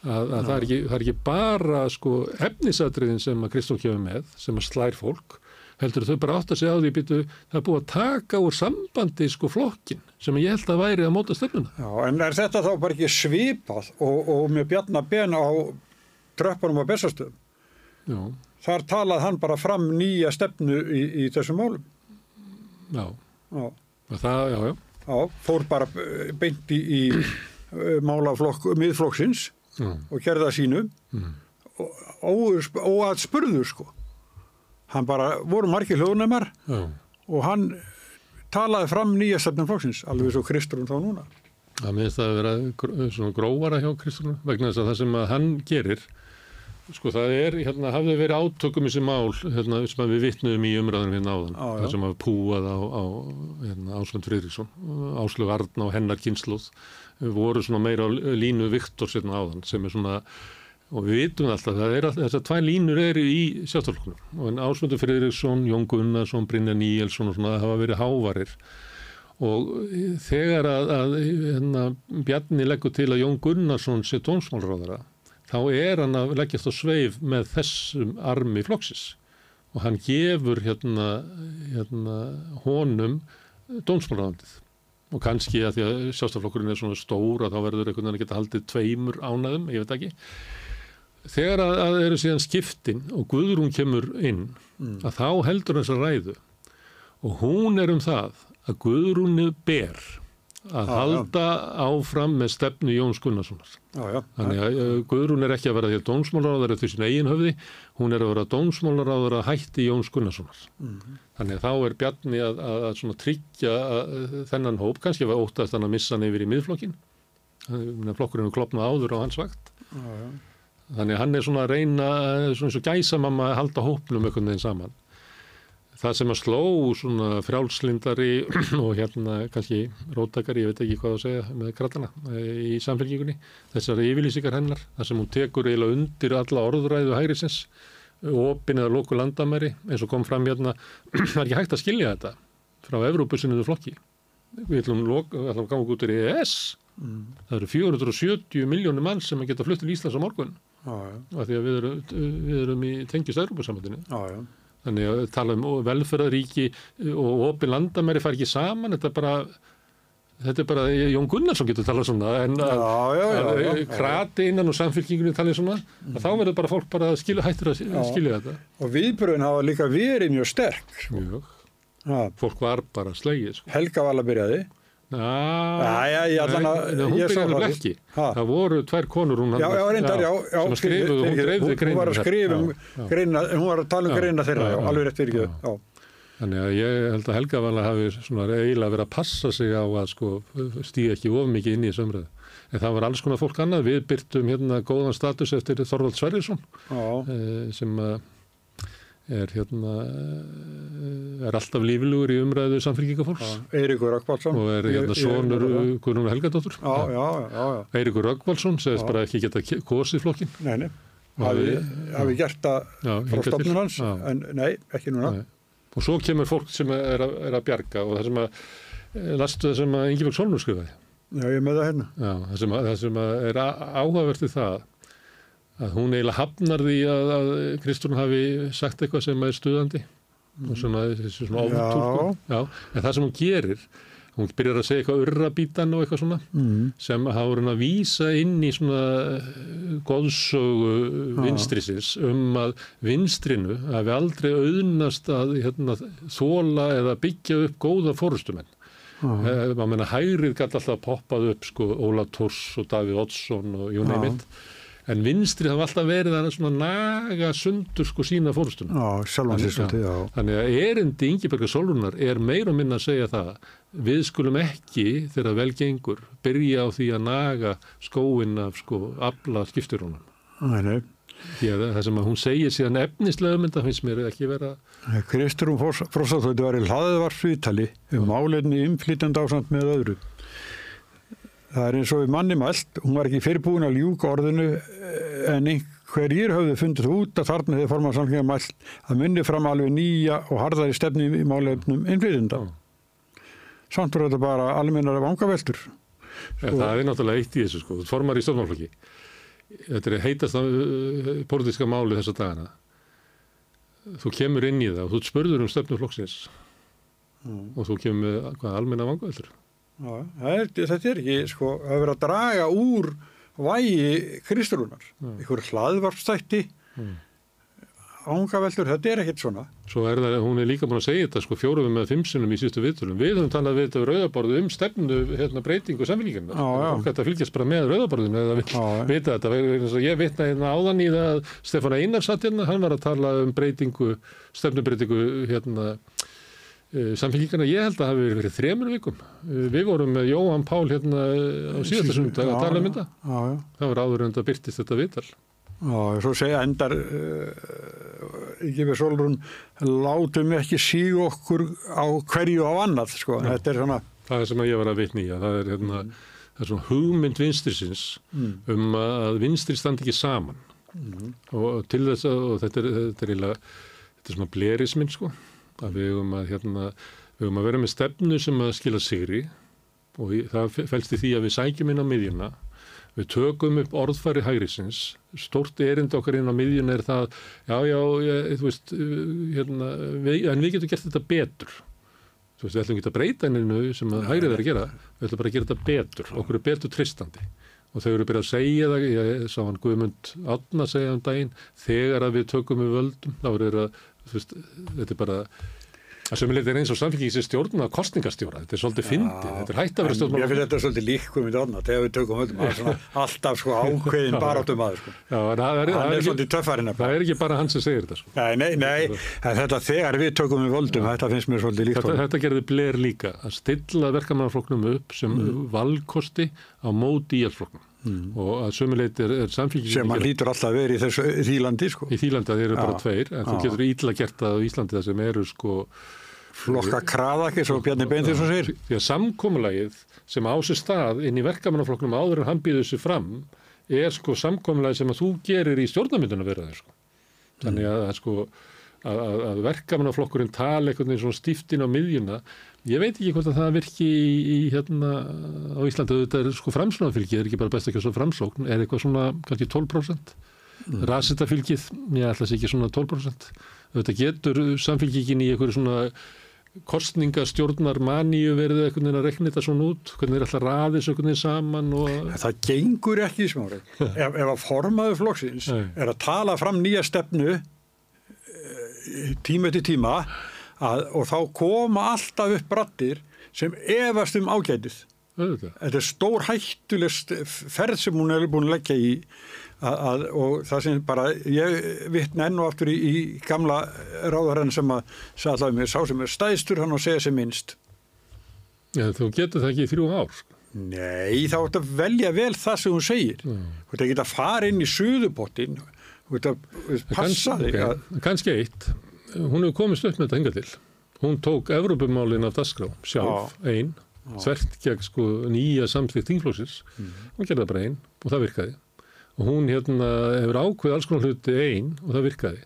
að, að það, er ekki, það er ekki bara sko efnisatriðin sem að Kristofn kemur með sem að slær fólk heldur þau bara átt að segja á því býtu það er búið að taka úr sambandi sko flokkin sem ég held að væri að móta stefnuna. Já, en er þetta þá bara ekki svipað og, og með Bjarnar Ben á tröppunum á Bessastöðum? Já, Þar talað hann bara fram nýja stefnu í, í þessum málum. já, Já, það, já, já, já fór bara eh, beint í, eh, málaflokk, miðflokksins og gerða sínu Mm. og, og að spurðu sko. Hann bara, voru margir hljóðnemar já. og hann talaði fram nýja stefnum flokksins, alveg svo Kristurinn þá núna. Það minnst að vera svona grófara hjá Kristján vegna þess að það sem að hann gerir sko það er, hérna, hafði verið átökum þessi mál, hérna, sem við vitnuðum í umræðunum hérna áðan, já. það sem að púað á, á hérna, Ásvönd Friðriksson Áslöf Arna og hennar kynsluð voru svona meira á línu Viktors hérna áðan, sem er svona og við vitum alltaf, það er alltaf, þessar tvær línur eru í sjáttalkunum og Ásvöndur Friðriksson, Jón Gunnarsson, Brynja Níelsson og svona hafa verið hávarir. Og þegar að, að hérna, Bjarni leggur til að Jón Gunnarsson sé dómsmálráðara þá er hann að leggjast á sveif með þessum armi floksis og hann gefur hérna, hérna honum dómsmálráðandið og kannski að því að sjálfstaflokkurinn er svona stór að þá verður einhvern veginn að geta haldið tveimur ánæðum, ég veit ekki. Þegar að, að eru síðan skiptin og Guðrún kemur inn að þá heldur þess að ræðu. Og hún er um það að Guðrúnu ber að halda áfram með stefnu Jóns Gunnarssonar. Þannig að uh, Guðrún er ekki að vera því að dómsmálaráður eftir sín eigin höfði, hún er að vera dómsmálaráður að hætti Jóns Gunnarssonar. Þannig að þá er Bjarni að, að, að svona tryggja að, þennan hóp, kannski var óttast hann að missa hann yfir í miðflokkin, að flokkurinn er klopnað áður á hans vakt. já, já. Þannig að hann er svona að reyna, eh, svona eins og gæsamamma að halda hópnum einhvern veginn saman. Það sem að sló svona frjálslindari og hérna kannski róttakari, ég veit ekki hvað að segja með krattana í samfélgíkunni, þessari yfirlýsingar hennar, þar sem hún tekur eiginlega undir alla orðræðu hægrisins, opin eða lóku landamæri, eins og kom fram hérna, það er ekki hægt að skilja þetta frá Evrópusinniðu flokki. Við ætlum, ætlum að ganga út í ES, það eru 470 miljónir mann sem geta flutt til Íslands á morgun Já, já, af því að við erum, við erum í tengjast Európa-sambandinu. já, já. Þannig að tala um velferðaríki og opin landamæri fari ekki saman, þetta er bara, þetta er bara, Jón Gunnarsson getur talað svona, en að, Já, já, já, að já. krati innan og samfélkingunni talið svona, að þá verður bara fólk bara að skilja, hættur að skilja þetta. Og viðbröðin hafa líka verið mjög sterk. Sko. Mjög. Fólk var bara slegið, sko. Helga var alveg byrjaði. Já, Jæja, ég allan að- hún byrjaði ekki. Það voru tvær konur hún Já, já, reyndar, já. já sem skrifuðu, hún dreifði hún, hún var að skrifa um greina, hún var að tala um greina þeirra, alveg rétt fyrir Já. Þannig að ég held að Helga Vala hafi svona eiginlega verið að passa sig á að sko stíga ekki of mikið inn í umræðu. En það var alls konar fólk annað. Við byrtum hérna góðan status eftir Þorvald Sverrisson Já, eh, sem að er hérna eh, er alltaf lífilugur í umræðu samfélkingafólks Eiríkur Rökkvaldsson. og er hérna sonur Guðrún Helgadóttur. Já, já, já, já. Eiríkur Röggvaldsson segist bara ekki geta kosið flokkin. Nei, nei. Hafi, hafi- gert það frá stofnun hans, en nei, ekki núna. Nei. Og svo kemur fólk sem er að, er að bjarga og það sem að eh, lastu það sem að Ingeborg Solnur skrifaði. Já, ég með það hérna. Já, það sem, að, það sem er áhugavert við það að hún eiginlega hafnar því að, að Kristún hafi sagt eitthvað sem er stuðandi og svona, þessi svona Já. ofutúlkun. Já, en það sem hún gerir, hún byrjar að segja eitthvað urrabítan og eitthvað svona Mm. sem hafa verið að vísa inn í svona eh, góðsögu vinstrisins um að vinstrinu hafi aldrei auðnast að hérna, þóla eða byggja upp góða fórustumenn. Eh, hægrið gæti alltaf poppað upp sko Óla Tors og Davíð Oddsson og Jón Já. En vinstri hafa alltaf verið að naga sundur sko sína Já, já. þannig að erindi Ingeberga Sólrunar er meira minna að segja það við skulum ekki þegar vel gengur byrja á því að naga skóin af sko afla skipturunum Nei, að það sem að hún segir síðan efnislega um þetta finnst mér ekki vera Kristrún Frostatótti var í hlaðvarpsviðtali um málefni innflytjandi ásamt með öðru. Það er eins og við manni mælt, hún var ekki fyrirbúin að ljúka orðinu eh, en einhverjir höfðu fundið út að þarna hefði formað samlinga mælt að myndi fram alveg nýja og harðari stefni í málefnum innflytjanda. Samt voru þetta bara almennar vangaveltur. Ja, það er náttúrulega eitt í þessu sko, þú formar í stofnmálflokki. Þetta er heitast uh, pólitíska máli þessa dagana. Þú kemur inn í það og þú spurður um stefnu flokksins og þú kemur með hvað, almenna vangaveltur. Þetta er ekki, sko, það er verið að draga úr vægi Kristrúnar. Ykkur hlaðvarpstætti, ángaveltur, þetta er ekkert svona. Svo er það, hún er líka búin að segja þetta sko fjóruðum með fimm sinnum í síðustu viðtölum. Við höfum talað við þetta rauðaborðu um stefnu hérna, breytingu ætti að fylgjast bara með rauðaborðinu eða vita þetta. Ég vitna hérna áðan í það að Stefán Einar satt hérna, hann var að tala um breytingu, stefnubreytingu hérna samfélgíkana, ég held að það hafi verið þremur vikum. Eh, Við vorum með Jóhann Pál hérna á síðasta sundag að tala um þetta. Já, já. Það var áður en það byrtist þetta viðtal. Já, svo segja endar ekki við Solrún látum ekki síg okkur á hverju á annað, sko. Þetta er svona, Það er sem að ég var að vitna í að það er, hérna, það er svona hugmynd vinstrisins um að vinstri standi ekki saman og til þess að og þetta er, þetta er, eiginlega- þetta er svona blerisminn sko að við höfum að, hérna, að vera með stefnu sem að skila sigri og það fælst í því að við sækjum inn á miðjuna við tökum upp orðfæri hægrisins stórt erind okkar inn á miðjuna er það já, já, ég, þú veist hérna, við, en við getum gert þetta betur. Þú veist, við ætlum ekki að breyta enninu sem að hægrið er að gera, við ætlum bara að gera þetta betur okkur er betur tristandi og þau eru byrjað að segja það, ég sá hann Guðmund Átna segja um daginn, þegar að við tökum við völdum, þá er það veist, þetta er bara að sömuleitt er eins og samfélgið sér stjórna kostningastjóra, þetta er svolítið fyndið, þetta er hægt að vera ég stjórnmál finnst þetta svolítið líkum í donna, þegar við tökum höldum að alltaf sko ákveðin baráttum aður, sko. Já, það er, er svolítið töffarinn það er ekki bara hann sem segir þetta sko. Nei, nei, nei, þetta þegar við tökum við völdum, þetta finnst mér svolítið líkt þetta, þetta gerði Blair líka að stilla verkamannaflokknum upp sem valkosti á móti íhaldsflokknum og að sömuleit er, er samfélgið sem hann lítur alltaf að vera í þessu í því landi, sko. í Þýlandi að þeir eru bara Já, tveir en þú já. getur ítla gert það á Íslandi það sem eru sko Flokka kraða ekki, svo Bjarni Beinþjórsson segir. því að samkomulagið sem á sér stað inn í verkamannaflokknum áður en hann býður sér fram er sko samkomulagið sem að þú gerir í stjórnarmynduna vera þeir sko þannig að, að sko að, að, að verkamannaflokkurinn tala einhvern veginn svona stíft inn á miðjuna ég veit ekki hvort að það virki í, í hérna á Íslandi þetta er sko framsóknarfylgið, er ekki bara best ekki svo framsókn er eitthvað svona kannski 12% mm. rasitafylgið, ég ætla að sé ekki svona 12% þetta getur samfylgingin í einhverju svona kostningastjórnar maníu verið einhvern veginn að rekna þetta svona út hvernig er alltaf raðis einhvern veginn saman og Það gengur ekki í smári. ef, ef að formaður flokksins Nei. er að tala fram nýja stefnu eh, tíma til tíma að, og þá koma alltaf upp brattir sem efast um ágætið. auðvitað. þetta er stór hættulegt ferð sem hún er búin að leggja í að, að, og það sem bara ég vittna enn og aftur í, í gamla ráðarann sem að sagði mér, sá sem er stæðstur hann og segja sem minnst Já, þú getur það ekki í þrjú ár. sko. Nei, þá ert að velja vel það sem hún segir þú ert ekki að fara inn í suðupottin þú ert að passa þig ok, að, Kannski eitt, hún hefur komist upp með þetta hingað til. Hún tók Evrópumálin af dasgrá, sjálf, einn, þvert gegn sko nýja samþykkt þingflóksins. Hún gerði það bara einn og það virkaði. Og hún hérna hefur ákveð alls konar hluti einn og það virkaði.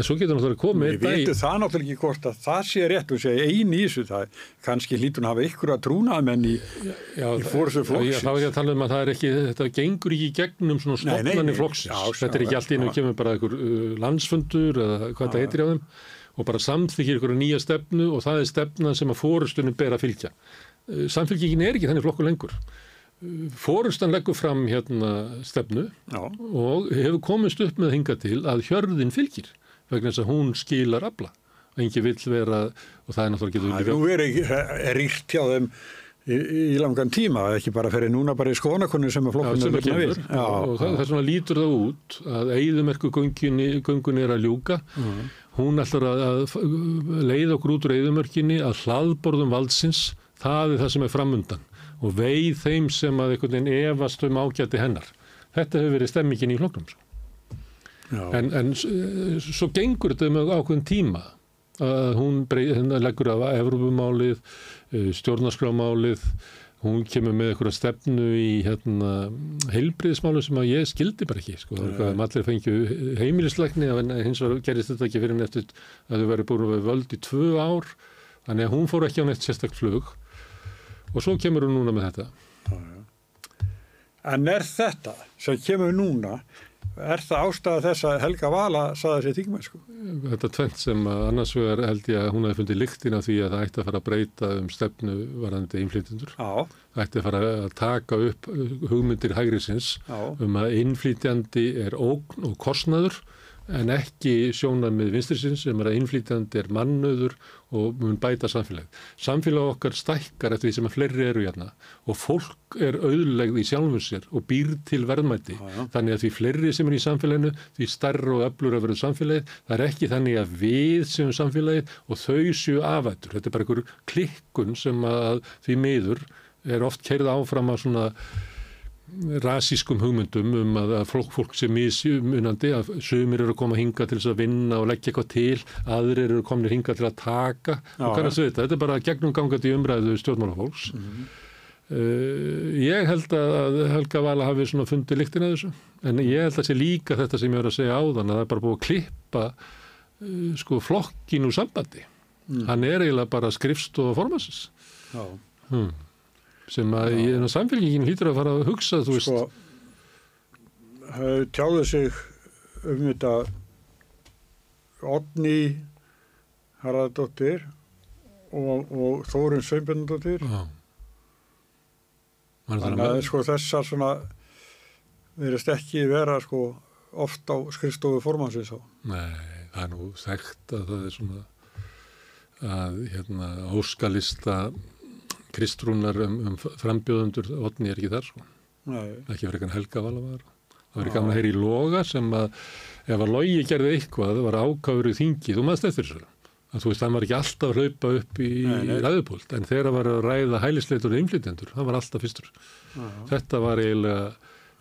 En svo getur náttúrulega komið við veitum það náttúrulega ekki hvort að það sé rétt og segja einn í þessu það hún að hafa ykkur að trúna menn í, Já, í fórustu Já, flokksins þá er ég að tala um að það er ekki, þetta gengur ekki gegnum svona stofnarnir flokksins. Já, þetta er ekki já, allt einu já. kemur bara einhver uh, landsfundur eða hvað þetta heitir á þeim og bara samþykir einhverja nýja stefnu og það er stefna sem að fórustunum ber að fylgja. Uh, Samfylgingin er ekki þannig flokkur lengur. Uh, Fórustan leggur fram hérna stefnu Já, og hefur komist upp með hinga til að hjörðin fylgir vegna þess að hún skilar afla. Engi vill vera, og það er náttúrulega getur það er verið rýrt hjá þeim í, í langan tíma, ekki bara fyrir núna bara í skoðanakonur sem er flokkun það kemur. Og það, það svona lítur það út að eigðumerku göngunni er að ljúka. Hún ætlar að, að leiða okkur út úr eigðumörkinni að hlaðborðum valdsins það er það sem er framundan. Og veið þeim sem að einhvern veginn efast um ágæti hennar. Þetta hefur verið stemmingin í flokknum sko. Já. en, en s- svo gengur þetta með ákveðin tíma að hún brey, hérna leggur af Evropumálið, stjórnarskrámálið, hún kemur með eitthvað stefnu í hérna, heilbriðismálu sem að ég skildi bara ekki. Sko. Það er allir fengju heimilisleikni en hins vegar gerist þetta ekki fyrir en eftir að þau verið búin að vera völd í tvö ár. Þannig að hún fór ekki á neitt sérstakt flug og svo kemur hún núna með þetta. En er þetta sem kemur núna, er það ástæða þess að Helga Vala saði sér þingmennsku? Þetta tvent sem annars vegar held ég að hún hefði fundið lyktin af því að það ætti að fara að breyta um stefnu varðandi innflytjendur. Já, Það ætti að fara að taka upp hugmyndir hægrisins um að innflytjandi er ógn og kostnaður en ekki sjónað með vinstrisins sem er að innflytjandi er mannöður og mun bæta samfélag. Samfélag okkar stækkar eftir því sem að fleiri eru hérna og fólk er auðlegð í sjálfum sér og býr til verðmæti. Já, já. Þannig að því fleiri sem er í samfélaginu, því starra og öflur að vera samfélagið, það er ekki þannig að við séum samfélagið og þau séu afættur. Þetta er bara einhver klikkun sem að því miður er oft kerða áfram að svona rasískum hugmyndum um að, að fólk, fólk sé mismunandi að sumir eru að koma hinga til þess að vinna og leggja eitthvað til, aðrir eru komin hinga til að taka Já, og kannast þetta, þetta er bara gegnum gangandi umræðu stjórnmálafólks Mhm. uh, ég held að, Helga Vala hafi svona fundið lyktin að þessu en ég held að sé líka þetta sem ég var að segja áðan að það er bara búið að klippa uh, sko flokkin úr sambandi Mm. hann er eiginlega bara skrifstofa formansins já. hmm. Sem að þennan samfélgingin hlýtur að fara að hugsa þú veist, Sko, tjáðu sig um þetta Odni Harðardóttir og, og Þórun Sveinbjörndóttir. Er Þannig að sko þessar svona verðist ekki vera sko oft á skrifstofu formansins. Nei, það er nú þekkt að það er svona að hérna óskalista kristrúnar um, um frambjóðundur Otni er ekki þar sko, ekki fyrir eitthvað helga vala var. Það verið gaman að heyra í loga sem að ef að logi gerði eitthvað, það var ákáður í þingi, þú maður eftir þessu. Að þú veist, það var ekki alltaf að hlaupa upp í ræðupúlt, en þegar það var að ræða hælisleitur og innflytjendur, það var alltaf fyrstur. já, Þetta var eiginlega,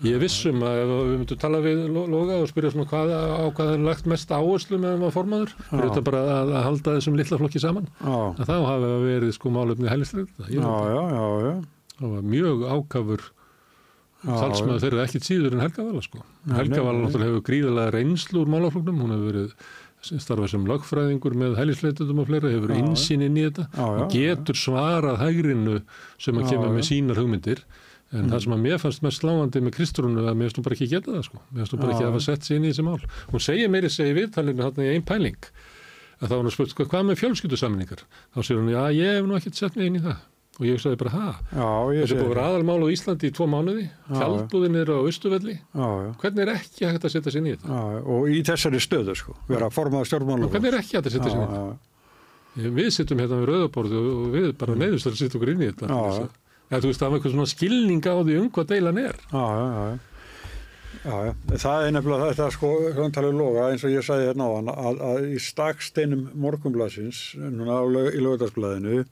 ég vissum að ef við myndum tala við Loga og spyrja svona hvað, á hvað er lagt mest áherslu með hann var formaður, fyrir þetta bara að, að halda þessum litla flokki saman, já, að þá hafi það verið sko málefni hælisleita. já, já, já, já. Það var mjög ákafur Já, talsmaður þeirra ekkit síður en Helga Vala sko. Nei, Helga Vala náttúrulega hefur gríðalega reynslu úr málafloknum, hún hefur verið starfað sem lögfræðingur með hælisleitundum og fleira, hefur Já, insýn inn í þetta. Já, já, og getur svarað hægrinu sem að Já, kemur með já. sínar hugmyndir en það sem að mér fannst mest sláandi með Kristrúnu að mér finnst hún bara ekki geta það sko. Mér finnst hún bara Já. ekki hafa sett sig inn í þessi mál. Hún segir meiri segir viðtalinu hann í einn pæling að þá hún spurt hvað með fjölskyldusamningar þá segir hún já ég hef nú ekkert sett mig inn í það. Og ég sagði bara ha? Þessi búið að vera aðalmál á Íslandi í tvo mánuði Já. tjaldbúðin er á já. hvernig er ekki hægt að setja sig inn í þetta? Já, og í þessari stöðu sko, hvernig er ekki hægt að setja sig inn í þetta? við sittum hérna við rauðaborðu og við bara neyðumst að setja okkur inn í þetta. Já, þú veist, af einhvern svona skilning á því um hvað deilan er. Já, já, já, já. Já, já, það er nefnilega þetta sko, hann talaði loga eins og ég sagði hérna á hann að, að í staksteinum morgumblasins, núna lög- í lögadagsblæðinu,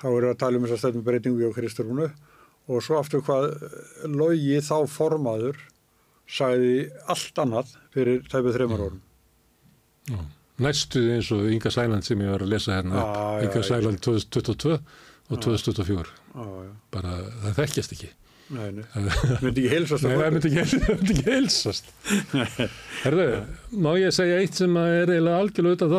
þá er að tala um þess að stefnum breytingu á Kristúrunu og svo aftur hvað logi þá formaður sagði allt annað fyrir tæpið þreymar orðum. Já. Næstu eins og Inga Sæland sem ég var að lesa hérna, já, Inga ég- Sæland 2022 og 2024. Bara það þekkjast ekki. nei, nei, myndi ekki heilsast Nei, það myndi ekki, það heilsast. Herðu, má ég segja eitt sem að er eiginlega algjörlega auðvitað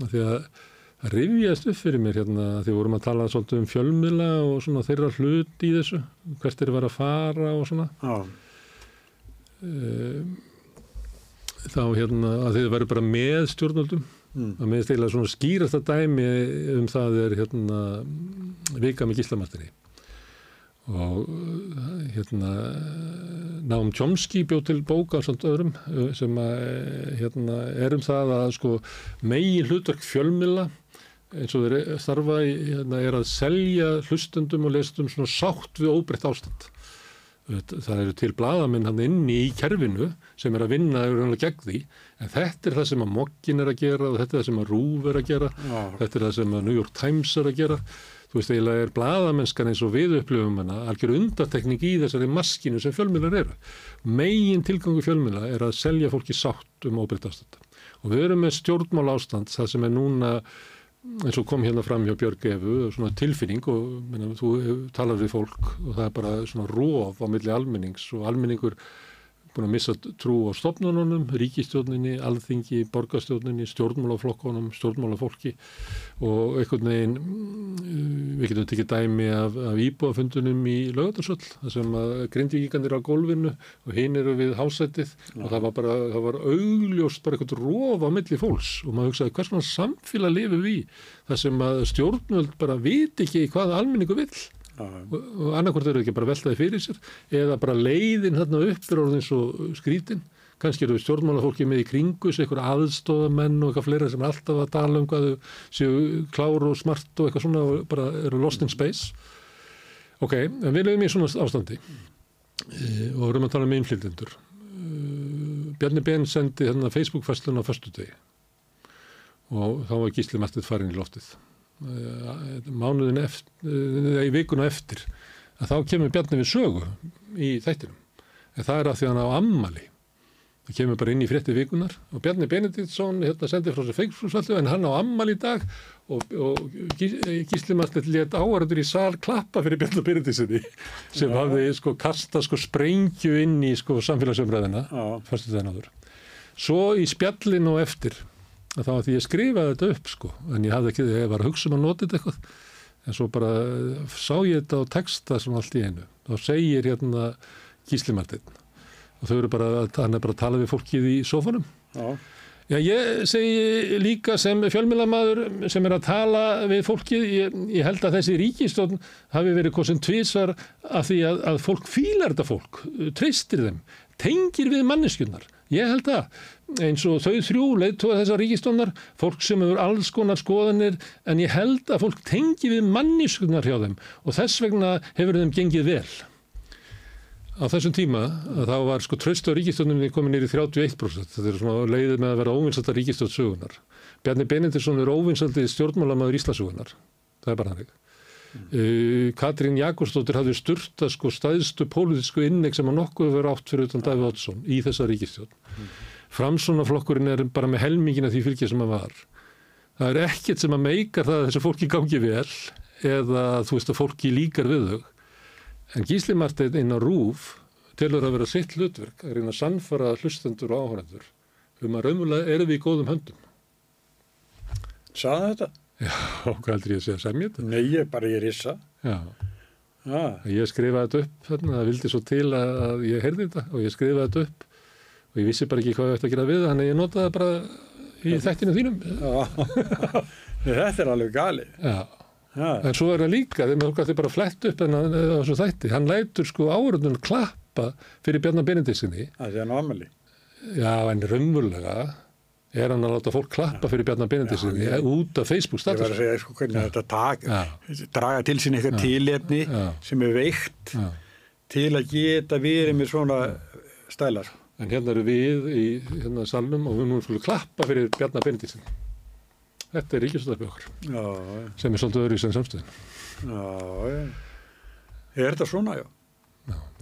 Af Því að það rifjast upp fyrir mér hérna því við vorum að tala svolítið um fjölmila og svona þeirra hlut í þessu, hvert þeir var að fara og svona. já, Um, þá hérna að þið verður bara með stjórnvöldum mm, að með stila svona skýrasta dæmi um það er hérna vika með gíslamartinni og hérna Náum Chomsky bjóð til bóka og svona öðrum sem að hérna er um það að sko megi hlutverk fjölmila eins og þeir starfa hérna, er að selja hlustundum og lestum svona sátt við óbreytt ástand það eru til bladamenn hann inni í kerfinu sem er að vinna gegn því. En þetta er það sem að Mokkin er að gera og þetta er það sem að Rúf er að gera. Já, þetta er það sem að New York Times er að gera. Þú veist eiginlega er bladamennskan eins og við upplifum hana algjör undartekning í þessari maskinu sem fjölmiðlar eru. Megin tilgangu fjölmiðla er að selja fólki sátt um óbreytt ástand. Og við erum með stjórnmál ástand það sem er núna eins og kom hérna fram hjá Björg Efu svona tilfinning og menna, þú talað við fólk og það er bara svona róf á milli almennings og almenningur búin að missa trú á stopnununum, ríkistjórninni, alþingi, borgarstjórninni, stjórnmálaflokkunum, stjórnmálafólki og einhvern veginn, mm, við getum tekið dæmi af, af íbúafundunum í lögatarsöll, það sem að grindvíkingarnir á gólfinu og hinn eru við hásætið og það var bara, það var augljóst bara eitthvað rof á milli fólks og maður hugsaði hvers svona samfélag lifum við í, það sem að stjórnvöld bara viti ekki hvað almenningu vill og, og annarkvort eru ekki bara veltaði fyrir sér eða bara leiðin þarna upp er orðin svo skrítin. Kannski eru stjórnmálafólki með í kringus eitthvað aðstofamenn og eitthvað fleira sem er alltaf að tala um hvað þau séu klár og smart og eitthvað svona og bara eru lost in space. Ok, en við lefum í svona ástandi. E, og erum að tala um innflytjendur. E, Bjarni Ben sendi hérna Facebook-fastlun á föstu degi og þá var Gísli Martið farin í loftið mánuðin eftir, í vikuna eftir að þá kemur Bjarni við sögu í þættinum en það er að því hann á ammali það kemur bara inn í frétti vikunar og Bjarni Benediktsson hérna sendi frá sér feiksfrúsvallu en hann á ammali í dag og, og Gísli Martið let áhverjandur í sal klappa fyrir Bjarni Benediktssoni sem Já. hafði sko kasta sko sprengju inn í sko samfélagsumræðina náður. Svo í spjallin og eftir að þá að því ég skrifaði þetta upp sko, en ég hafði ekki, ég var að hugsa um að nota þetta eitthvað, en svo bara eh, sá ég þetta á texta sem allt í einu. Þá segir hérna gíslimartinn og þau eru bara, hann er bara að tala við fólkið í sofunum. já, Já, ég segi líka sem fjölmjölamæður sem er að tala við fólkið, ég, ég held að þessi ríkistofn hafi verið sem tvísar af því að, að fólk fílar þetta fólk, treystir þeim, tengir við manneskjurnar. Ég held að eins og þau þrjú leiðtóða þessar ríkistofnar, fólk sem hefur alls konar skoðanir, en ég held að fólk tengi við manneskjurnar hjá þeim og þess vegna hefur þeim gengið vel. Á þessum tíma þá var sko tröst á ríkistjóninni komin nýri 31%. Þetta er svona leiðið með að vera ríkistjótt sögunar. Bjarni Benediktsson er óvinsaldið stjórnmálamaður Íslasögunar. Það er bara hannig. Uh, Katrín Jakobsdóttir hafði styrta sko staðstu pólitísku inneg sem að nokkuð verið átt fyrir utan Davíð Oddsson í þessa ríkistjón. Mm. Framsónaflokkurinn er bara með helmingina því fylgja sem að var. Það er ekkert sem að meikar það að þessu fólki gangi vel eða þú veist að fólki líkar við þau. En Gísli Marteinn inn á Rúf telur að vera sitt hlutverk að reyna að sannfara hlustendur og áhærendur um að raunverulega erum við í góðum höndum. sagði þetta? Já, hvað heldur ég að segja semja þetta? Nei, ég bara ég rissa. Já, Já, ég skrifaði þetta upp þarna, það vildi svo til að, að ég heyrði þetta og ég skrifaði þetta upp og ég vissi bara ekki hvað ég ætti að gera við það, þannig ég notaði það bara í þættinu þínum. já. þetta er alveg galið. Já, Já, en svo er það líka, þegar maður gæti bara flett upp en á þessu þætti, hann lætur sko áhörðunum klappa fyrir Bjarnar Benediksinni það er hann ámali. Já, en raunverulega er hann að láta fólk klappa fyrir Bjarnar Benediksinni út af Facebook Ég var að status segja sko hvernig þetta tag, Já. draga til sín eitthvað tilefni Já. sem er veikt Já. til að geta verið með svona stælar. En hérna eru við í hérna salnum og við nú skulum klappa fyrir Bjarnar Benediksinni þetta er Já, já, sem er svolítið öðru í sem samstöðin já, já. Er þetta svona, já?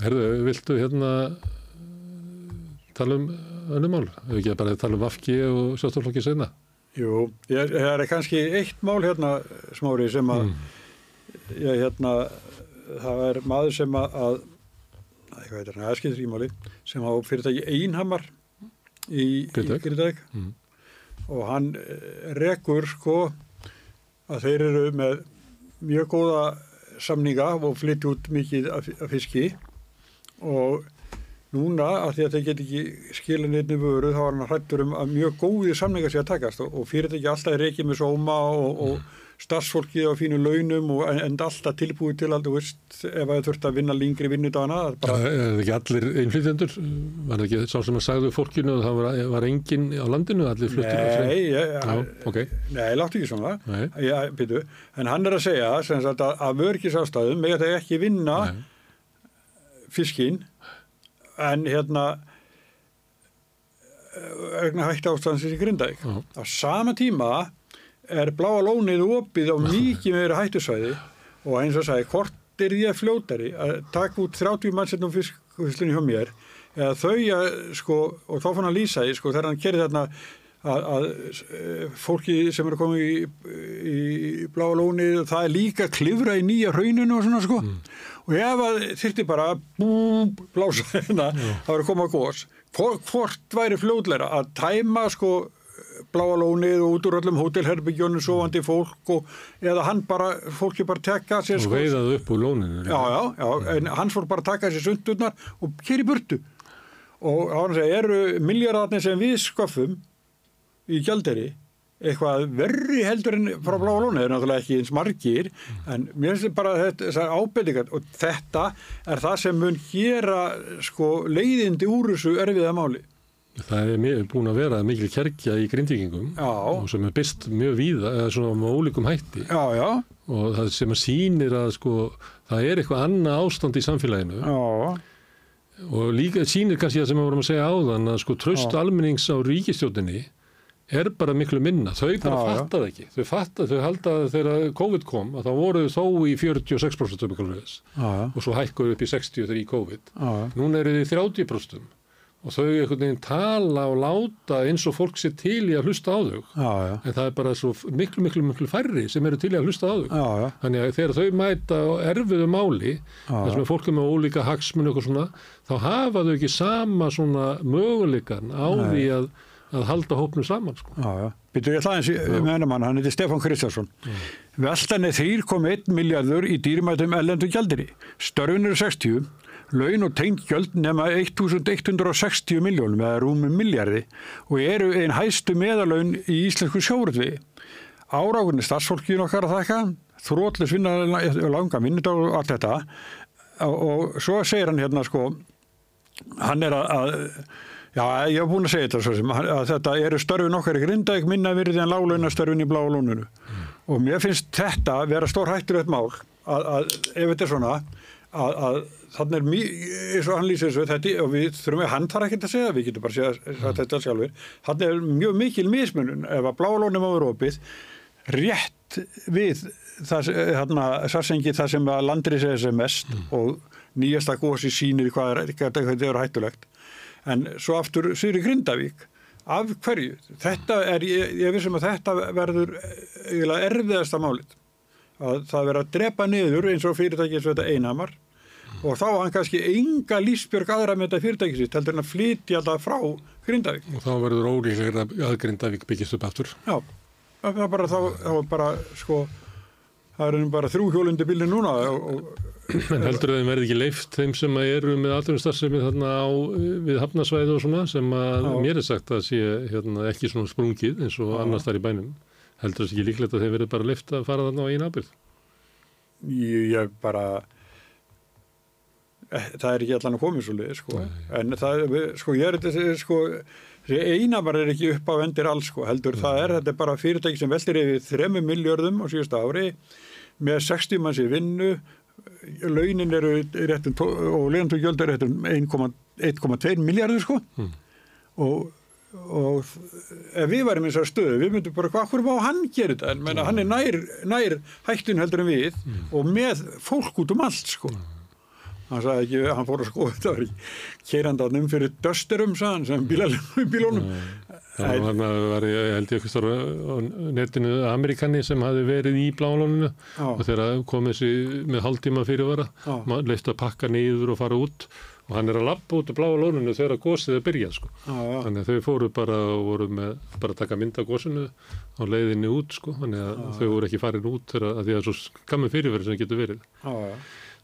Herðu, viltu hérna tala um önnum mál? Hefur ekki bara tala um Vafki og sjálfstoflokki senna? Jú, ég, það er kannski eitt mál hérna, smári, sem að ég, hérna, það er maður sem að, að hvað heitir hann, aðskildur í máli, sem á fyrirtæki Einhamar í Grindavík. Mm. og hann eh, rekur sko að þeir eru með mjög góða samninga og flytti út mikið af, fiski og núna að því að þeir get ekki skila neittni vöru þá var hann hrættur um að mjög góði samningar sé að takast og, og fyrirtæki alltaf er ekki með sóma og, og starfsfólki á fínu launum og en, en alltaf tilbúið til að þú veist ef það þurft að vinna það er Bara, bara, er það ekki allir einflýtjendur? Var það ekki sá sem að sagðu fólkinu að það var, var enginn á landinu, allir fluttur? nei, ég, Já, ok. nei, láttu ekki svona. Já, byrju, en hann er að segja sagt, að, að vörgisástæðum með þetta ekki vinna Nei. fiskinn en hérna vegna hætti ástæðansins í Grindavík. Á sama tíma er bláa lónið opið á mikið meira hættusvæði og eins og sagði, hvort er ég fljótari að taka út 30 mannsetnum fiskvislunni hjá mér eða þau að, sko, og þá fann hann lýsa því, sko, þegar hann kerði þarna að, að eh, fólki sem eru komið í, í bláa lónið, það er líka klifra í nýja hrauninu og svona, sko. Og ef að þyrfti bara bú, blása hérna, það var að koma að gós hvort, væri fljóðleira að tæma sko bláa lónið og út úr öllum hótelherbygjónu sofandi fólk og eða hann bara, fólki bara tekka sér Og sko. veiðaðu upp úr lóninu? já, já, já, en hans fór bara taka sér sundurnar og keri burtu. Og hann segi, eru miljardarnir sem við sköffum í gjalderi eitthvað verri heldur en frá bláa lónið, það er náttúrulega ekki eins margir en mér finnst bara þetta, ábendingar og þetta er það sem mun gera sko leiðindi úr þessu erfiða máli Það er búin að vera mikil kerkja í grindvíkingum Já. og sem er byrst mjög víða, eða svona með ólíkum hætti. Já, já, og það sem að sýnir að sko, það er eitthvað annað ástand í samfélaginu. Já. Og líka sýnir kannski það sem við vorum að segja áðan að sko tröst almennings á ríkistjótinni er bara miklu minna. Þau bara Já, já. fatta það ekki. Þau fatta, þau halda að þegar COVID kom að þá voru þau þó í 46% um ykkur og svo hækkuðu upp í 60 þegar í COVID. Núna eru þau í 30% og þau einhvern veginn tala og láta eins og fólk sé til í að hlusta á þau já, já, en það er bara svo miklu, miklu, miklu færri sem eru til í að hlusta á þau já. Þannig að þegar þau mæta erfiðu máli, þar sem er fólk með ólíka hagsmun eitthvað svona, þá hafa þau ekki sama svona möguleikan á því að, að halda hópnu saman. Sko. Já, já. Býtu ég í- með mann, hann heiti Stefán Kristjánsson. Veltan er 3,1 miljardur í dýrimætum ellendu gjaldiri. Störfin eru 60, laun og tengt gjöld nema 1160 miljónum eða rúmi miljardi og eru einn hæstu meðalaun í íslensku sjóruðvi. Árákunni starfsfólkinu okkar að þakka, þrótlis vinna langa vinnudag og allt þetta og, svo segir hann hérna sko, hann er að, að já, ég hef búin að segja þetta svo sem að þetta eru störfin okkar í Grindavík minna virði en láglauna störfin í bláa lónunu og mér finnst þetta vera stór hættur eitt mál að, að ef þetta er svona að, að þannig er mjög, eins og hann lýsir þessu þetta, og við þurfum að hann þarf ekkert að segja við getum bara að segja mm. þetta sjálfur þannig er mjög mikil mismunum ef að bláa lónum áður opið rétt við þarna, sarsengi það sem að landri segja sem mest og nýjasta gósi sýnir hvað er, þetta er hættulegt. En svo aftur Sýri Grindavík. Af hverju? Þetta er, ég, ég vissum að þetta verður eiginlega erfiðasta málið. Að það verður að drepa niður eins og fyrirtæki eins og þetta einamar og þá á hann kannski enga lífsbjörg aðra með þetta fyrirtæki sitt heldur en að flytja það frá Grindavík Og þá verður ólíklega að Grindavík byggist upp aftur. Já, það er bara þá, þá er bara sko það er bara þrjú hjólundi bílinn núna og, En heldur þeim verði ekki leift þeim sem að eru með atvinnustarfsemi þarna á, við hafnasvæði og svona sem að Já. mér er sagt að sé hérna, ekki svona sprungið eins og annars þar í bænum. Heldur þess ekki líklegt að þeim verði bara leift að fara þarna á einu ábyrð? ég, ég bara það er ekki allan að koma svo leið sko. en það, sko, ég er þetta sko, eina bara er ekki upp á vendir alls sko, heldur það er, þetta er bara fyrirtæki sem veldir yfir 3 miljörðum á síðustu ári með 60 manns í vinnu. Launin eru réttum, og leiðantugjöld er réttum 1,2 miljardur sko. Og, og ef við varum í þessar stöðu, við myndum bara hvað hverju má hann gera þetta, en menna, hann er nær, nær hættun heldur en við og með fólk út um allt sko hann sagði ekki, hann fór að sko þetta var keirandarnum fyrir dösturum sagði hann sem bílónum Það var, ég held ég netinu Amerikani sem hafi verið í bláalóninu Já. og þegar komið sér með hálftíma fyrirvara, Já. leist að pakka niður og fara út og hann er að lappa út á bláalóninu þegar gósið er byrjað sko. Já, já. Þannig að þau fóru bara og voru með bara að taka mynd af gósinu á leiðinni út sko. Þannig að þau voru ekki farin út þegar að því að svo skammi fyrirveri sem getur verið.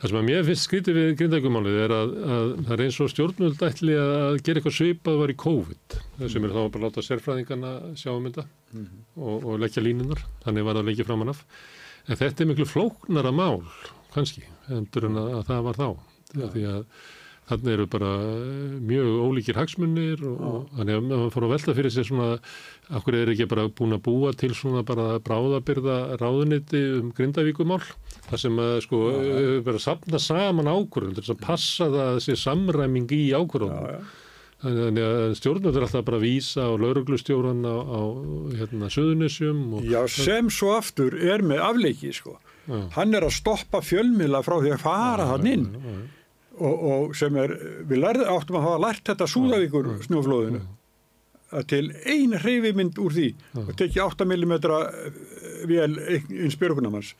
Það sem að mér finnst skrítið við grindækumálið er að, að það er eins og stjórnvöld ætli að gera eitthvað svipað var í COVID sem er þá bara að láta sérfræðingarna sjá um þetta og, og leggja línunar, þannig var það leggja framan af. En þetta er miklu flóknara mál, kannski, endur en að, að það var þá. Ja. Því að þannig eru bara eh, mjög ólíkir hagsmunir og, og þannig að maður fór að velta fyrir sér svona, af hverju er ekki bara búin að búa til svona bara bráðabyrða ráðuniti um grindavíkumál þar sem að sko vera að sapna saman ákvörðum til þess að passa það þessi samræming í ákvörðunum. Þannig að stjórnvöld er alltaf bara að vísa á lauruglustjóran á, á hérna, Suðunisjum. Og, Já, sem svo aftur er með afleiki sko. Já. Hann er að stoppa fjölmila frá því að fara hann inn og, og sem er, við lærði, áttum að hafa lært þetta Súðavíkur snjóflóðinu að til ein hreyfimynd úr því og tekið 8 mm vél eins björgunamanns.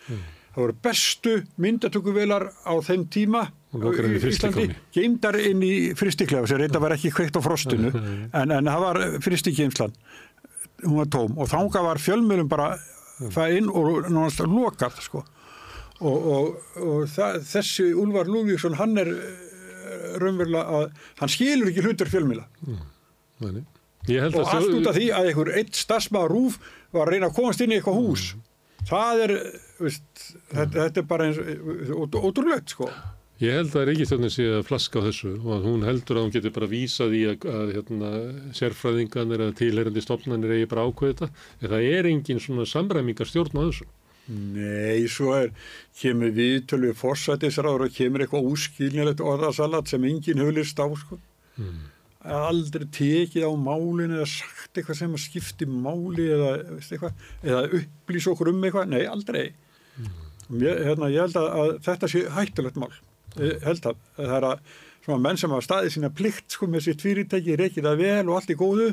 Það voru bestu myndatökuvelar á þeim tíma í frystikofni. geimdar inn í fristiklefa sem reynda var ekki kveikt á frostinu en, en það var fristikgeimslan hún var tóm og þanga var fjölmjölum bara það inn og náttúrulega lokað sko og, og, og það, þessi Úlfar Lúvíksson hann er eh, raunverulega að hann skilur ekki hlutur Ég held og allt út af því að einhver eitt stafsmaður rúf var að reyna að komast inn í eitthvað hús. Það er veist, þetta, þetta er bara ótrúlegt sko. Ég held að Ríkistjónin sé að flaska á þessu og hún heldur að hún getur bara vísað í að, að hérna, sérfræðinganir eða tilherandi stofnanir eigi bara ákveð þetta. En það er engin svona samræmingar stjórn á þessu. Nei, svo er kemur viðtölu við forsætisráður og kemur eitthvað úskilnilegt orðasalat sem enginn höflist á sko. aldrei tekið á málinu eða sagt eitthvað sem skipti máli eða, eitthvað, eða upplýsa okkur um eitthvað, nei, aldrei. Ég, hérna, ég held að, að þetta sé hættulegt mál. Ég held að það er að svona menn sem hafa staðið sína plikt sko með sitt fyrirtæki, reykir það vel og allt í góðu.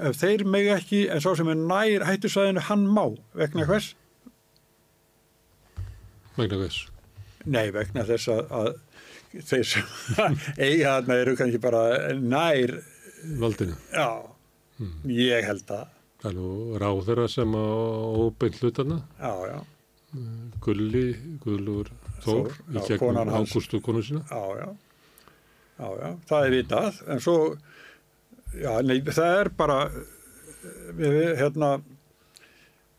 Ef þeir megi ekki en sá sem er nær hættusæðinu hann má. Vegna hvers? Vegna þess. Nei, vegna þess að, að þeir sem eiga þarna eru kannski bara nær, Valdinu. já, ég held að, Það er nú ráðherra sem á óbeint hlutana. já, já, Gulli, Gullur Þór, Þór, í gegnum. Ágústu konu sína. já, já, já, já, það er vitað, en svo, já, nei, það er bara, við, hérna,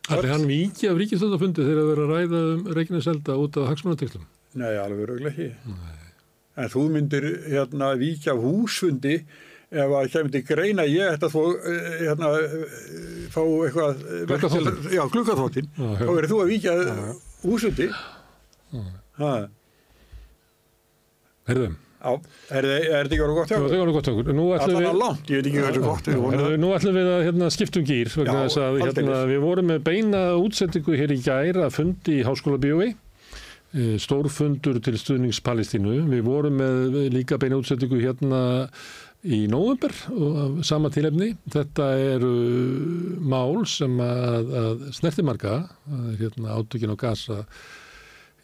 Allir hann viki af ríkistöðafundi þegar það verið að ræða um Reykjanes elda út af hagsmunateklum. nei, alveg öruglega ekki, en þú myndir, hérna, víkja af húsfundi ef að kemur til greina ég ætti að þú, eh, hérna, eh, fá eitthvað, eh, já, glukkaþóttin, Já, já. þá verður þú að víkja húsfundi, ha, Herðum, Já, er, er þetta ekki orðið gott hjá? það var gott okkur. Nú ætlum Allan við... að langt, ég veit ekki hvað þetta er gott. ég það. Nú ætlum við að hérna, skiptum gýr vegna Já, þess að hérna, við vorum með beina útsendingu hér í gær að fundi í Háskóla Bíói stórfundur til stuðnings Palestínu. Við vorum með líka beina útsendingu hérna í af sama tilefni. Þetta eru mál sem að, að snertimarka, hérna, átökin á gasa,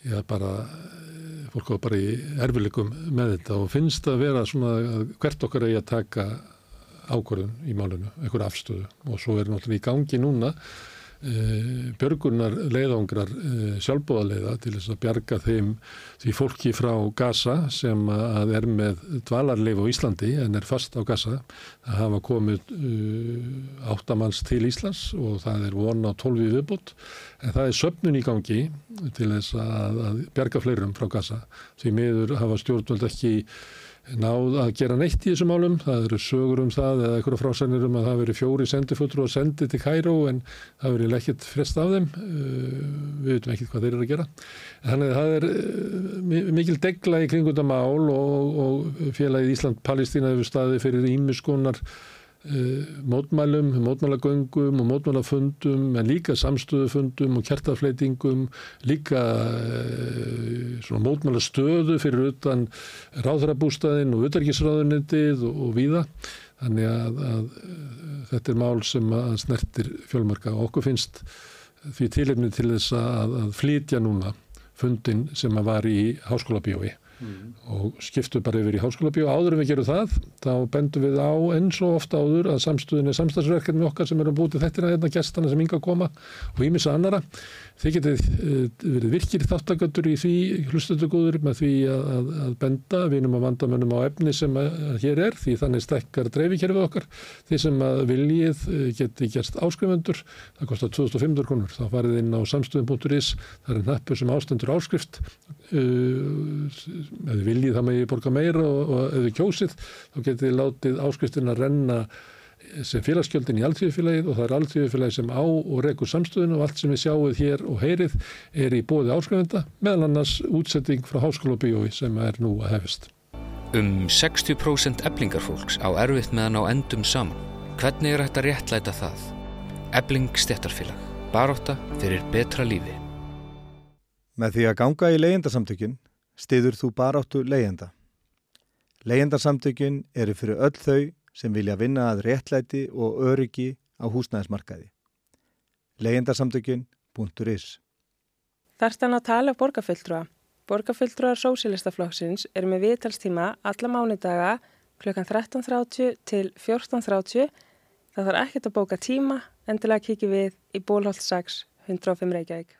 já bara eh, fólk var bara í erfileikum með þetta og finnst að vera svona að hvert okkar eigi að taka ákvörðun í málinu, einhver afstöðu. Og svo er náttúrulega í gangi núna björgunar leiðangrar e, sjálfbóðaleiða til þess að bjarga þeim því fólki frá Gaza sem að er með dvalarleif á Íslandi en er fast á Gaza það hafa komið uh, áttamanns til Íslands og það er vona á tólfi viðbútt en það er söpnun í gangi til þess að, að bjarga fleirum frá Gaza. Því miður hafa stjórnvöld ekki náð að gera neitt í þessum málum. Það eru sögur um það eða einhverja frásænir um að það veri fjóri sendifutur og sendið til Kæró en það veri lekkit frest af þeim. Uh, við veitum ekkert hvað þeir eru að gera. Þannig að það er uh, mikil degla í kringum þetta mál og, og félagið Ísland-Palestína hefur staðið fyrir ímiskonar Eh, mótmælum, mótmælagöngum og mótmælafundum en líka samstöðufundum og kjartafleitingum líka e, svona mótmælastöðu fyrir utan ráðhrabústæðin og utarkisráðunitið og, og víða. Þannig að, að þetta er mál sem að snertir fjölmarka og okkur finnst því tilefni til þess að, að flytja núna fundin sem að var í háskóla bíói Mm. og skiptum bara yfir í háskóla bíu áður en við gerum það, þá bendum við á eins og ofta áður að samstöðin er samstagsverkefni okkar sem eru bútið þettina hérna gestana sem ynga að koma og ímissa annara Þið getið uh, verið virkir þáttaköndur í því hlustöldugúður með því að, að, að benda vinum og vandamönnum á efni sem að, að hér er því þannig stekkar dreifikerfið okkar. Því sem að viljið uh, geti gerst áskrifundur, það kostar 2500 krónur, þá farið inn á samstöðum.is það er nappur sem ástendur áskrift. Uh, ef þið viljið það með ég borga meira og, og ef þið kjósið þá getið látið áskriftin að renna sem félagsgjöldin í alltíðufélagið og það er alltíðufélagið sem á og rekur samstöðinu og allt sem við sjáum hér og heyrið er í bóði áskrifenda meðal annars útsetting frá háskóla bíói sem er nú að hefist. Um 60% eblingarfólks á erfitt meðan á endum saman. Hvernig er þetta réttlæta það? Ebling stettarfélag. Baróta fyrir betra lífi. Með því að ganga í leyendasamtökin stiður þú baróttu leyenda. Leyendasamtökin eru fyrir öll þau sem vilja vinna að réttlæti og öryggi á húsnæðismarkaði. Leyendarsamtökin.is Þarstan að tala borgarfulltrúa. Borgarfulltrúar Sósilistaflokksins er með viðtalstíma alla mánudaga klukkan 13.30 til 14.30. Það þarf ekkert að bóka tíma, endilega kikið við í Bólholt 6, 105 Reykjavík.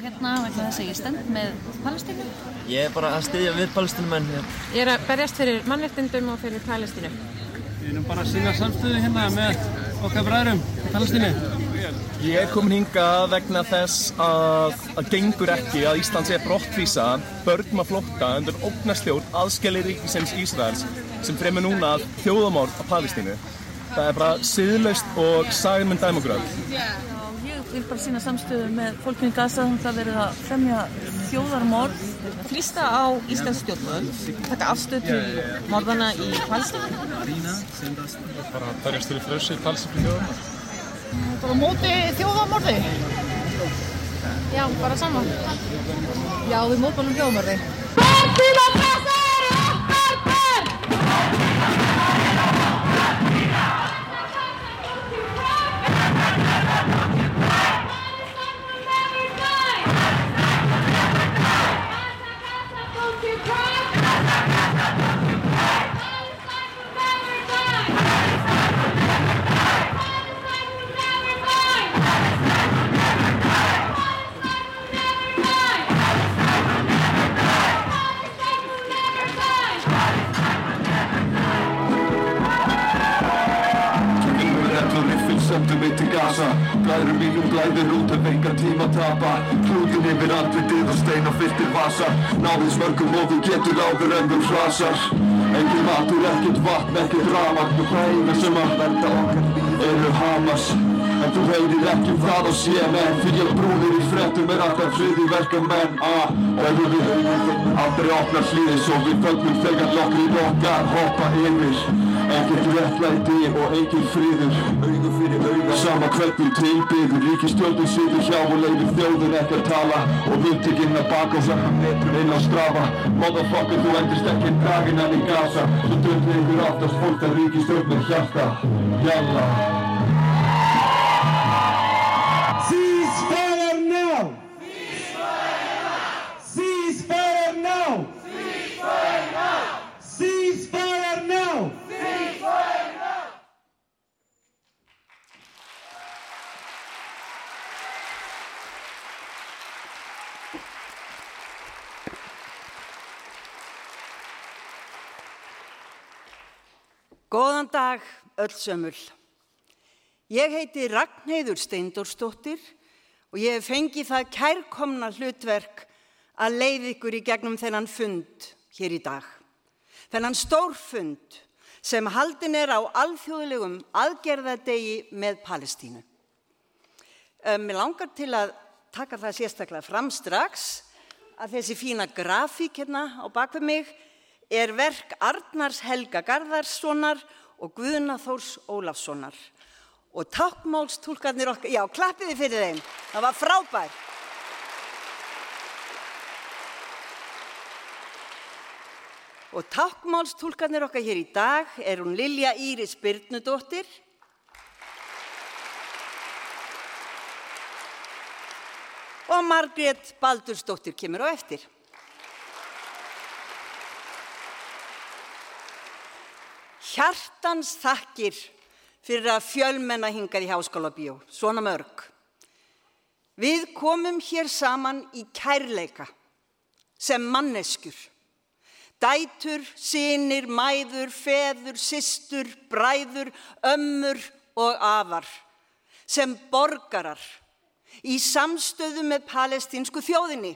Hérna vegna þess að ég stend með Palestínu. Ég er bara að styðja við Palestínumenn. Ég er að berjast fyrir mannreftindum og fyrir Palestínu. Við erum bara að sína samstöðu hérna með okkar bræðurum í Palestínu. Ég er komin hinga vegna þess að það gengur ekki að Ísland sé brottvísa börnum að flótta undir ógnarstjórn aðskellir ríkisins Ísraels sem fremur núna þjóðamórn á Palestínu. Það er bara siðlaust og sagum en dæmugröð vil bara sína samstöðu með fólkinu í Gaza þannig að verið að fremja þjóðarmorð. Hlýsta á Íslands stjórnvöld taka afstöð til morðana í Palestínu. Bara berjast til frössi í Palestínu þjóðarmorð. Bara móti þjóðarmorði? Já, bara saman já, við mótbólum þjóðarmorði. Palestína pressar okkar sendum við til Gaza. Blæður mínum blæður út ef enga tíma tapa Klútin yfir andvitið og steina fylltir vasar Náðins mörgum og þú getur áður en þú hrasar Engin matur, ekkert vatn, ekkert rafagn Og það eina sem að verða okkar eru Hamas En þú heyrir ekki það á CNN Fyrir að brúnir í frettum er alltaf friði verkamenn ah, Og ef við aldrei opnar hlýðið Svo við fögnum þegar lokkrið okkar hoppa yfir Ekkert réttlæti og eigin friður. Auðu fyrir auða Sama hvernig tilbyður Ríkistjóðin situr hjá og leiður þjóðin ekki að tala Og vildikinn að baka og sakna metrum inn á strafa Motherfucker þú endist ekki en daginn en í gasa Svo döndið ykkur aftast fólk að ríkistjóðin hjarta. Jalla Góðan dag, öll sömul. Ég heiti Ragnheiður Steindórsdóttir og ég hef fengið það kærkomna hlutverk að leið ykkur í gegnum þennan fund hér í dag. Þennan stórfund sem haldin er á alþjóðlegum aðgerðadegi með Palestínu. Mér langar til að taka það sérstaklega fram strax að þessi fína grafík hérna á bakvið mig er verk Arnars Helga Garðarssonar og Guðna Þórs Ólafssonar og takkmálstúlkarnir okkar, já, klappiði fyrir þeim, það var frábær. Og takkmálstúlkarnir okkar hér í dag er hún Lilja Íris Byrnudóttir, og Margrét Baldursdóttir kemur á eftir. Hjartans þakkir fyrir að fjölmenna hingað í Háskóla Bíó, svona mörg. Við komum hér saman í kærleika sem manneskur. Dætur, sínir, mæður, feður, systur, bræður, ömmur og afar. Sem borgarar í samstöðu með palestinsku þjóðinni.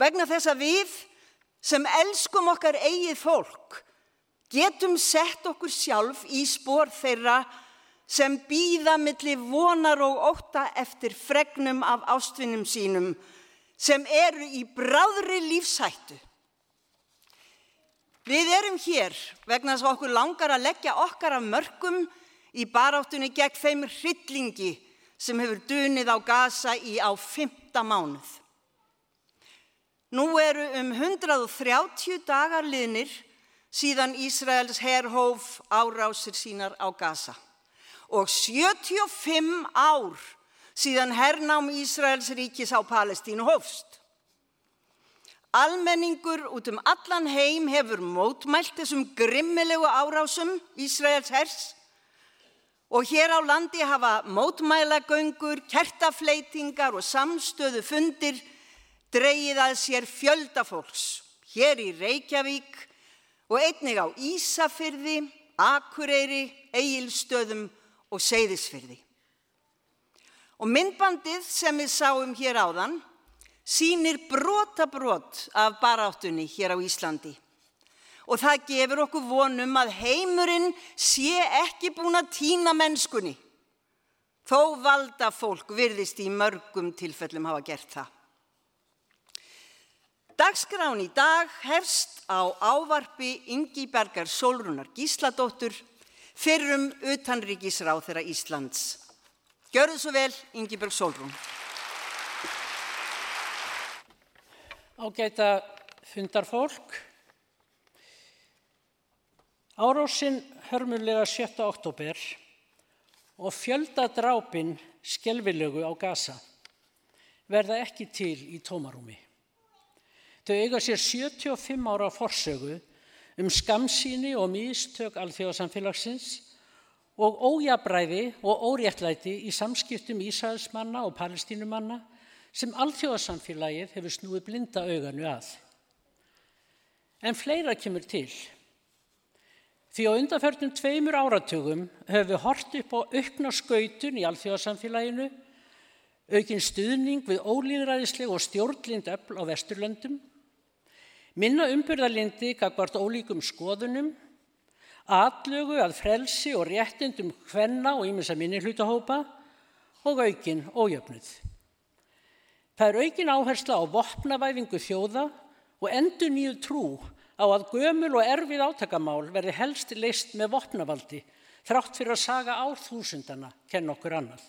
Vegna þess að við sem elskum okkar eigið fólk getum sett okkur sjálf í spór þeirra sem býða millir vonar og óta eftir fregnum af ástvinnum sínum sem eru í bráðri lífshættu. Við erum hér vegna þess að okkur langar að leggja okkar af mörgum í baráttunni gegn þeim hryllingi sem hefur dunið á Gaza í á fymta mánuð. Nú eru um 130 dagar liðnir síðan Ísraels herrhóf árásir sínar á Gaza. Og 75 ár síðan hernám Ísraels ríkis á Palestínu hófst. Almenningur út um allan heim hefur mótmælt þessum grimmilegu árásum Ísraels hers. Og hér á landi hafa mótmælagöngur, kertafleitingar og samstöðu fundir dreyið að sér fjöldafólks hér í Reykjavík og einnig á Ísafyrði, Akureyri, Egilstöðum og Seyðisfyrði. Og myndbandið sem við sáum hér áðan sínir brotabrot af baráttunni hér á Íslandi. Og það gefur okkur vonum að heimurinn sé ekki búin að týna mennskunni. Þó valda fólk virðist í mörgum tilfellum hafa gert það. Dagskrán í dag hefst á ávarpi Ingi Bergar Solrunar Gísladóttur fyrrum utanríkisráð þeirra Íslands. Gjörðu svo vel, Ingi Berg Solrún. Ágæta fundarfólk. Árósinn hörmulega 7. oktober og fjöldadrápin skelvilegu á gasa verða ekki til í tómarúmi. Þau eiga sér 75 ára forsögu um skamsíni og místök alþjóðasamfélagsins og ójabræði og óréttlæti í samskiptum Ísæðismanna og palestínumanna sem alþjóðasamfélagið hefur snúið blinda auganu að. En fleira kemur til. Því á undanförnum tveimur áratugum höfum við hort upp á aukna skautun í alþjóðasamfélaginu, aukinn stuðning við ólýðræðisleg og stjórnlind öll á vesturlöndum, minna umbyrðalindi gagvart ólíkum skoðunum, atlögu að frelsi og réttindum hvenna og ímins að minni hlutahópa og aukinn ójöfnuð. Það er aukin áhersla á vopnavæfingu þjóða og endur nýju trú á að gömul og erfið átakamál verði helst leist með vopnavaldi þrátt fyrir að saga árþúsundana kenn okkur annað.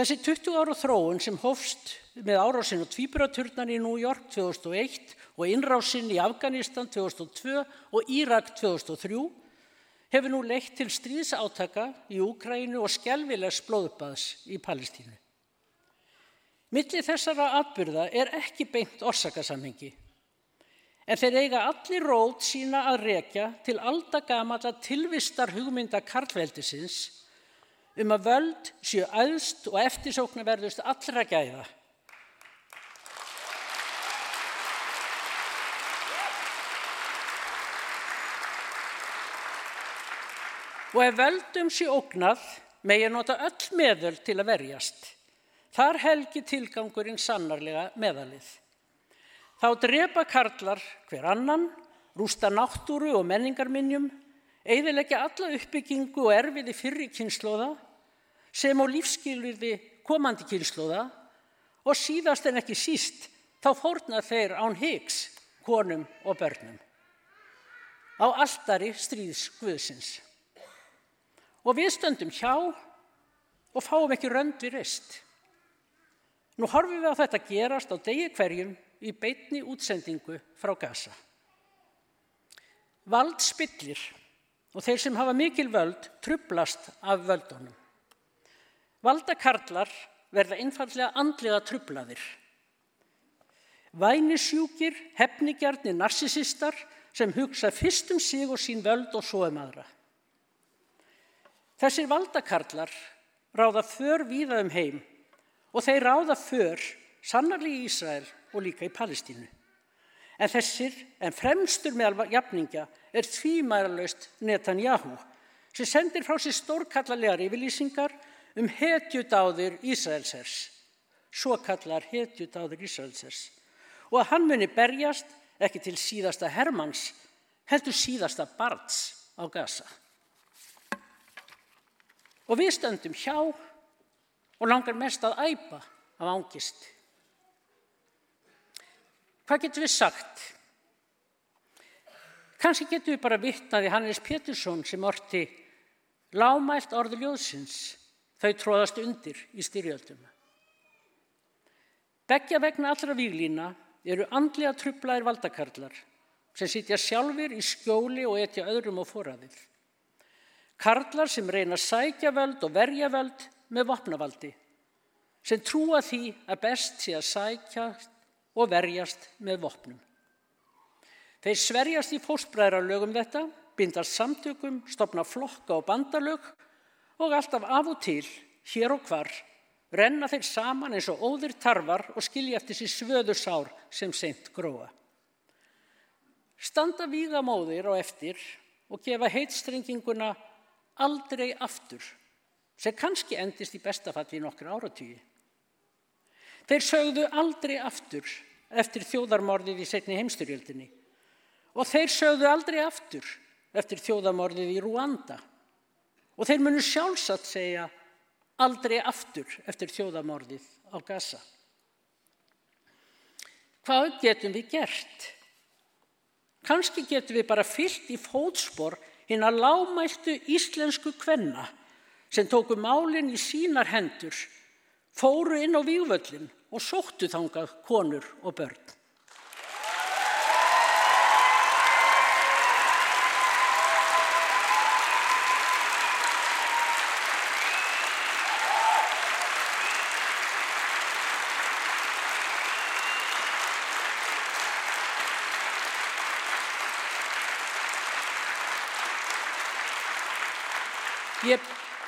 Þessi 20 ára þróun sem hófst með árásin og tvíburaturnan í New York 2001 og innrásin í Afganistan 2002 og Írak 2003 hefur nú leitt til stríðsátaka í Úkrænu og skjálfilegs blóðbaðs í Palestínu. Millir þessara atbyrða er ekki beint orsakasamhengi. En þeir eiga allir rót sína að rekja til aldagamalla tilvistar hugmynda karlveldisins um að völd séu aðst og eftirsóknarverðust allra gæða. Og ef völdum sé ógnað, megin nota öll meðöl til að verjast. Þar helgi tilgangurinn sannarlega meðalið. Þá drepa karlar hver annan, rústa náttúru og menningarminjum, eigðilegja alla uppbyggingu og erfiði fyrri kynnslóða, sem á lífskilviði komandi kynnslóða og síðast en ekki síst þá fórna þeir án hyggs, konum og börnum. Á alltari stríðs Guðsins. Og við stöndum hjá og fáum ekki rönd við reist. Nú horfum við á þetta gerast á degi hverjum í beitni útsendingu frá Gaza. Vald spillir og þeir sem hafa mikil völd trublast af völdunum. Valdakarlar verða einfallega andlega trublaðir. Vænisjúkir, hefnigjarnir, narsisistar sem hugsa fyrst um sig og sín völd og svo um aðra. Þessir valdakarlar ráða för víða um heim og þeir ráða för sannarlega í Ísrael og líka í Palestínu. En þessir, en fremstur meðal jafninga, er tvímæralaust Netanyahu sem sendir frá sér stórkallarlegar yfirlýsingar um hetjudáðir Ísraelsers, svo kallar hetjudáðir Ísraelsers, og að hann muni berjast ekki til síðasta Hermanns, heldur síðasta Barts á Gaza. Og við stöndum hjá og langar mest að æpa af ángist. Hvað getum við sagt? Kanski getum við bara vittnaði Hannes Pétursson sem orti lámælt orðu ljóðsins þau tróðast undir í styrjöldum. Beggja vegna allra výglína eru andlega trublaðir valdakarlar sem sitja sjálfur í skjóli og etja öðrum á foraðið. Karlar sem reyna að sækja völd og verja völd með vopnavaldi, sem trúa því að best sé að sækja og verjast með vopnum. Þeir sverjast í fóstbræðralögum þetta, bindast samtökum, stopna flokka og bandalög og alltaf af og til, hér og hvar, renna þeir saman eins og óðir tarfar og skilja eftir sér svöður sár sem seint gróa. Standa vígamóðir á eftir og gefa heitstrenginguna aldrei aftur, sem kannski endist í bestafalli í nokkur áratýji. Þeir sögðu aldrei aftur eftir þjóðarmorðið í setni heimstyrjöldinni og þeir sögðu aldrei aftur eftir þjóðarmorðið í Rúanda og þeir munu sjálfsagt segja aldrei aftur eftir þjóðarmorðið á Gaza. Hvað getum við gert? Kanski getum við bara fyllt í fótspor hinn að lámæltu íslensku kvenna sem tóku málinn í sínar hendur, fóru inn á vývöllin og sóttu þangað konur og börn.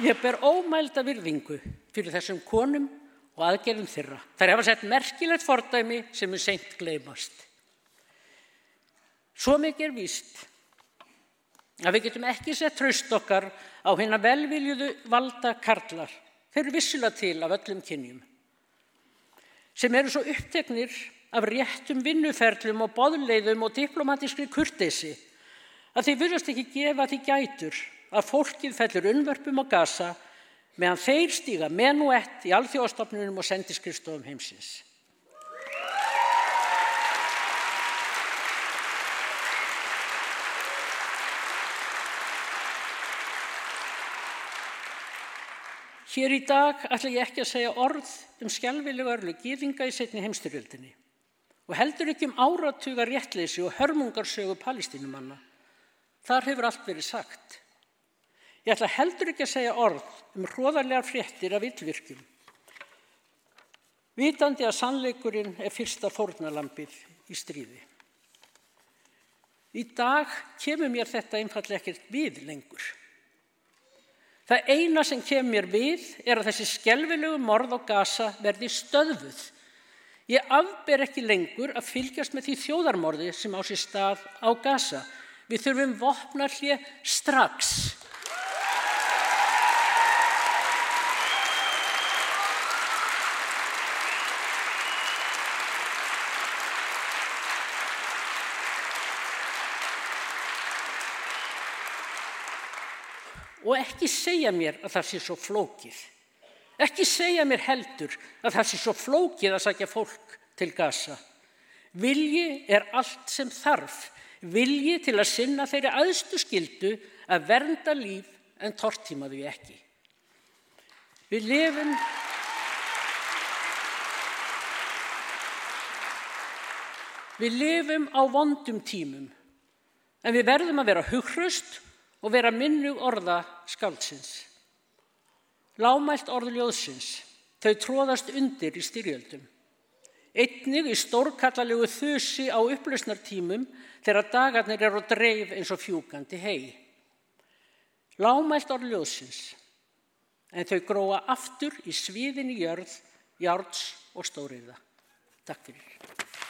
Ég, ber ómælda virðingu fyrir þessum konum og aðgerðum þeirra. Þær hefa sett merkilegt fordæmi sem er seint gleymast. Svo mikið er víst að við getum ekki sett traust okkar á hérna velviljuðu valda karlar. Þeir eru vissilega til af öllum kynjum. Sem eru svo uppteknir af réttum vinnuferlum og boðleiðum og diplomatískri kurtesi að þeir virðast ekki gefa því gætur að fólkið fellur unnvörpum á gasa meðan þeir stíga menuett í alþjóðastofnunum og sendiskristofum heimsins. Hér í dag ætla ég ekki að segja orð um skjálfilega örlu gýðinga í setni heimstyrjöldinni og heldur ekki um áratuga réttleysi og hörmungarsögu palestínumanna. Þar hefur allt verið sagt. Ég ætla heldur ekki að segja orð um hróðarlegar fréttir af yllvirkjum. Vitandi að sannleikurinn er fyrsta fórnalampið í stríði. Í dag kemur mér þetta einfallega ekkert við lengur. Það eina sem kemur mér við er að þessi skelvilegu morð á gasa verði stöðvuð. Ég afber ekki lengur að fylgjast með því þjóðarmorði sem á sér stað á gasa. Við þurfum vopnarlið strax. Og ekki segja mér að það sé svo flókið. Ekki segja mér heldur að það sé svo flókið að sækja fólk til gasa. Vilji er allt sem þarf. Vilji til að sinna þeirri aðstu skildu að vernda líf en tortíma því ekki. Við lifum... Við lifum á vondum tímum, en við verðum að vera hughrust og vera minnu orða skáldsins. Lámælt orðljóðsins, þau tróðast undir í styrjöldum. Einnig í stórkallalegu þusi á upplösnartímum þegar dagarnir eru að dreif eins og fjúkandi hei. Lámælt orðljóðsins, en þau gróa aftur í sviðinni jörð, járds og stóriða. Takk fyrir.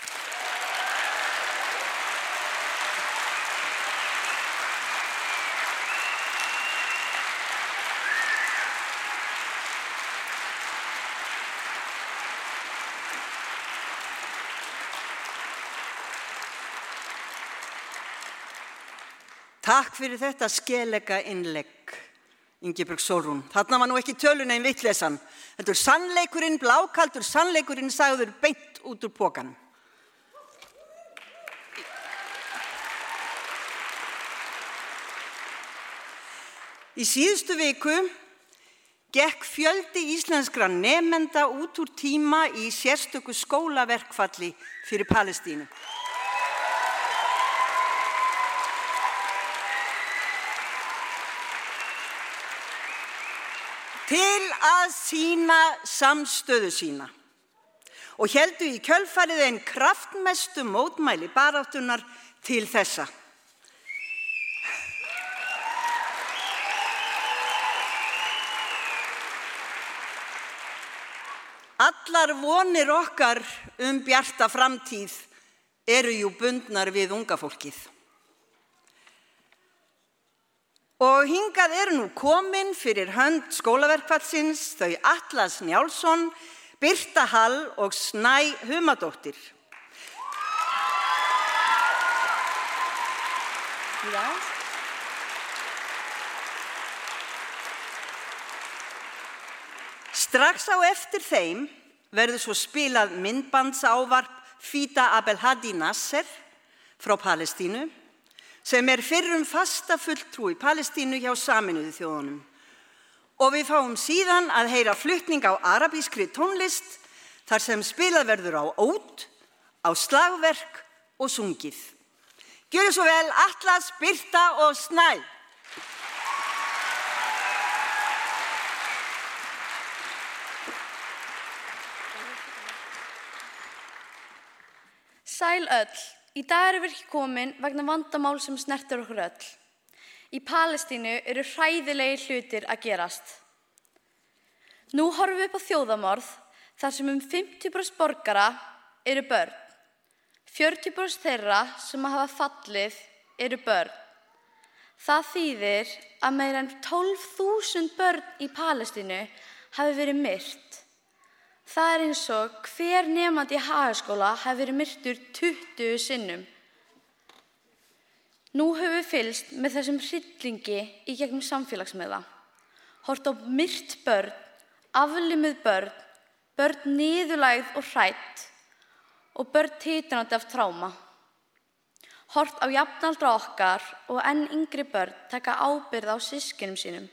Takk fyrir þetta skelega innlegg, Ingeborg Solrún. Þarna var nú ekki tölun einn vittlesan. Þetta er sannleikurinn, blákaldur sannleikurinn sagður beint út úr pókanum. Í síðustu viku gekk fjöldi íslenskra nefnenda út úr tíma í sérstöku skólaverkfalli fyrir Palestínu. Til að sína samstöðu sína og heldu í kjölfarið einn kraftmestu mótmæli baráttunar til þessa. Allar vonir okkar um bjarta framtíð eru jú bundnar við unga fólkið. Og hingað eru nú komin fyrir hönd skólaverkfallsins þau Atlas Njálsson, Birta Hall og Snæ Humadóttir. Strax á eftir þeim verður svo spilað myndbandsávarp Fida Abelhadi Nasser frá Palestínu sem er fyrrum fasta fulltrú í Palestínu hjá saminuðu þjóðunum. Og við fáum síðan að heyra fluttning á arabískri tónlist þar sem spilað verður á ót, á slagverk og sungið. Gjöru svo vel Atlas, Birta og Snæ. Sæl öll. Í dag erum við ekki komin vegna vandamál sem snertur okkur öll. Í Palestínu eru hræðilegi hlutir að gerast. Nú horfum við upp á þjóðamorð þar sem um 50% borgara eru börn. 40% þeirra sem hafa fallið eru börn. Það þýðir að meira en 12.000 börn í Palestínu hafi verið myrt. Það er eins og hver nefnandi í hagaskóla hafi verið myrtur 20 sinnum. Nú höfum við fylst með þessum hryllingi í gegnum samfélagsmiðla. Hort á myrt börn, aflimið börn, börn niðurlægð og hrætt og börn títunandi af tráma. Hort á jafnaldra okkar og enn yngri börn taka ábyrð á sískinum sínum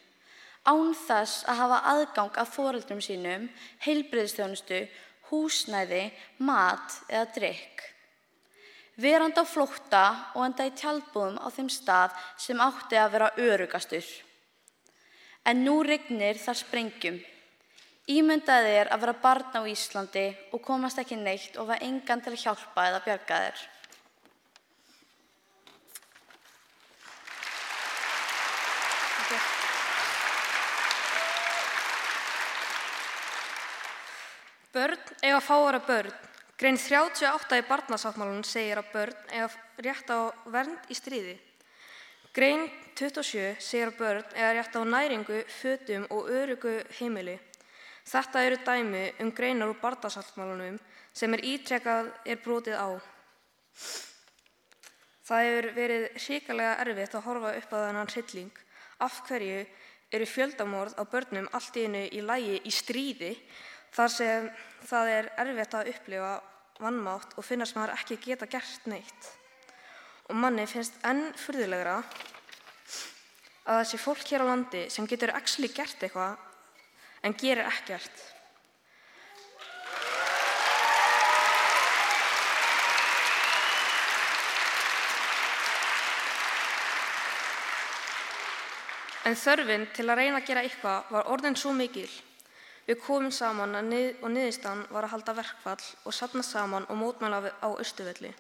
án þess að hafa aðgang að foreldrum sínum, heilbriðstjónustu, húsnæði, mat eða drikk. Verand á flótta og enda í tjaldbúðum á þeim stað sem átti að vera örugastur. En nú regnir þar sprengjum. Ímyndaði er að vera barn á Íslandi og komast ekki neitt og var engan til að hjálpa eða bjarga þér. Börn eiga fáara börn. Grein 38 í barnasáttmálunum segir að börn eiga rétt á vernd í stríði. Grein 27 segir að börn eiga rétt á næringu, fötum og örugu heimili. Þetta eru dæmi um greinar úr barnasáttmálunum sem er ítrekkað er brotið á. Það hefur verið ríkalega erfitt að horfa upp á þennan hrylling. Af hverju eru fjöldamorð á börnum allt í einu í lægi í stríði þar sem það er erfitt að upplifa vannmátt og finnast maður ekki geta gert neitt. Og manni finnst enn fyrðulegra að þessi fólk hér á landi sem getur actually gert eitthvað en gerir ekkert. En þörfin til að reyna að gera eitthvað var orðin svo mikil. Við komum saman nið, og niðurstan var að halda verkfall og sapna saman og mótmæla á Östuvelli.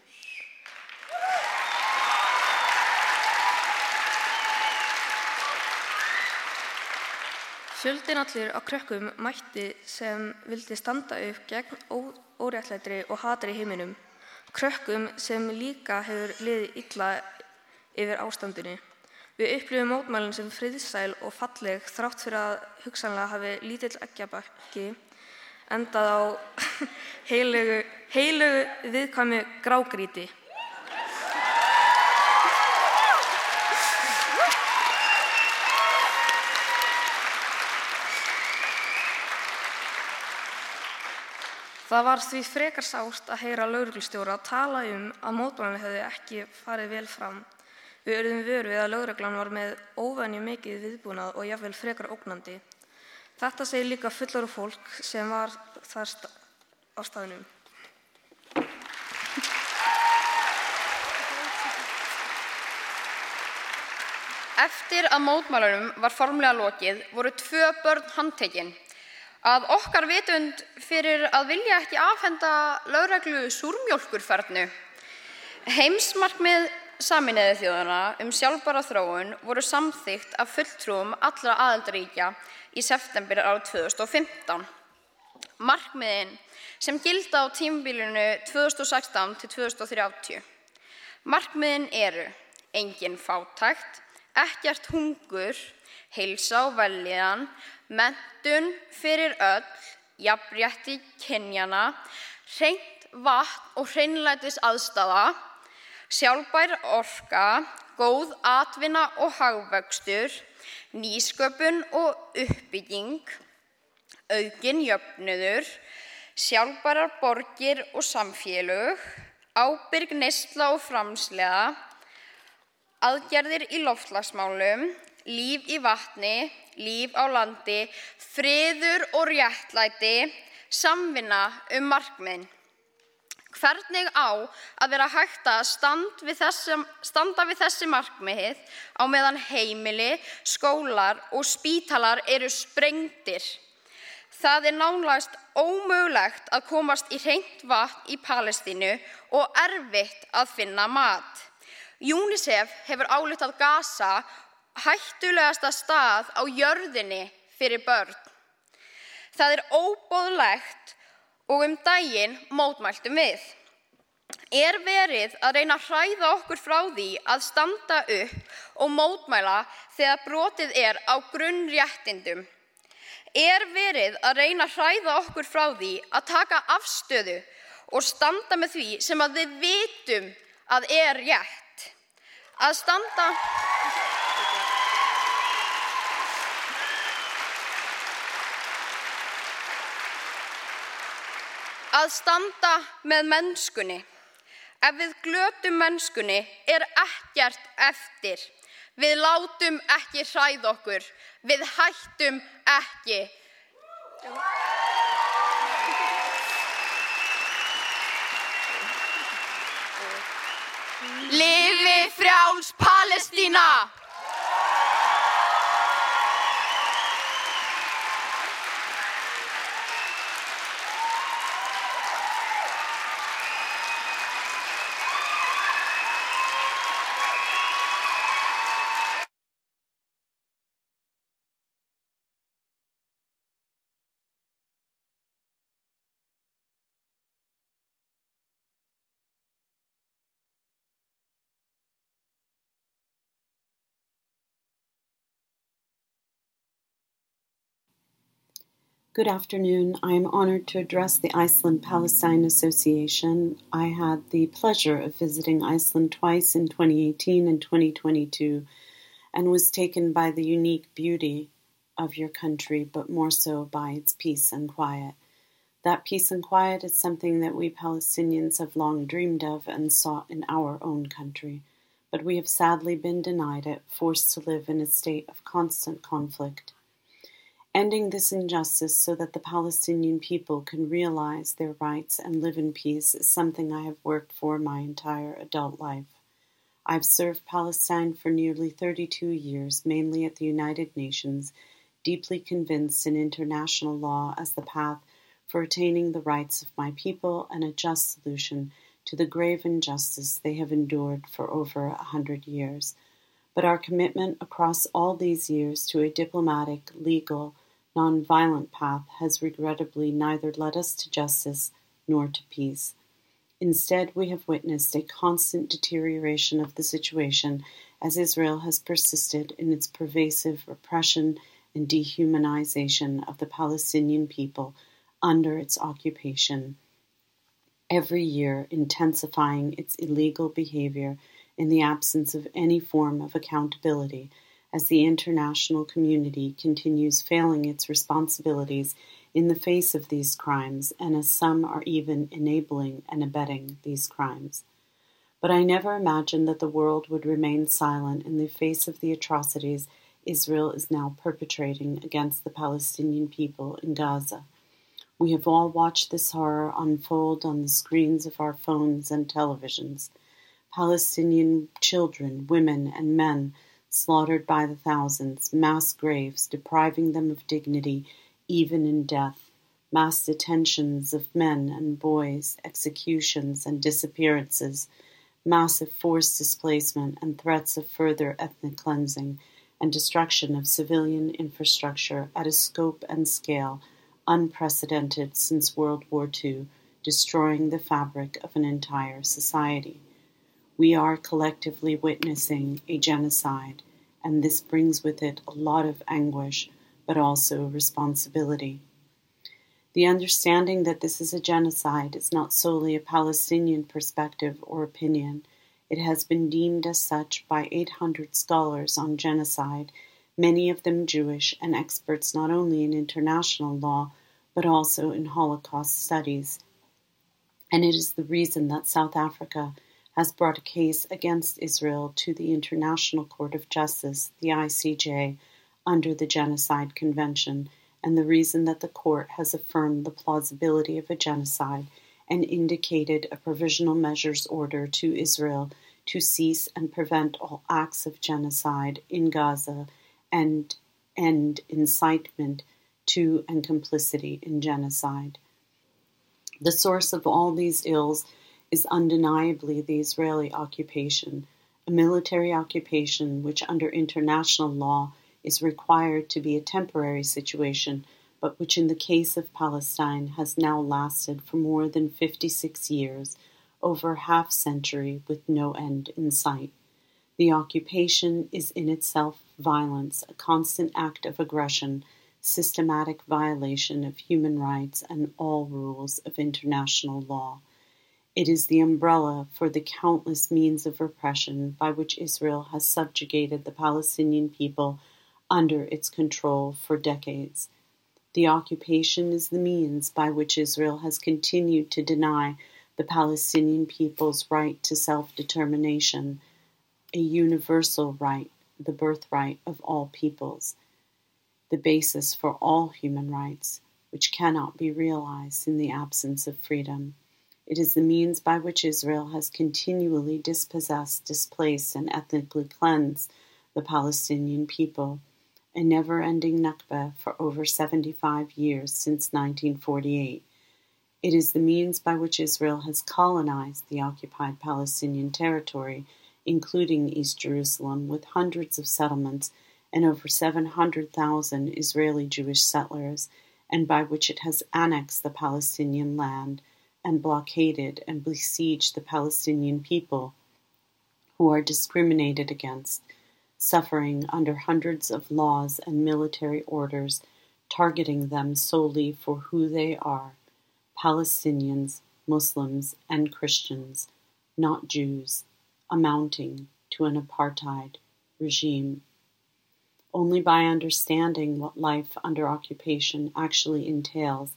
Fjöldin allir á krökkum mætti sem vildi standa upp gegn óréttlætri og hatri í heiminum. Krökkum sem líka hefur liðið illa yfir ástandinu. Við upplifum mótmælinn sem friðsæl og falleg þrátt fyrir að hugsanlega hafi lítill eggjabakki endað á heilögu, heilögu viðkvæmi grágríti. Það var því frekar sást að heyra lauruglustjóra tala um að mótmælinn hefði ekki farið vel fram. Við örðum vöru við að lögreglan var með óvenju mikið viðbúnað og jáfnveil frekar ógnandi. Þetta segir líka fullaru fólk sem var þar á staðnum. Eftir að mótmælarum var formlega lokið voru tvö börn handtekinn. Að okkar vitund fyrir að vilja ekki afhenda lögreglu súrmjólkurfernu. Heimsmarkmið Saminuðu þjóðana um sjálfbara þróun voru samþygt af fulltrúum allra aðeldaríkja í september árið 2015. Markmiðin sem gilda á tímabilinu 2016 til 2030. Markmiðin eru engin fátækt, ekkert hungur, heilsa og veljiðan, mentun fyrir öll, jafnrétti kynjana, hreint vatn og hreinlætis aðstafa, sjálfbær orka, góð atvinna og hagvöxtur, nýsköpun og uppbygging, aukin jöfnuður, sjálfbærar borgir og samfélög, ábyrg neysla og framslega, aðgerðir í loftlagsmálum, líf í vatni, líf á landi, friður og réttlæti, samvinna um markminn. Hvernig á að vera hægt að stand við þessi, standa við þessi markmið á meðan heimili, skólar og spítalar eru sprengtir? Það er nánlegast ómögulegt að komast í hreint vatn í Palestínu og erfitt að finna mat. UNICEF hefur álitað Gaza hættulegasta stað á jörðinni fyrir börn. Það er óbóðlegt og um daginn mótmæltum við. Er verið að reyna að hræða okkur frá því að standa upp og mótmæla þegar brotið er á grunnréttindum? Er verið að reyna að hræða okkur frá því að taka afstöðu og standa með því sem að við vitum að er rétt? Að standa... Að standa með mennskunni. Ef við glötum mennskunni er ekkert eftir. Við látum ekki hræð okkur. Við hættum ekki. Lifi frjáls Palestína! Good afternoon. I am honored to address the Iceland Palestine Association. I had the pleasure of visiting Iceland twice in 2018 and 2022 and was taken by the unique beauty of your country, but more so by its peace and quiet. That peace and quiet is something that we Palestinians have long dreamed of and sought in our own country, but we have sadly been denied it, forced to live in a state of constant conflict. Ending this injustice so that the Palestinian people can realize their rights and live in peace is something I have worked for my entire adult life. I've served Palestine for nearly 32 years, mainly at the United Nations, deeply convinced in international law as the path for attaining the rights of my people and a just solution to the grave injustice they have endured for over a hundred years. But our commitment across all these years to a diplomatic, legal, non-violent path has regrettably neither led us to justice nor to peace. Instead, we have witnessed a constant deterioration of the situation as Israel has persisted in its pervasive repression and dehumanization of the Palestinian people under its occupation, every year intensifying its illegal behavior in the absence of any form of accountability as the international community continues failing its responsibilities in the face of these crimes, and as some are even enabling and abetting these crimes. But I never imagined that the world would remain silent in the face of the atrocities Israel is now perpetrating against the Palestinian people in Gaza. We have all watched this horror unfold on the screens of our phones and televisions. Palestinian children, women, and men slaughtered by the thousands, mass graves depriving them of dignity even in death, mass detentions of men and boys, executions and disappearances, massive forced displacement and threats of further ethnic cleansing and destruction of civilian infrastructure at a scope and scale unprecedented since World War II, destroying the fabric of an entire society. We are collectively witnessing a genocide, and this brings with it a lot of anguish, but also responsibility. The understanding that this is a genocide is not solely a Palestinian perspective or opinion. It has been deemed as such by 800 scholars on genocide, many of them Jewish and experts not only in international law but also in Holocaust studies. And it is the reason that South Africa has brought a case against Israel to the International Court of Justice, the ICJ, under the Genocide Convention, and the reason that the court has affirmed the plausibility of a genocide and indicated a provisional measures order to Israel to cease and prevent all acts of genocide in Gaza and end incitement to and complicity in genocide. The source of all these ills is undeniably the Israeli occupation, a military occupation which, under international law, is required to be a temporary situation, but which, in the case of Palestine, has now lasted for more than 56 years, over half century, with no end in sight. The occupation is in itself violence, a constant act of aggression, systematic violation of human rights and all rules of international law. It is the umbrella for the countless means of repression by which Israel has subjugated the Palestinian people under its control for decades. The occupation is the means by which Israel has continued to deny the Palestinian people's right to self determination, a universal right, the birthright of all peoples, the basis for all human rights, which cannot be realized in the absence of freedom. It is the means by which Israel has continually dispossessed, displaced, and ethnically cleansed the Palestinian people, a never ending Nakba for over 75 years since 1948. It is the means by which Israel has colonized the occupied Palestinian territory, including East Jerusalem, with hundreds of settlements and over 700,000 Israeli Jewish settlers, and by which it has annexed the Palestinian land and blockaded and besieged the Palestinian people, who are discriminated against, suffering under hundreds of laws and military orders targeting them solely for who they are Palestinians, Muslims, and Christians, not Jews, amounting to an apartheid regime. Only by understanding what life under occupation actually entails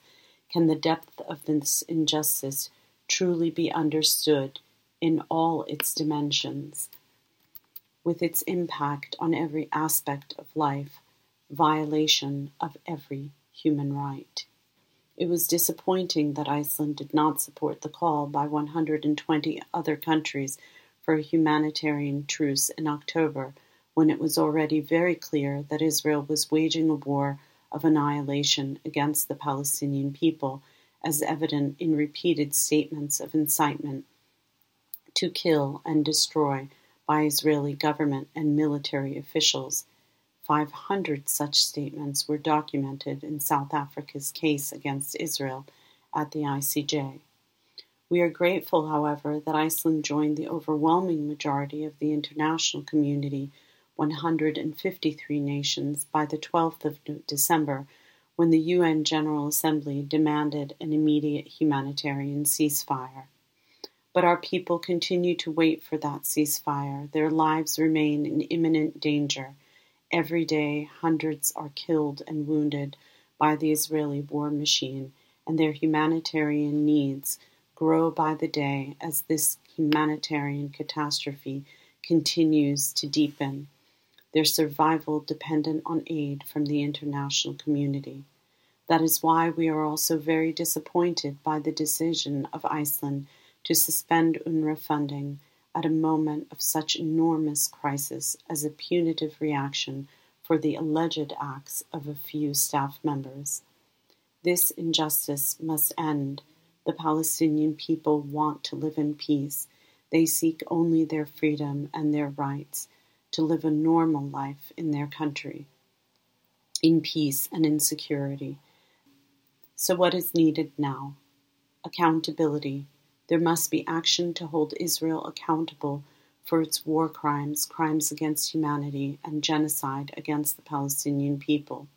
can the depth of this injustice truly be understood in all its dimensions, with its impact on every aspect of life, violation of every human right. It was disappointing that Iceland did not support the call by 120 other countries for a humanitarian truce in October when it was already very clear that Israel was waging a war of annihilation against the Palestinian people, as evident in repeated statements of incitement to kill and destroy by Israeli government and military officials. 500 such statements were documented in South Africa's case against Israel at the ICJ. We are grateful, however, that Iceland joined the overwhelming majority of the international community 153 nations by the 12th of December when the UN General Assembly demanded an immediate humanitarian ceasefire. But our people continue to wait for that ceasefire. Their lives remain in imminent danger. Every day, hundreds are killed and wounded by the Israeli war machine, and their humanitarian needs grow by the day as this humanitarian catastrophe continues to deepen their survival dependent on aid from the international community. That is why we are also very disappointed by the decision of Iceland to suspend UNRWA funding at a moment of such enormous crisis as a punitive reaction for the alleged acts of a few staff members. This injustice must end. The Palestinian people want to live in peace. They seek only their freedom and their rights to live a normal life in their country, in peace and in security. So, what is needed now? Accountability. There must be action to hold Israel accountable for its war crimes, crimes against humanity, and genocide against the Palestinian people.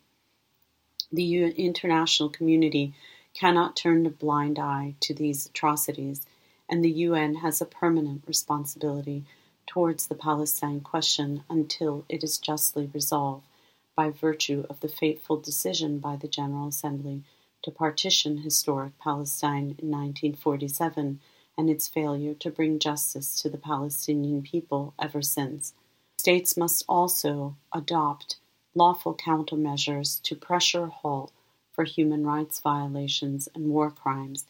The international community cannot turn a blind eye to these atrocities, and the UN has a permanent responsibility towards the Palestine question until it is justly resolved by virtue of the fateful decision by the General Assembly to partition historic Palestine in 1947 and its failure to bring justice to the Palestinian people ever since. States must also adopt lawful countermeasures to pressure halt for human rights violations and war crimes,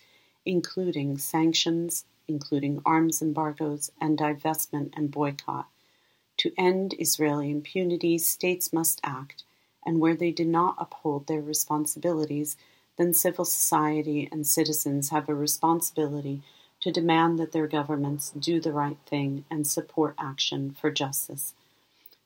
including sanctions, including arms embargoes and divestment and boycott. To end Israeli impunity, states must act, and where they do not uphold their responsibilities, then civil society and citizens have a responsibility to demand that their governments do the right thing and support action for justice.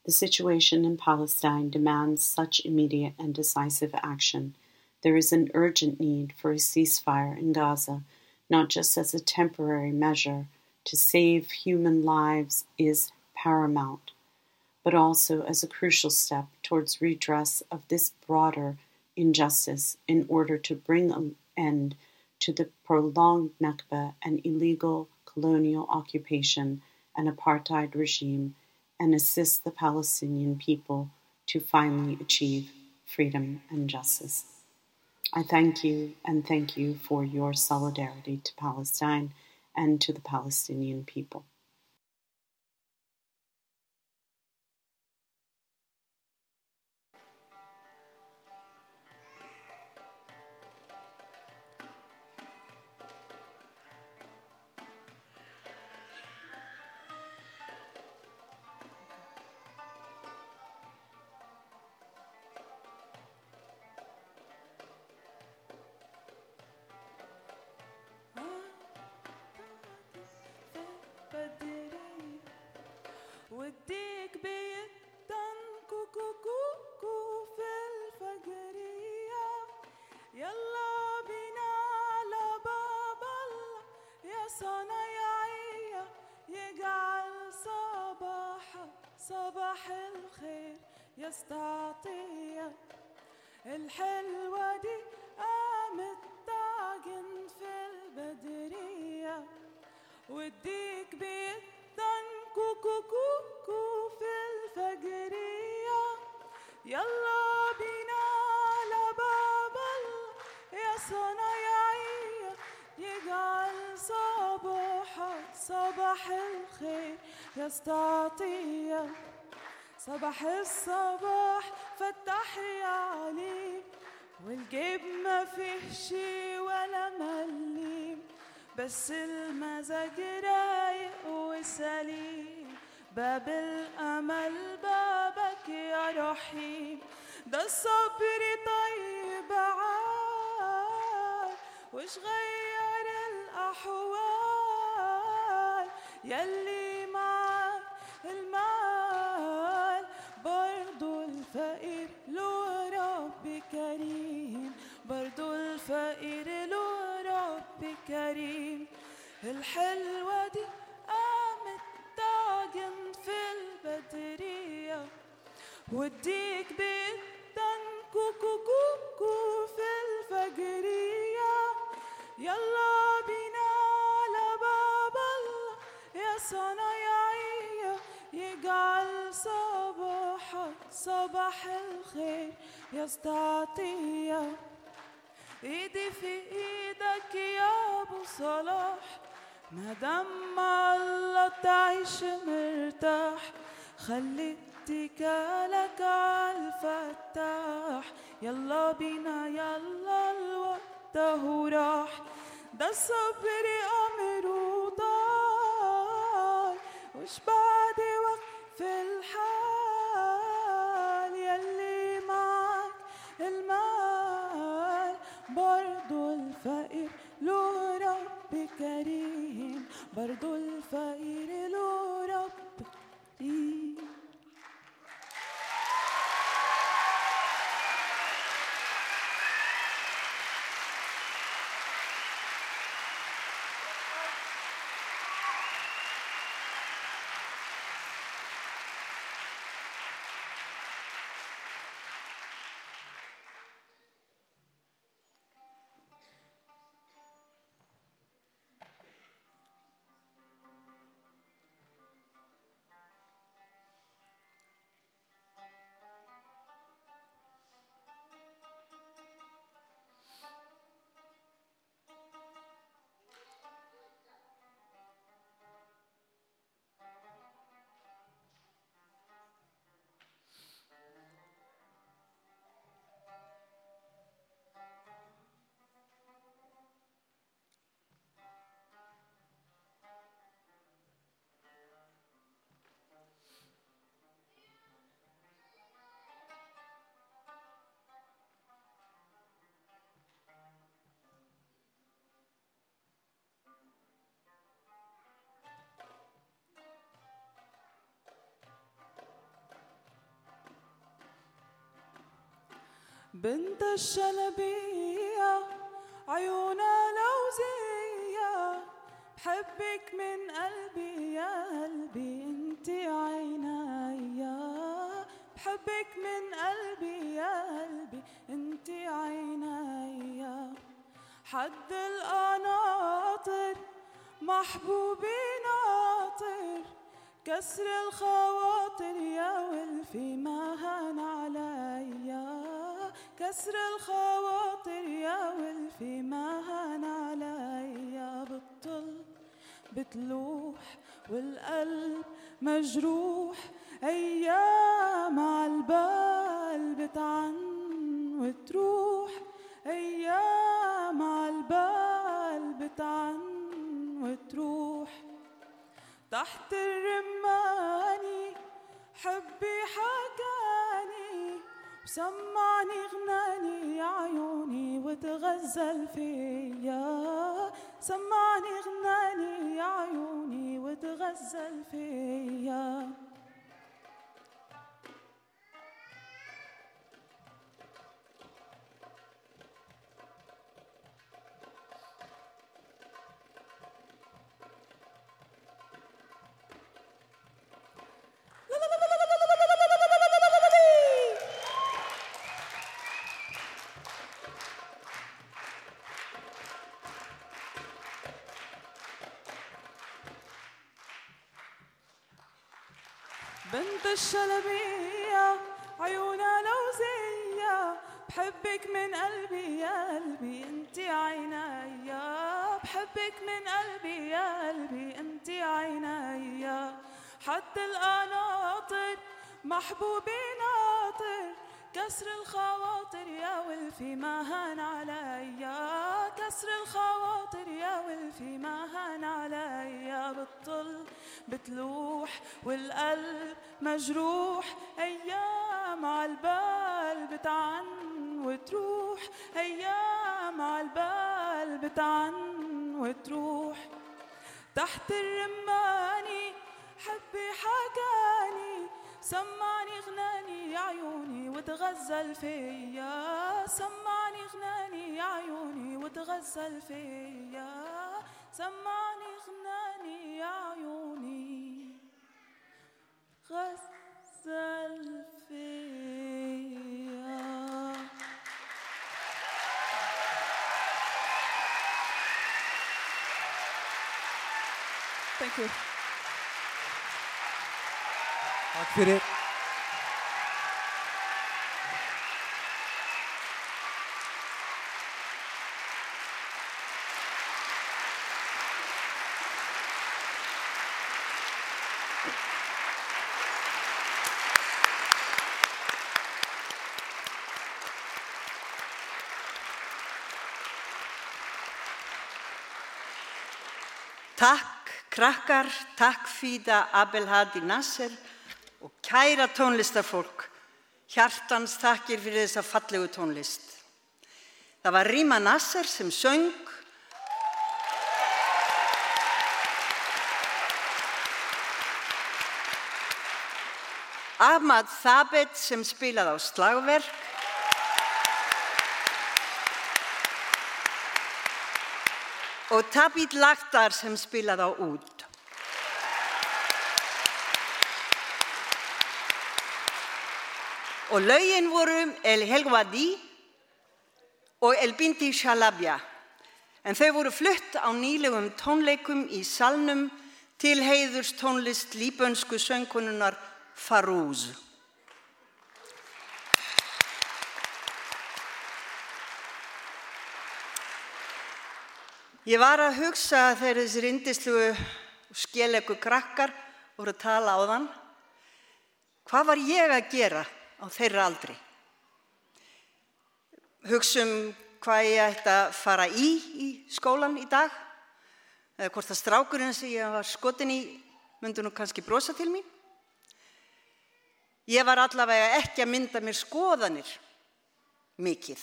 The situation in Palestine demands such immediate and decisive action. There is an urgent need for a ceasefire in Gaza not just as a temporary measure to save human lives, is paramount, but also as a crucial step towards redress of this broader injustice in order to bring an end to the prolonged Nakba and illegal colonial occupation and apartheid regime and assist the Palestinian people to finally achieve freedom and justice. I thank you and thank you for your solidarity to Palestine and to the Palestinian people. وديك بيدن كوكو كوكو في الفجرية يلا بينا على باب الله. يا صنايعية يجعل صباح صباح الخير. يستعطية الحلوة دي قامت تعجن في البدرية. وديك يلا بينا لباب يا صنايعية يجعل صباحك صباح الخير يا استعطية صباح الصباح فتح يا عليم والجيب ما فيه شي ولا مليم. بس المزاج رايق وسليم. باب الأمل ده الصبر طيب عال وش غير الأحوال؟ يلي المال برضو الفقير له رب كريم. برضو الفقير له رب كريم. الحلوة دي قامت في البدرية وديك يا استعطية إيدي في إيدك يا أبو صلاح. ما دام الله تعيش مرتاح خلي اتكالك عالفتاح يلا بينا يلا الوقت اهو راح. ده الصبر أمر وطال وش بنت الشلبية عيونها لوزية. بحبك من قلبي يا قلبي انتي عينيا. بحبك من قلبي يا قلبي انتي عينيا. حد القناطر محبوبي ناطر. كسر الخواطر يا ولفي ما هان عليا. كسر الخواطر يا ولفي ما هان عليا بتطل بتلوح والقلب مجروح أيام عالبال بتعن وتروح. أيام عالبال بتعن وتروح. تحت الرماني حبي حكاني وسمعني غناني يا عيوني وتغزل فيا. سمعني غناني يا عيوني وتغزل فيا. الشلبية عيونها لو لوزية بحبك من قلبي يا قلبي انت عيني بحبك من قلبي يا قلبي انت عيني حتى القناطر محبوبي ناطر كسر الخواطر يا ولفي ما هان عليا. كسر الخواطر يا ولفي ما هان بتلوح والقلب مجروح. أيام عالبال بتعن وتروح. أيام عالبال بتعن وتروح. تحت الرماني حبي حكاني سمعني غناني يا عيوني وتغزل فيا. سمعني غناني يا عيوني وتغزل فيا. سمعني غناني يا عيوني غزل فيا Thank you. Takk fyrir. Takk krakkar, takk Fída Abelhadi Nasser og kæra tónlistarfólk. Hjartans takkir fyrir þessa fallegu tónlist. Það var Ríma Nasser sem söng Ahmad Thabet sem spilaði á slagverk og Tabit Lakhdar sem spilaði á út. Og lögin voru El Helwadi og El Binti Shalabja. En þau voru flutt á nýlegum tónleikum í salnum til heiðurs tónlist líbönsku söngkonunar Farouz. Ég var að hugsa þegar þessir indislugu og skjelegu krakkar voru að tala á þann. Hvað var ég að gera á þeirra aldri? Hugsa um hvað ég ætti að fara í í skólan í dag. Eða hvort að strákurinn sem ég var skotin í myndi nú kannski brosa til mín. Ég var allavega ekki að mynda mér skoðanir mikið.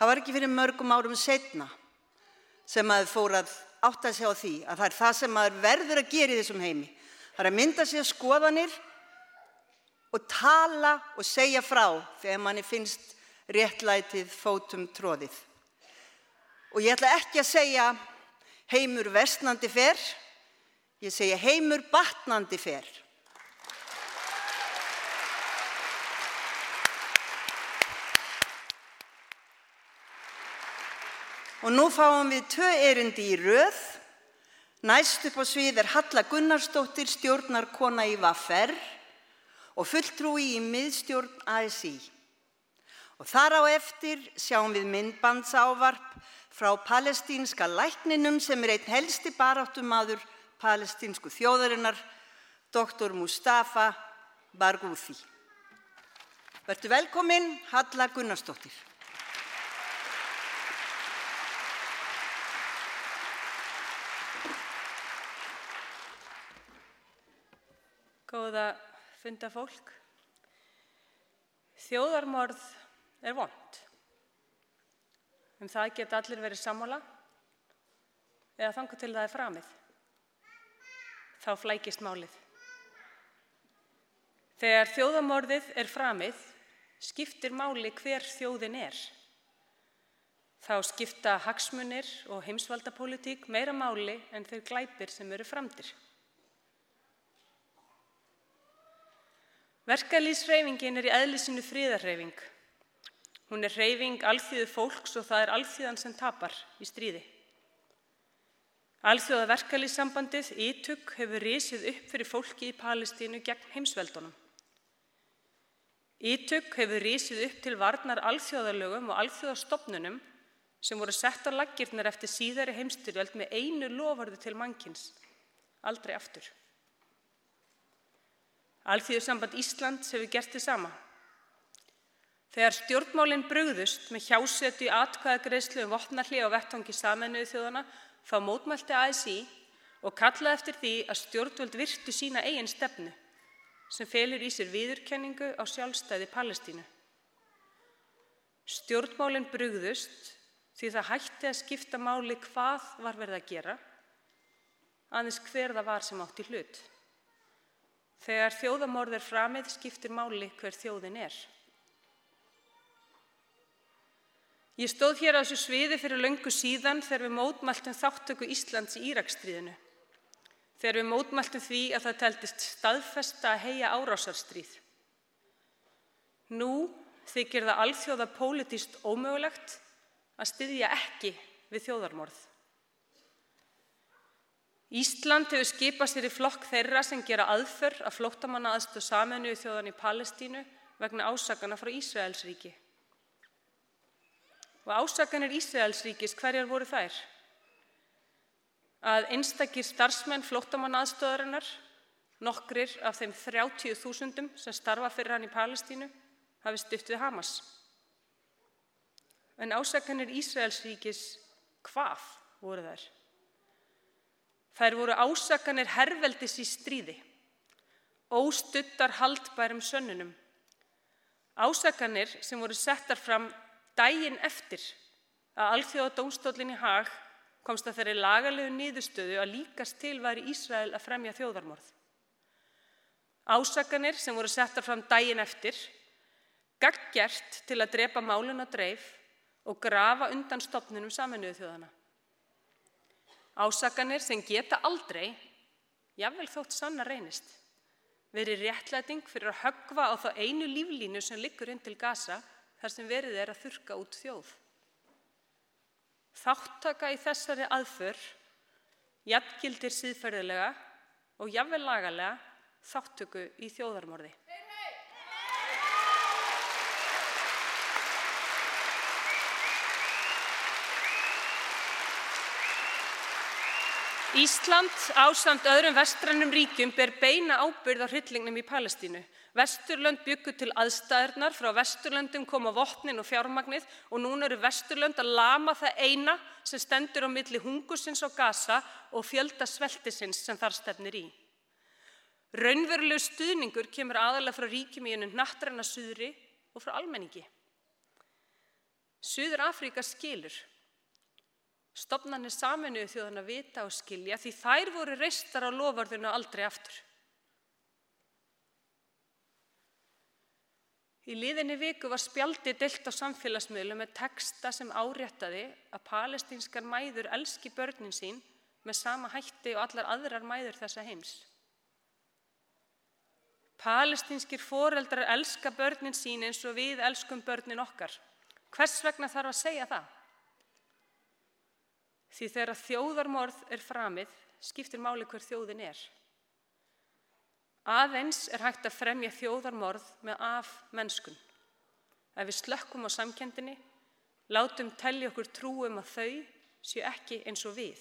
Það var ekki fyrir mörgum árum setna sem maður fór að átta sig á því að það er það sem maður verður að gera í þessum heimi. Það er að mynda sig að skoðanir og tala og segja frá þegar manni finnst réttlætið fótum tróðið. Og ég ætla ekki að segja heimur vestnandi fer, ég segja heimur batnandi fer. Og nú fáum við tvö erindi í röð. Næst upp á svið er Halla Gunnarsdóttir, stjórnar kona í Vaffer og fulltrúi í miðstjórn ASI. Og þar á eftir sjáum við myndbandsávarp frá palestínska lækninum sem er einn helsti baráttumadur palestínsku þjóðarinnar, doktor Mustafa Barghouthi. Vertu velkomin, Halla Gunnarsdóttir. Góða funda fólk. Þjóðarmorð er vond. Um það geta allir verið sammála eða þanga til það er framið. Þá flækist málið. Þegar þjóðamorðið er framið, skiptir máli hver þjóðin er. Þá skipta hagsmunir og heimsvaldapólitík meira máli en þeir glæpir sem eru framdir. Verkalýsreifingin er í eðlisinu fríðarreifing. Hún er reifing alþjóðu fólks og það er alþjóðan sem tapar í stríði. Alþjóða verkalýssambandið ítök hefur risið upp fyrir fólki í Palestínu gegn heimsveldunum. Ítök hefur rísið upp til varnar alþjóðalögum og alþjóðastofnunum sem voru sett á laggirnar eftir síðari heimstyrjöld með einu lofarðu til mannkins, aldrei aftur. Alþjóðsamband Íslands hefur gert þið sama. Þegar stjórnmálinn brugðust með hjásetu í atkvæðagreislu um vopnalli á vettvangi samennuðu þjóðana þá mótmælti ASI og kallaði eftir því að stjórnvöld virtu sína eigin stefnu sem felur í sér viðurkenningu á sjálfstæði Palestínu. Stjórnmálinn brugðust því það hætti að skipta máli hvað var verið að gera, aðeins hver það var sem átti hlut. Þegar þjóðamorð er framið skiptir máli hver þjóðin er. Ég stóð hér á þessu sviði fyrir löngu síðan þegar við mótmæltum þáttöku Íslands í Íraksstríðinu. Þegar við mótmæltum því að það teltist staðfesta að heia árásarstríð. Nú þykir það alþjóða pólitíst ómögulegt að styðja ekki við þjóðarmorð. Ísland hefur skipað sér í flokk þeirra sem gera aðför að flóttamanna aðstöð samenu í þjóðan í Palestínu vegna ásakana frá Ísraelsríki. Og ásakanir Ísraelsríkis, hverjar voru þær? Að einstakir starfsmenn flóttamanna aðstöðarinnar, nokkrir af þeim 30.000 sem starfa fyrir hann í Palestínu, hafi stutt við Hamas. En ásakanir Ísraelsríkis, hvað voru þær? Þær voru ásakanir herveldis í stríði, óstuttar haldbærum sönnunum. Ásakanir sem voru settar fram dægin eftir að alþjóða dómstólinn í hag komst að þeirri lagalegu nýðustöðu að líkast til væri Ísrael að fremja þjóðarmorð. Ásakanir sem voru settar fram dægin eftir, gaggjert til að drepa málun að dreif og grafa undan stopnunum saminuðu þjóðana. Ásakanir sem geta aldrei, jável þótt sanna reynist, verið réttlæting fyrir að högva á þá einu líflínu sem liggur inn til Gaza þar sem verið er að þurka út þjóð. Þáttaka í þessari aðför, jafngildir síðferðilega og jafnvel lagalega þáttöku í þjóðarmorði. Ísland ásamt öðrum vestrannum ríkjum ber beina ábyrð á hryllingnum í Palestínu. Vesturlönd byggu til aðstæðurnar, frá Vesturlöndum koma vopnin og fjármagnið og núna eru Vesturlönd að lama það eina sem stendur á milli hungusins og gasa og fjölda sveltisins sem þar stefnir í. Raunverulegu stuðningur kemur aðalega frá ríkjum í ennum nattræna suðri og frá almenningi. Suður Afríka skilur. Stopnarnir saminuðu þjóðan að vita og skilja því þær voru reistar á lofarðinu aldrei aftur. Í liðinni viku var spjaldi deilt á samfélagsmiðlum með texta sem áréttaði að palestinskar mæður elski börnin sín með sama hætti og allar aðrar mæður þessa heims. Palestinskir foreldrar elska börnin sín eins og við elskum börnin okkar. Hvers vegna þarf að segja það? Því þegar þjóðarmorð er framið skiptir máli hver þjóðin er. Aðeins er hægt að fremja þjóðarmorð með af mennskun. Ef við slökkum á samkendinni, látum telli okkur trúum að þau séu ekki eins og við.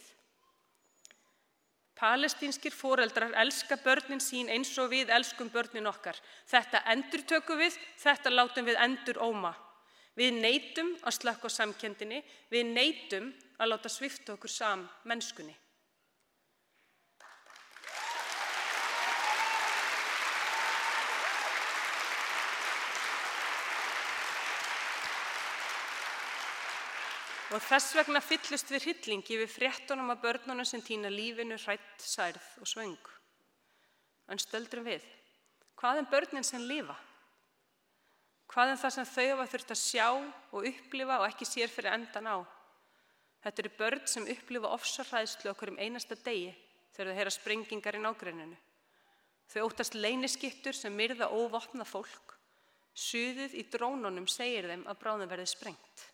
Palestínskir foreldrar elska börnin sín eins og við elskum börnin okkar. Þetta endur tökum við, þetta látum við endur óma. Við neytum að slökka á samkendinni, við neytum að láta svifta okkur sam mennskunni. Og þess vegna fyllust við hryllingi við fréttunum af börnunum sem týna lífinu hrætt, særð og svöng. En stöldrum við, hvað er börnin sem lifa? Hvað er það sem þau hafa þurft að sjá og upplifa og ekki sér fyrir endan á? Þetta eru börn sem upplifa ofsarræðslu okkur um einasta degi þegar þau heyra sprengingar í nágreininu. Þau óttast leyniskittur sem myrða óvopna fólk. Suðið í drónunum segir þeim að bráðum verði sprengt.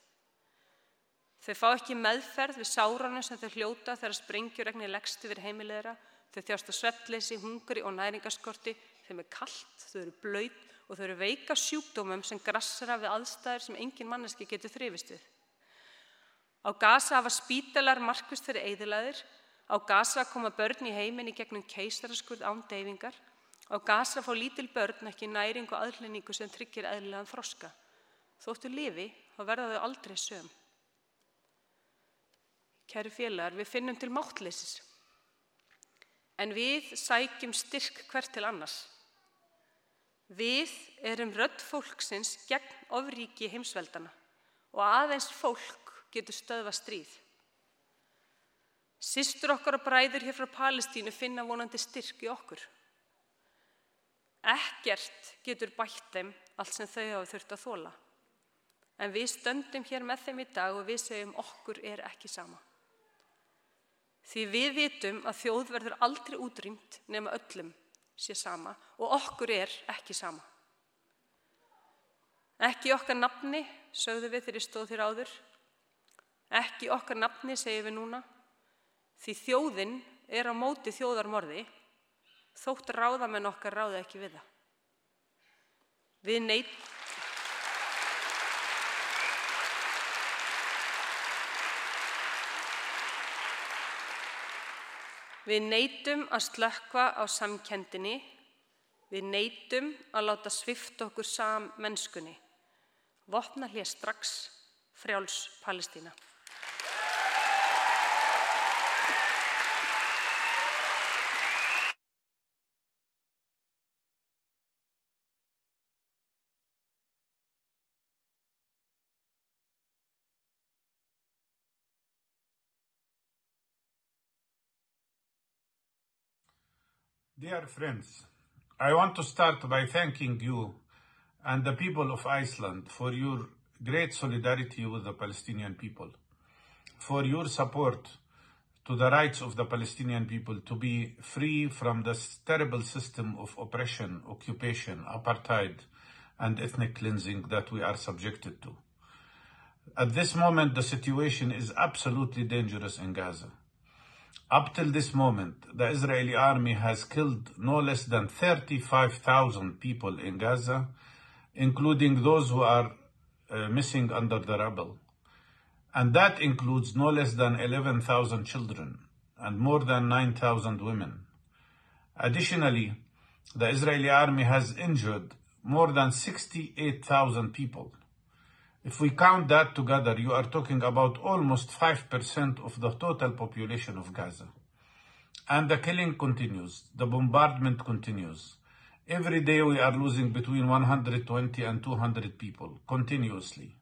Þau fá ekki meðferð við sáranum sem þau hljóta þegar sprengjuregnir leggst yfir heimilegra. Þau þjást á svettleysi, hungri og næringaskorti. Þeim er kallt, þau eru blöyt og þau eru veika sjúkdómum sem grassara við aðstæður sem engin manneski getur þrifist við. Á Gaza hafa spítalar markvist fyrir eðilaðir, á Gaza koma börn í heiminni gegnum keisaraskurð án deyfingar, á Gaza fá lítil börn ekki næring og aðlendingu sem tryggir eðlilegan þroska. Þóttu lifi, þá verða þau aldrei söm. Kæru félagar, við finnum til máttleysis. En við sækjum styrk hvert til annars. Við erum rödd fólksins gegn ofríki heimsveldana og aðeins fólk getur stöðva stríð. Sistur okkar og bræður hér frá Palestínu finna vonandi styrk í okkur. Ekkert getur bætt þeim allt sem þau hafa þurft að þóla. En við stöndum hér með þeim í dag og við segjum okkur er ekki sama. Því við vitum að þjóð verður aldrei útrýmt nema öllum sé sama og okkur er ekki sama. Ekki okkar nafni, sögðu við ég stóð þér áður. Ekki okkar nafni, segjum við núna. Því þjóðin er á móti þjóðarmorði, þótt ráðamenn okkar ráða ekki við það. Við neitt... Við neytum að slökka á samkendinni, við neytum að láta svifta okkur sam mennskunni. Vopna hér strax frjáls Palestína. Dear friends, I want to start by thanking you and the people of Iceland for your great solidarity with the Palestinian people, for your support to the rights of the Palestinian people to be free from this terrible system of oppression, occupation, apartheid, and ethnic cleansing that we are subjected to. At this moment, the situation is absolutely dangerous in Gaza. Up till this moment, the Israeli army has killed no less than 35,000 people in Gaza, including those who are uh, missing under the rubble. And that includes no less than 11,000 children and more than 9,000 women. Additionally, the Israeli army has injured more than 68,000 people. If we count that together, you are talking about almost 5% of the total population of Gaza. And the killing continues, the bombardment continues. Every day we are losing between 120 and 200 people continuously.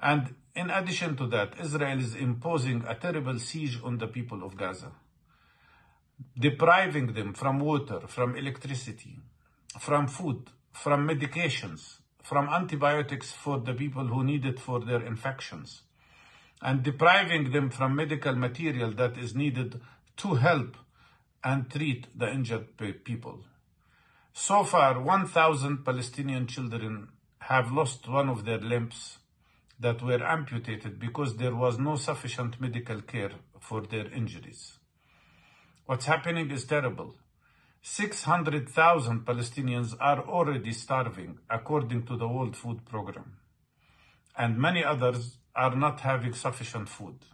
And in addition to that, Israel is imposing a terrible siege on the people of Gaza, depriving them from water, from electricity, from food, from medications, from antibiotics for the people who need it for their infections, and depriving them from medical material that is needed to help and treat the injured people. So far, 1,000 Palestinian children have lost one of their limbs that were amputated because there was no sufficient medical care for their injuries. What's happening is terrible. 600,000 Palestinians are already starving, according to the World Food Programme, and many others are not having sufficient food.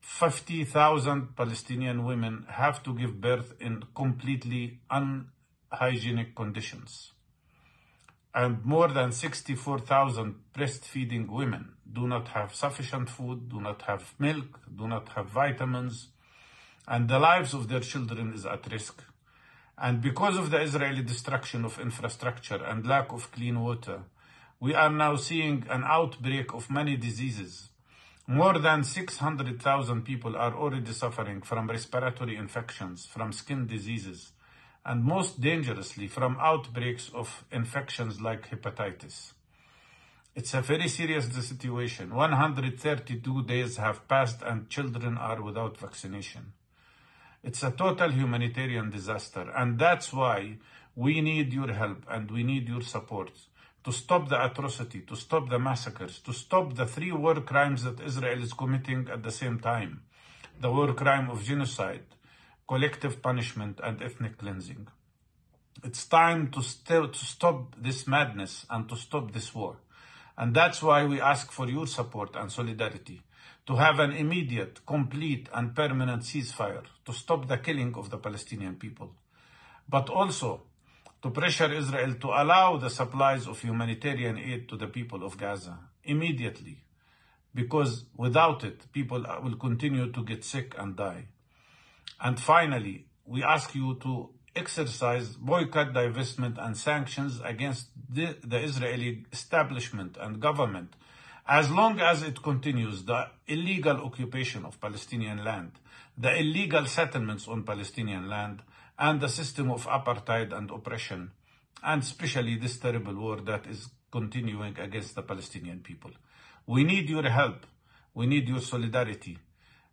50,000 Palestinian women have to give birth in completely unhygienic conditions. And more than 64,000 breastfeeding women do not have sufficient food, do not have milk, do not have vitamins, and the lives of their children is at risk. And because of the Israeli destruction of infrastructure and lack of clean water, we are now seeing an outbreak of many diseases. More than 600,000 people are already suffering from respiratory infections, from skin diseases, and most dangerously from outbreaks of infections like hepatitis. It's a very serious situation. 132 days have passed and children are without vaccination. It's a total humanitarian disaster, and that's why we need your help and we need your support to stop the atrocity, to stop the massacres, to stop the three war crimes that Israel is committing at the same time the war crime of genocide, collective punishment, and ethnic cleansing. It's time to, st- to stop this madness and to stop this war. And that's why we ask for your support and solidarity to have an immediate, complete, and permanent ceasefire to stop the killing of the Palestinian people. But also to pressure Israel to allow the supplies of humanitarian aid to the people of Gaza immediately, because without it, people will continue to get sick and die. And finally, we ask you to exercise boycott, divestment, and sanctions against the, the Israeli establishment and government as long as it continues the illegal occupation of Palestinian land, the illegal settlements on Palestinian land, and the system of apartheid and oppression, and especially this terrible war that is continuing against the Palestinian people. We need your help. We need your solidarity.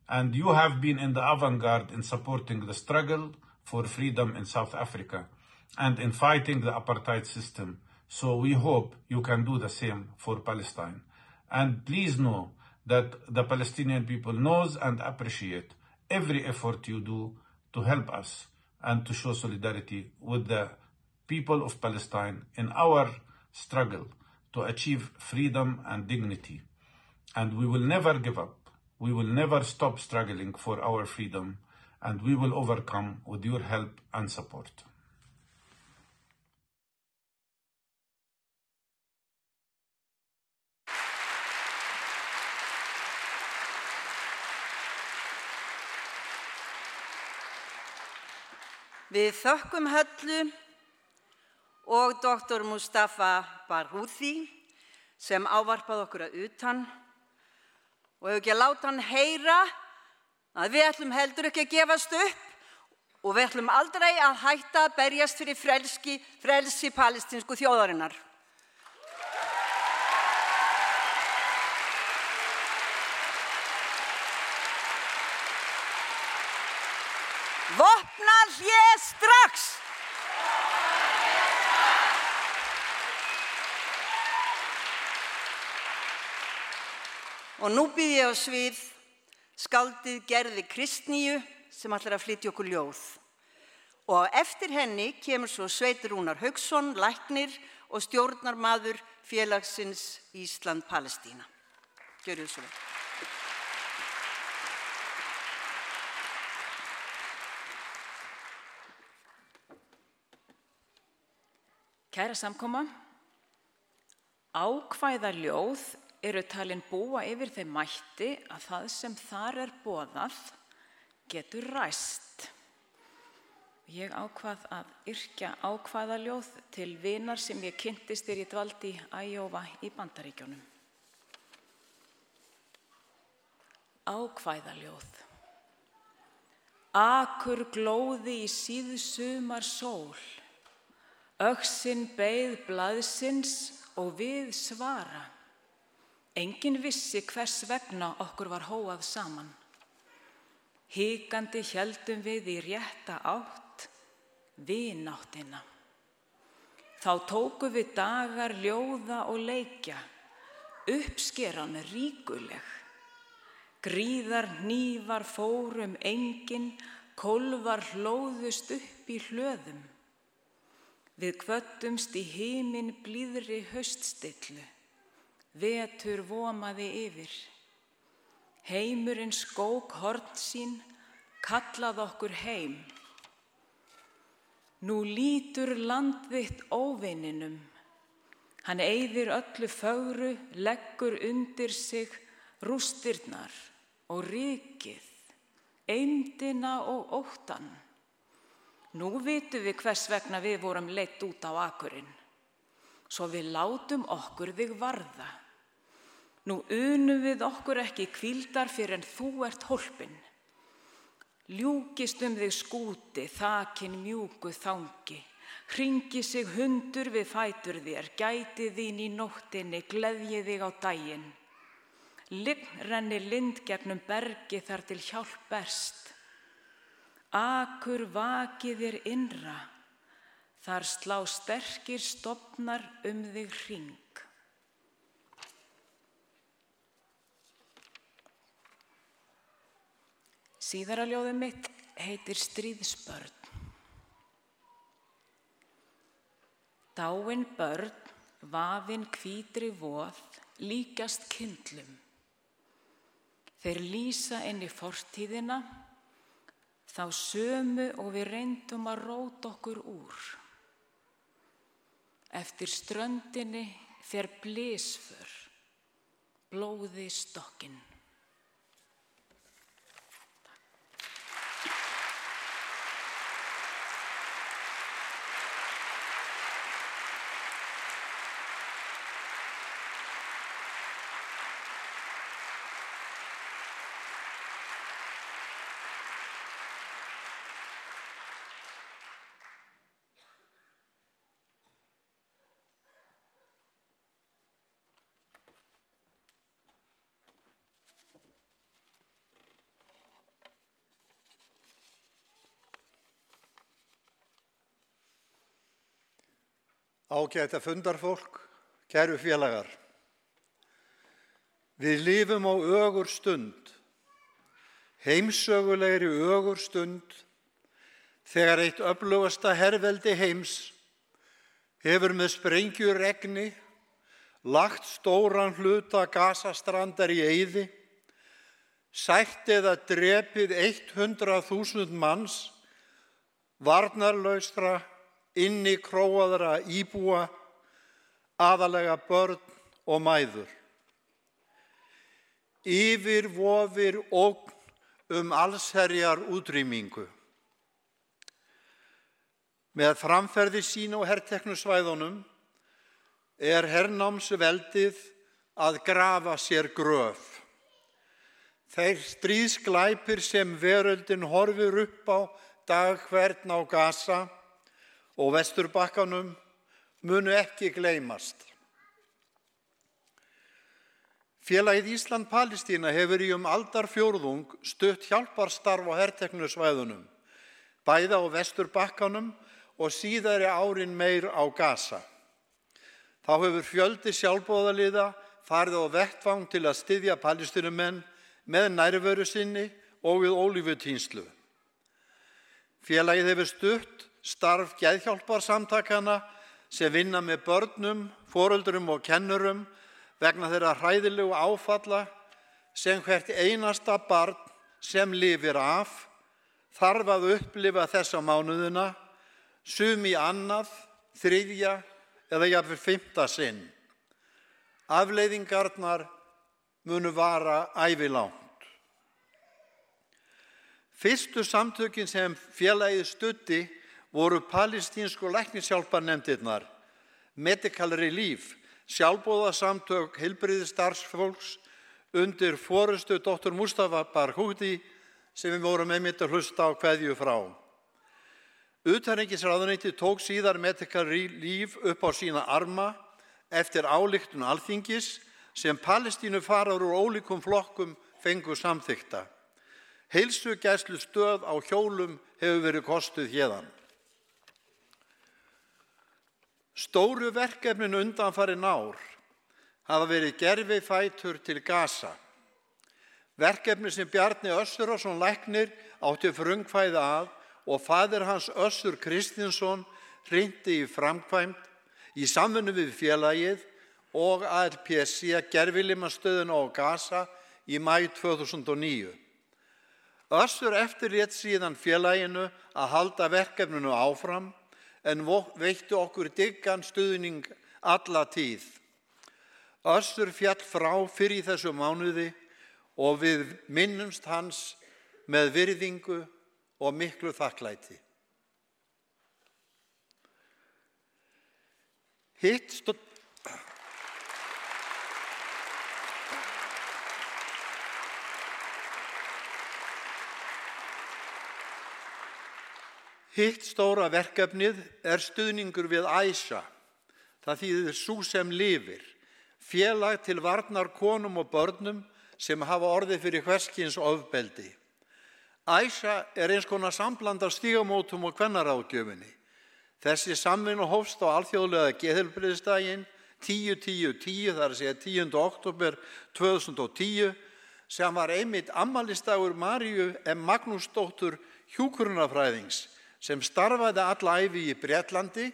And you have been in the avant-garde in supporting the struggle for freedom in South Africa and in fighting the apartheid system. So we hope you can do the same for Palestine. And please know that the Palestinian people knows and appreciate every effort you do to help us and to show solidarity with the people of Palestine in our struggle to achieve freedom and dignity. And we will never give up. We will never stop struggling for our freedom and we will overcome with your help and support. Við þökkum höllu og doktor Mustafa Barhouthi sem ávarpað okkur að utan og hefur ekki að láta hann heyra að við ætlum heldur ekki að gefast upp og við ætlum aldrei að hætta að berjast fyrir frelski, frelsi palestinsku þjóðarinnar. Vopna hlið strax! Og nú býð ég á svið skaldið gerði Kristníu sem ætlar að flytja okkur ljóð. Og eftir henni kemur svo Sveitur Rúnar Haugsson, læknir og stjórnarmadur félagsins Ísland-Palestína. Gjör þið svo vel. Kæra samkoma, ákvæða ljóð eru talin búa yfir þeim mætti að það sem þar er bóðað getur ræst. Ég ákvað að yrkja ákvæða ljóð til vinar sem ég kynntist þér í dvaldi Æjófa í Bandaríkjónum. Ákvæða ljóð. Akur glóði í síðsumar sól, auksinn beigð blaðsins og við svara. Engin vissi hvers vegna okkur var hóað saman. Híkandi heldum við í rétta átt, vináttina. Þá tóku við dagar ljóða og leikja, uppskeran ríkuleg. Gríðar nývar fórum engin, kolvar hlóðust upp í hlöðum. Við kvöttumst í hímin blíðri höststillu, vetur vomaði yfir. Heimurinn skók hort sín, kallað okkur heim. Nú lítur landvitt óvinninum, hann eyðir öllu fögru, leggur undir sig rústirnar og rikið, eindina og óttan. Nú vitum við hvers vegna við vorum leitt út á akurinn, svo við látum okkur þig varða. Nú unum við okkur ekki kvildar fyrir en þú ert holpin. Ljúkist um þig skúti, þakin mjúku þangi. Hringi sig hundur við fætur þér, gæti þín í nóttinni, gleðji þig á daginn. Lign renni lind gegnum bergi þar til hjálp berst. Akur vakið þér innra, þar slá sterkir stopnar um þig hring. Síðara ljóðum mitt heitir Stríðsbörn. Dáin börn, vafin kvítri voð, líkast kindlum. Þeir lýsa inn í fortíðina, þá sömu og við reyndum að róta okkur úr. Eftir ströndinni fer blísför, blóði stokkinn. Ágæta fundarfólk, kæru félagar. Við lifum á ögur stund, heimsögulegri ögur stund, þegar eitt öflugasta herrveldi heims hefur með sprengjuregni lagt stóran hluta gasastrandar í eyði, sætt eða drepið 100.000 manns, varnarlaustra, inni króaðra íbúa, aðalega börn og mæður. Yfir vofir ógn um allsherjar útrýmingu. Með framferði sín og herrteknusvæðunum er herrnámsveldið að grafa sér gröf. Þeir stríðsklæpir sem veröldin horfir upp á dag hvern á gasa og vesturbakkanum munu ekki gleymast. Félagið Ísland-Palestína hefur í um aldarfjórðung stutt hjálparstarf á herrteknusvæðunum, bæða á vesturbakkanum og síðari árin meir á gasa. Þá hefur fjöldi sjálfbóðaliða farið á vettvang til að styðja palestinumenn með nærveru sinni og við ólífutýnslu. Félagið hefur stutt starf geðhjálparsamtakana sem vinna með börnum, foröldurum og kennurum vegna þeirra hræðilegu áfalla sem hvert einasta barn sem lifir af þarf að upplifa þessa mánuðina, sum í annað, þriðja eða jafnveg fymta sinn. Afleiðingarnar munu vara ævilánt. Fyrstu samtökin sem félagið stutti voru palestínsku læknishjálparnemndirnar, Medical Relief, sjálfbóðasamtök heilbriðistarfsfólks undir fórustu dr. Mustafa Barghouti sem við vorum einmitt að hlusta á hverju frá. Utanrengisraðuneyti tók síðar Medical Relief upp á sína arma eftir álíktun alþingis sem Palestínu farar úr ólíkum flokkum fengu samþykta. Heilsu gæslu stöð á hjólum hefur verið kostuð hérðan. Stóru verkefnin undanfarin ár hafa verið gerfi fætur til gasa. Verkefni sem Bjarni Össurásson læknir átti frungfæða að og fadir hans Össur Kristinsson hrindi í framkvæmt í samfunnu við félagið og ALPC gerfilimastöðuna á gasa í mæ 2009. Össur eftirrétt síðan félaginu að halda verkefninu áfram en veittu okkur diggan stuðning alla tíð. Össur fjall frá fyrir þessu mánuði og við minnumst hans með virðingu og miklu þakklæti. Hitt Hitt stóra verkefnið er stuðningur við æsa. Það þýðir svo sem lifir, félag til varnar konum og börnum sem hafa orðið fyrir hverskins ofbeldi. Æsa er eins konar samblandar stígamótum og kvennaráðgjöfinni. Þessi samvinnu hófst á alþjóðlega geðhelbriðstægin 10-10-10, þar að segja 10. oktober 2010, sem var einmitt ammalistagur Maríu M. Magnúsdóttur hjúkurunafræðings sem starfaði allæfi í Breitlandi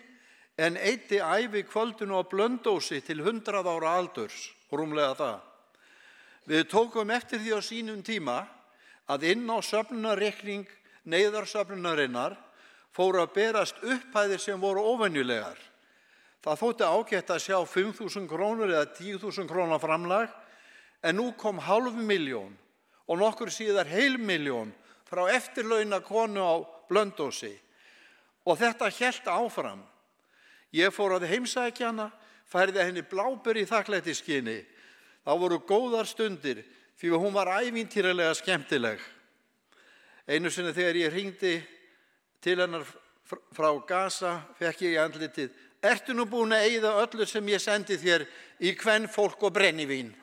en eitti æfi kvöldinu á blöndósi til 100 ára aldurs, rúmlega það. Við tókum eftir því á sínum tíma að inn á söfnunarreikning neyðarsöfnunarinnar fóru að berast upphæðir sem voru ofennjulegar. Það þótti ágætt að sjá 5.000 krónur eða 10.000 krónar framlag en nú kom halv miljón og nokkur síðar heil miljón frá eftirlauna konu á blöndósi og þetta helt áfram. Ég fór að heimsækja hana, færði henni blábur í þakklættiskyni. Það voru góðar stundir að hún var ævintýralega skemmtileg. Einu sinni þegar ég ringdi til hennar frá Gaza fekk ég í andlitið Ertu nú búin að eigða öllu sem ég sendi þér í hvenn fólk og brennivín?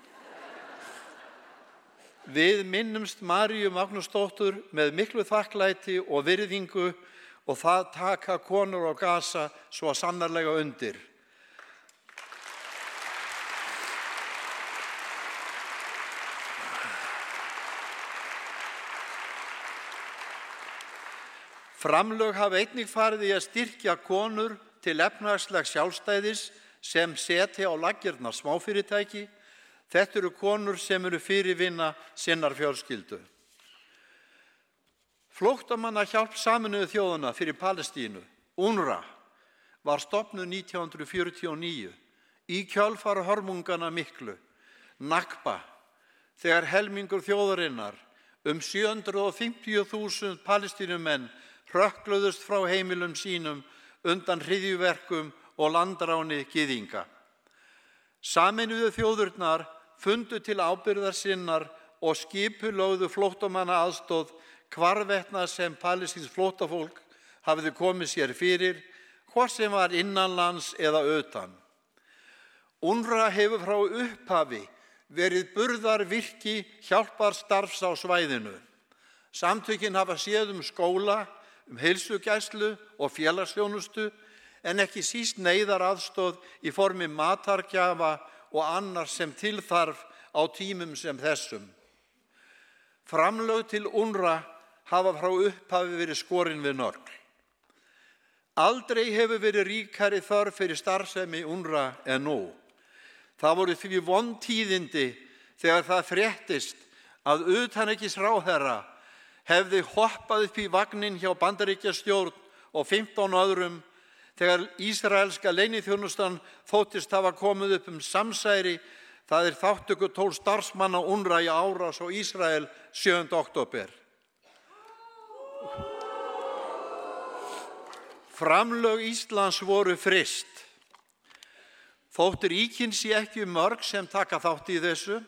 Við minnumst Maríu Magnúsdóttur með miklu þakklæti og virðingu og það taka konur á Gaza svo sannarlega undir. Framlög hafa einnig farið í að styrkja konur til efnagslegs sjálfstæðis sem seti á lagirna smáfyrirtæki. Þetta eru konur sem eru fyrirvinna sinnar fjölskyldu. Flóttamanna hjálp saminuðu þjóðuna fyrir Palestínu, UNRWA, var stopnuð 1949 í kjálfara hormungana miklu, Nakba, þegar helmingur þjóðarinnar um 750.000 palestínumenn hrökkluðust frá heimilum sínum undan hriðjuverkum og landráni gyðinga. Saminuðu þjóðurnar fundu til ábyrðar sinnar og skipulóðu flóttamanna aðstóð hvarvetna sem palestins flóttafólk hafiði komið sér fyrir, hvort sem var innanlands eða utan. UNRWA hefur frá upphafi verið burðar virki hjálpar starfs á svæðinu. Samtökinn hafa séð um skóla, um heilsugæslu og félagsjónustu en ekki síst neyðar aðstóð í formi matargjafa og annar sem tilþarf á tímum sem þessum. Framlög til UNRWA hafa frá upphafi verið skorinn við nörgl. Aldrei hefur verið ríkari þörf fyrir starfsemi UNRWA en nú. Það voru því vontíðindi þegar það fréttist að utan ekki sráherra hefði hoppað upp í vagnin hjá bandaríkja stjórn og 15 öðrum þegar Ísraelska leinithjónustan þóttist hafa komið upp um samsæri það er þáttöku tól starfsmanna unra í árás og Ísrael 7. oktober. Framlög Íslands voru frist. Þóttir íkynns ég ekki mörg sem taka þátt í þessu,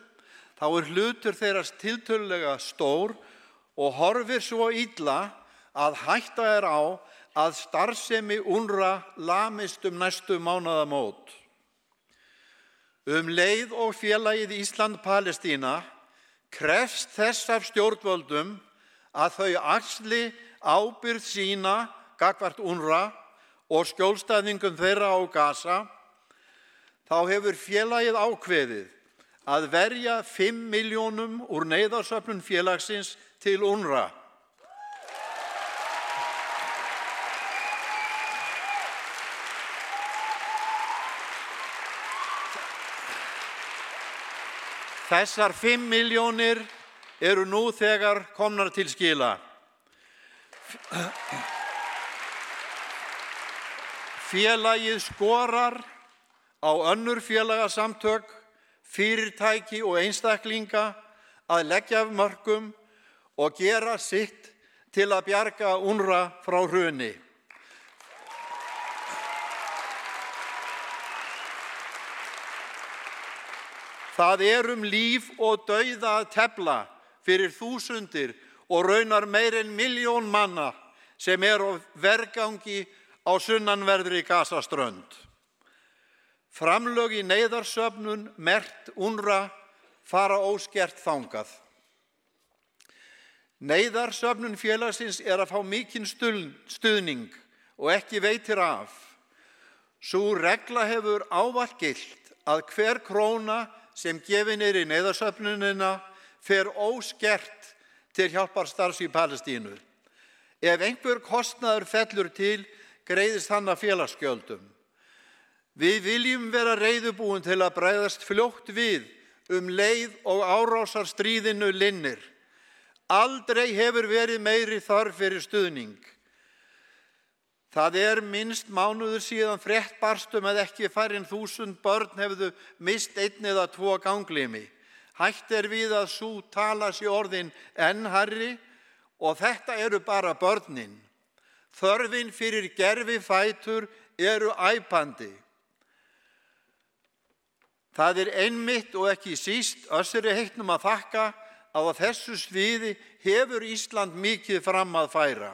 þá er hlutur þeirrast tiltölulega stór og horfir svo ítla að hætta er á að starfsemi unra lamist um næstu mánadamót. Um leið og félagið Ísland-Palestína krefst þess af stjórnvöldum að þau axli ábyrð sína gagvart unra og skjólstæðingum þeirra á Gaza, þá hefur félagið ákveðið að verja 5 miljónum úr neyðarsöfnun félagsins til UNRWA. Þessar 5 miljónir eru nú þegar komnar til skila. Félagið skorar á önnur félagasamtök, fyrirtæki og einstaklinga að leggja af mörgum og gera sitt til að bjarga unra frá hruni. Það er um líf og dauða að tefla fyrir þúsundir og raunar meir en miljón manna sem er á vergangi á sunnanverðri gasaströnd. Framlög í neyðarsöfnun mert unra fara óskert þangað. Neyðarsöfnun félagsins er að fá mikinn stuðning og ekki veitir af. Svo regla hefur ávart gilt að hver króna sem gefin er í neyðarsöfnunina fer óskert til hjálpar starfs í Palestínu. Ef einhver kostnaður fellur til, greiðist hann að félagsgjöldum. Við viljum vera reyðubúin til að bregðast fljótt við um leið og árásar stríðinu linnir. Aldrei hefur verið meiri þarf fyrir stuðning. Það er minnst mánuður síðan frétt barstum að ekki farin þúsund börn hefðu mist einn eða tvo ganglimi. Hætt er við að svo tala sér orðin enn harri og þetta eru bara börnin. Þörfin fyrir gerfi fætur eru æpandi. Það er einmitt og ekki síst össuri heitnum að þakka að á þessu sviði hefur Ísland mikið fram að færa.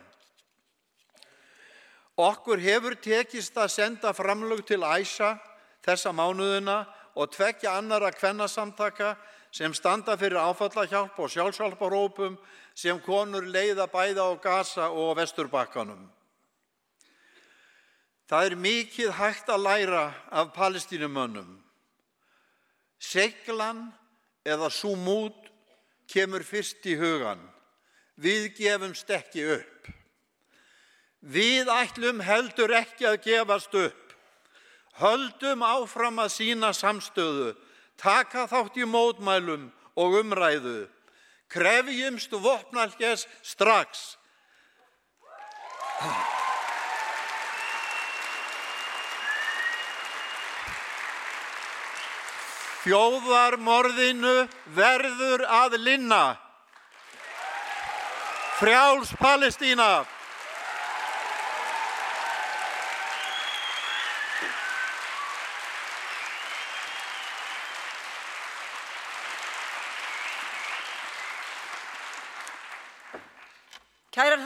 Okkur hefur tekist að senda framlög til æsa þessa mánuðuna og tvekja annara kvennasamtaka sem standa fyrir áfallahjálp og sjálfsálparópum sem konur leiða bæða á Gaza og Vesturbakkanum. Það er mikið hægt að læra af palestínumönnum. Seglan eða sumút kemur fyrst í hugan. Við gefumst ekki upp. Við ætlum heldur ekki að gefast upp. Höldum áfram að sína samstöðu, taka þátt í mótmælum og umræðu. Krefjumst vopnalges strax. Þjóðarmorðinu verður að linna. Frjáls Palestína.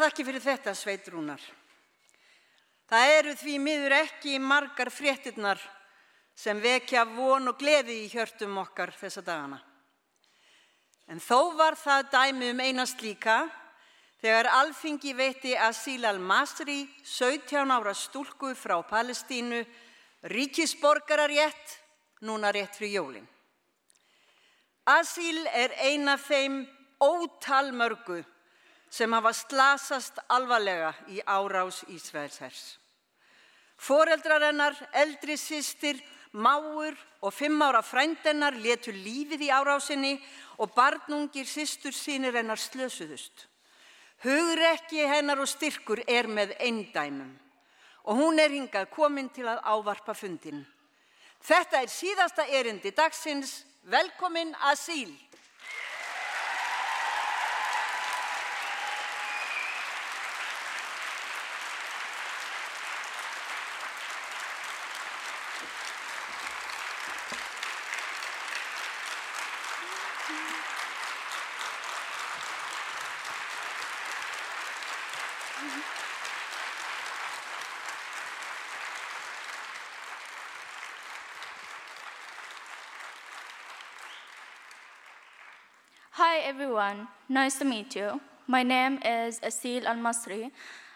Þakki fyrir þetta, Sveitrúnar. Það eru því miður ekki margar fréttinnar sem vekja von og gleði í hjörtum okkar þessa dagana. En þó var það dæmi um einast líka þegar alþingi veiti Asil al-Masri, 17 ára stúlku frá Palestínu, ríkisborgararétt, núna rétt fyrir jólinn. Asil er eina þeim ótalmörgu sem hafa slasast alvarlega í árás Ísraels hers. Foreldrar hennar, eldri sýstir, máur og fimm ára frændennar letu lífið í árásinni og barnungir sýstur sínir hennar slösuðust. Hugrekki hennar og styrkur er með eindæmum og hún er hingað komin til að ávarpa fundin. Þetta er síðasta erindi dagsins. Velkomin að síl. Hi everyone, nice to meet you. My name is Asil Al Masri,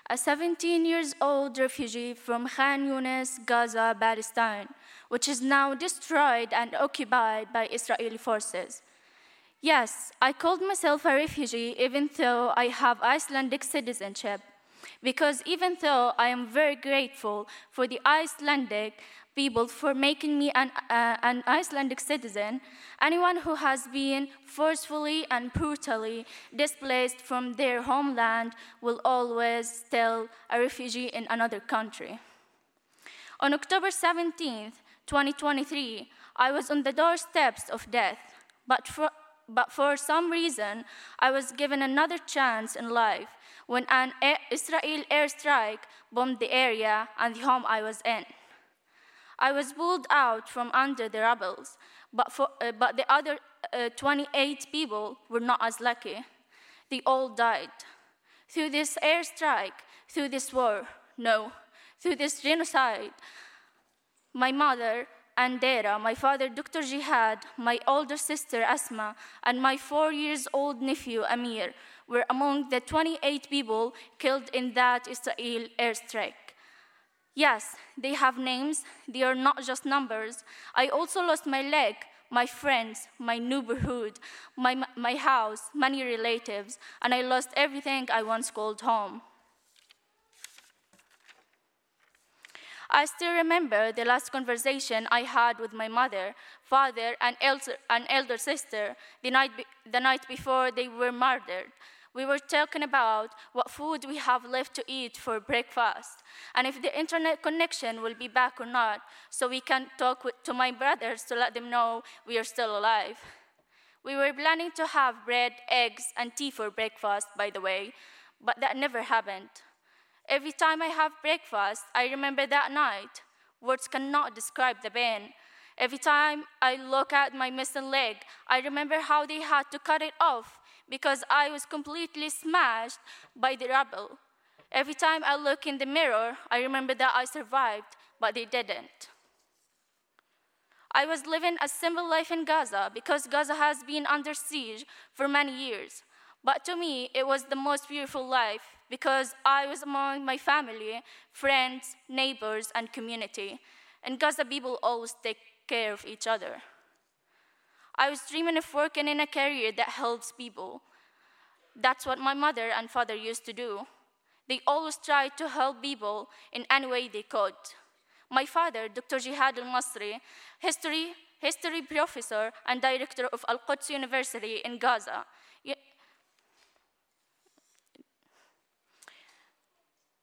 a 17 years old refugee from Khan Yunis, Gaza, Palestine, which is now destroyed and occupied by Israeli forces. Yes, I called myself a refugee even though I have Icelandic citizenship. Because even though I am very grateful for the Icelandic people for making me an, uh, an Icelandic citizen, anyone who has been forcefully and brutally displaced from their homeland will always still a refugee in another country. On October 17th, 2023, I was on the doorsteps of death, but for, but for some reason, I was given another chance in life when an Israel airstrike bombed the area and the home I was in. I was pulled out from under the rebels, but, for, uh, but the other uh, 28 people were not as lucky. They all died. Through this airstrike, through this war, no, through this genocide, my mother, Andera, my father, Dr. Jihad, my older sister, Asma, and my four years old nephew, Amir, were among the 28 people killed in that Israel airstrike. Yes, they have names, they are not just numbers. I also lost my leg, my friends, my neighborhood, my, my house, many relatives, and I lost everything I once called home. I still remember the last conversation I had with my mother, father, and elder, and elder sister the night, be, the night before they were murdered. We were talking about what food we have left to eat for breakfast and if the internet connection will be back or not, so we can talk with, to my brothers to let them know we are still alive. We were planning to have bread, eggs, and tea for breakfast, by the way, but that never happened. Every time I have breakfast, I remember that night. Words cannot describe the pain. Every time I look at my missing leg, I remember how they had to cut it off because I was completely smashed by the rubble. Every time I look in the mirror, I remember that I survived, but they didn't. I was living a simple life in Gaza because Gaza has been under siege for many years. But to me, it was the most beautiful life because I was among my family, friends, neighbors, and community. And Gaza people always take care of each other. I was dreaming of working in a career that helps people. That's what my mother and father used to do. They always tried to help people in any way they could. My father, Dr. Jihad al Masri, history, history professor and director of Al Quds University in Gaza,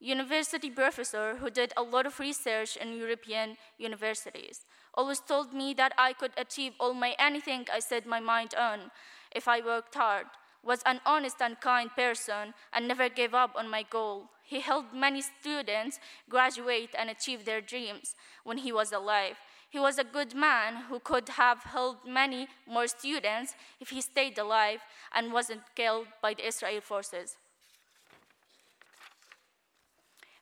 university professor who did a lot of research in European universities, always told me that I could achieve all my anything I set my mind on if I worked hard, was an honest and kind person, and never gave up on my goal. He helped many students graduate and achieve their dreams when he was alive. He was a good man who could have helped many more students if he stayed alive and wasn't killed by the Israel forces.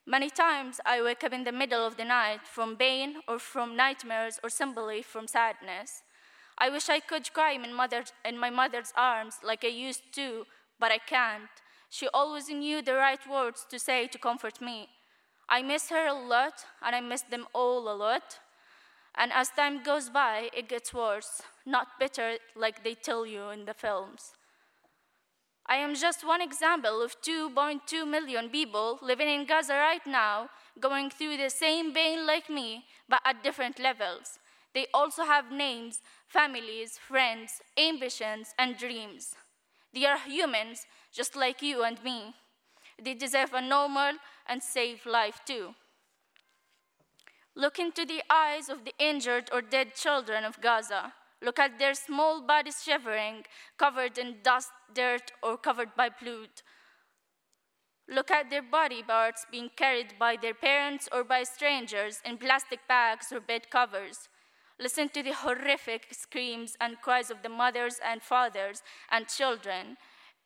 Many times I wake up in the middle of the night from pain or from nightmares or simply from sadness. I wish I could cry in, mother's, in my mother's arms like I used to, but I can't. She always knew the right words to say to comfort me. I miss her a lot, and I miss them all a lot. And as time goes by, it gets worse, not better like they tell you in the films. I am just one example of 2.2 million people living in Gaza right now, going through the same pain like me, but at different levels. They also have names, families, friends, ambitions, and dreams. They are humans, just like you and me. They deserve a normal and safe life too. Look into the eyes of the injured or dead children of Gaza. Look at their small bodies shivering, covered in dust, dirt, or covered by blood. Look at their body parts being carried by their parents or by strangers in plastic bags or bed covers. Listen to the horrific screams and cries of the mothers and fathers and children.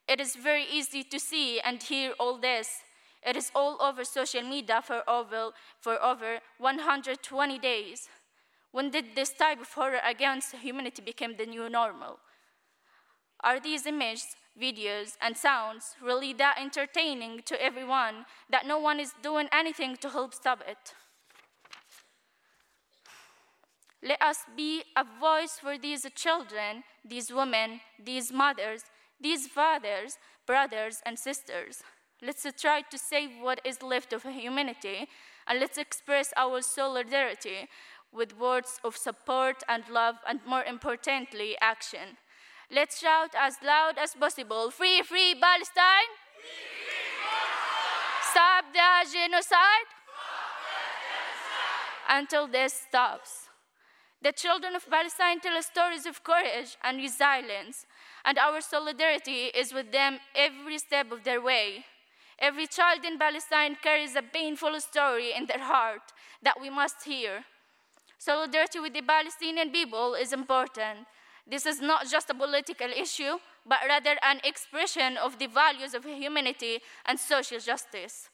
It is very easy to see and hear all this. It is all over social media for over, for over 120 days. When did this type of horror against humanity become the new normal? Are these images, videos, and sounds really that entertaining to everyone that no one is doing anything to help stop it? Let us be a voice for these children, these women, these mothers, these fathers, brothers, and sisters. Let's try to save what is left of humanity, and let's express our solidarity with words of support and love, and more importantly, action. Let's shout as loud as possible Free, free Palestine! Free, free Palestine! Stop the genocide! Stop the genocide! Until this stops. The children of Palestine tell stories of courage and resilience, and our solidarity is with them every step of their way. Every child in Palestine carries a painful story in their heart that we must hear. Solidarity with the Palestinian people is important. This is not just a political issue, but rather an expression of the values of humanity and social justice.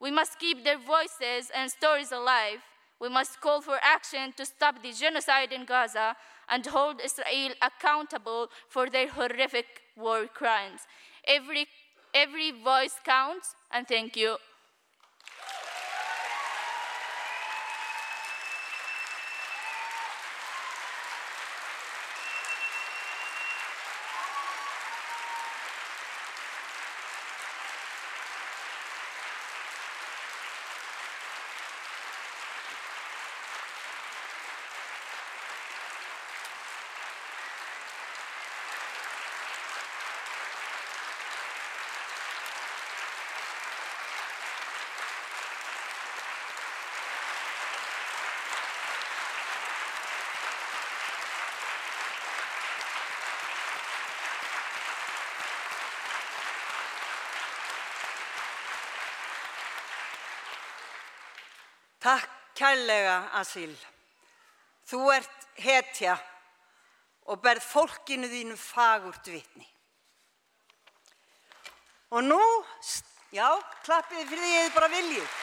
We must keep their voices and stories alive. We must call for action to stop the genocide in Gaza and hold Israel accountable for their horrific war crimes. Every, every voice counts, and thank you. Takk kærlega, Asil. Þú ert hetja og berð fólkinu þínu fagurt vitni. Og nú, já, klappið fyrir því að þið bara viljið.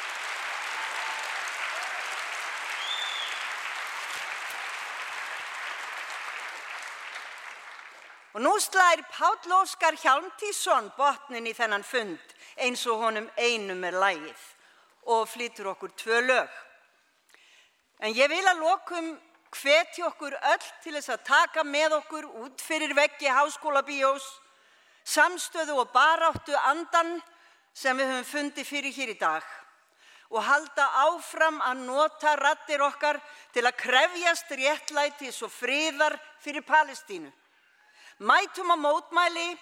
Og nú slær Páll Óskar Hjálmtísson botnin í þennan fund eins og honum einum er lægið og flytur okkur tvö lög. En ég vil að lokum hveti okkur öll til þess að taka með okkur út fyrir veggi háskóla bíós, samstöðu og baráttu andan sem við höfum fundið fyrir hér í dag og halda áfram að nota rattir okkar til að krefjast réttlætis og friðar fyrir Palestínu. Mætum á mótmæli,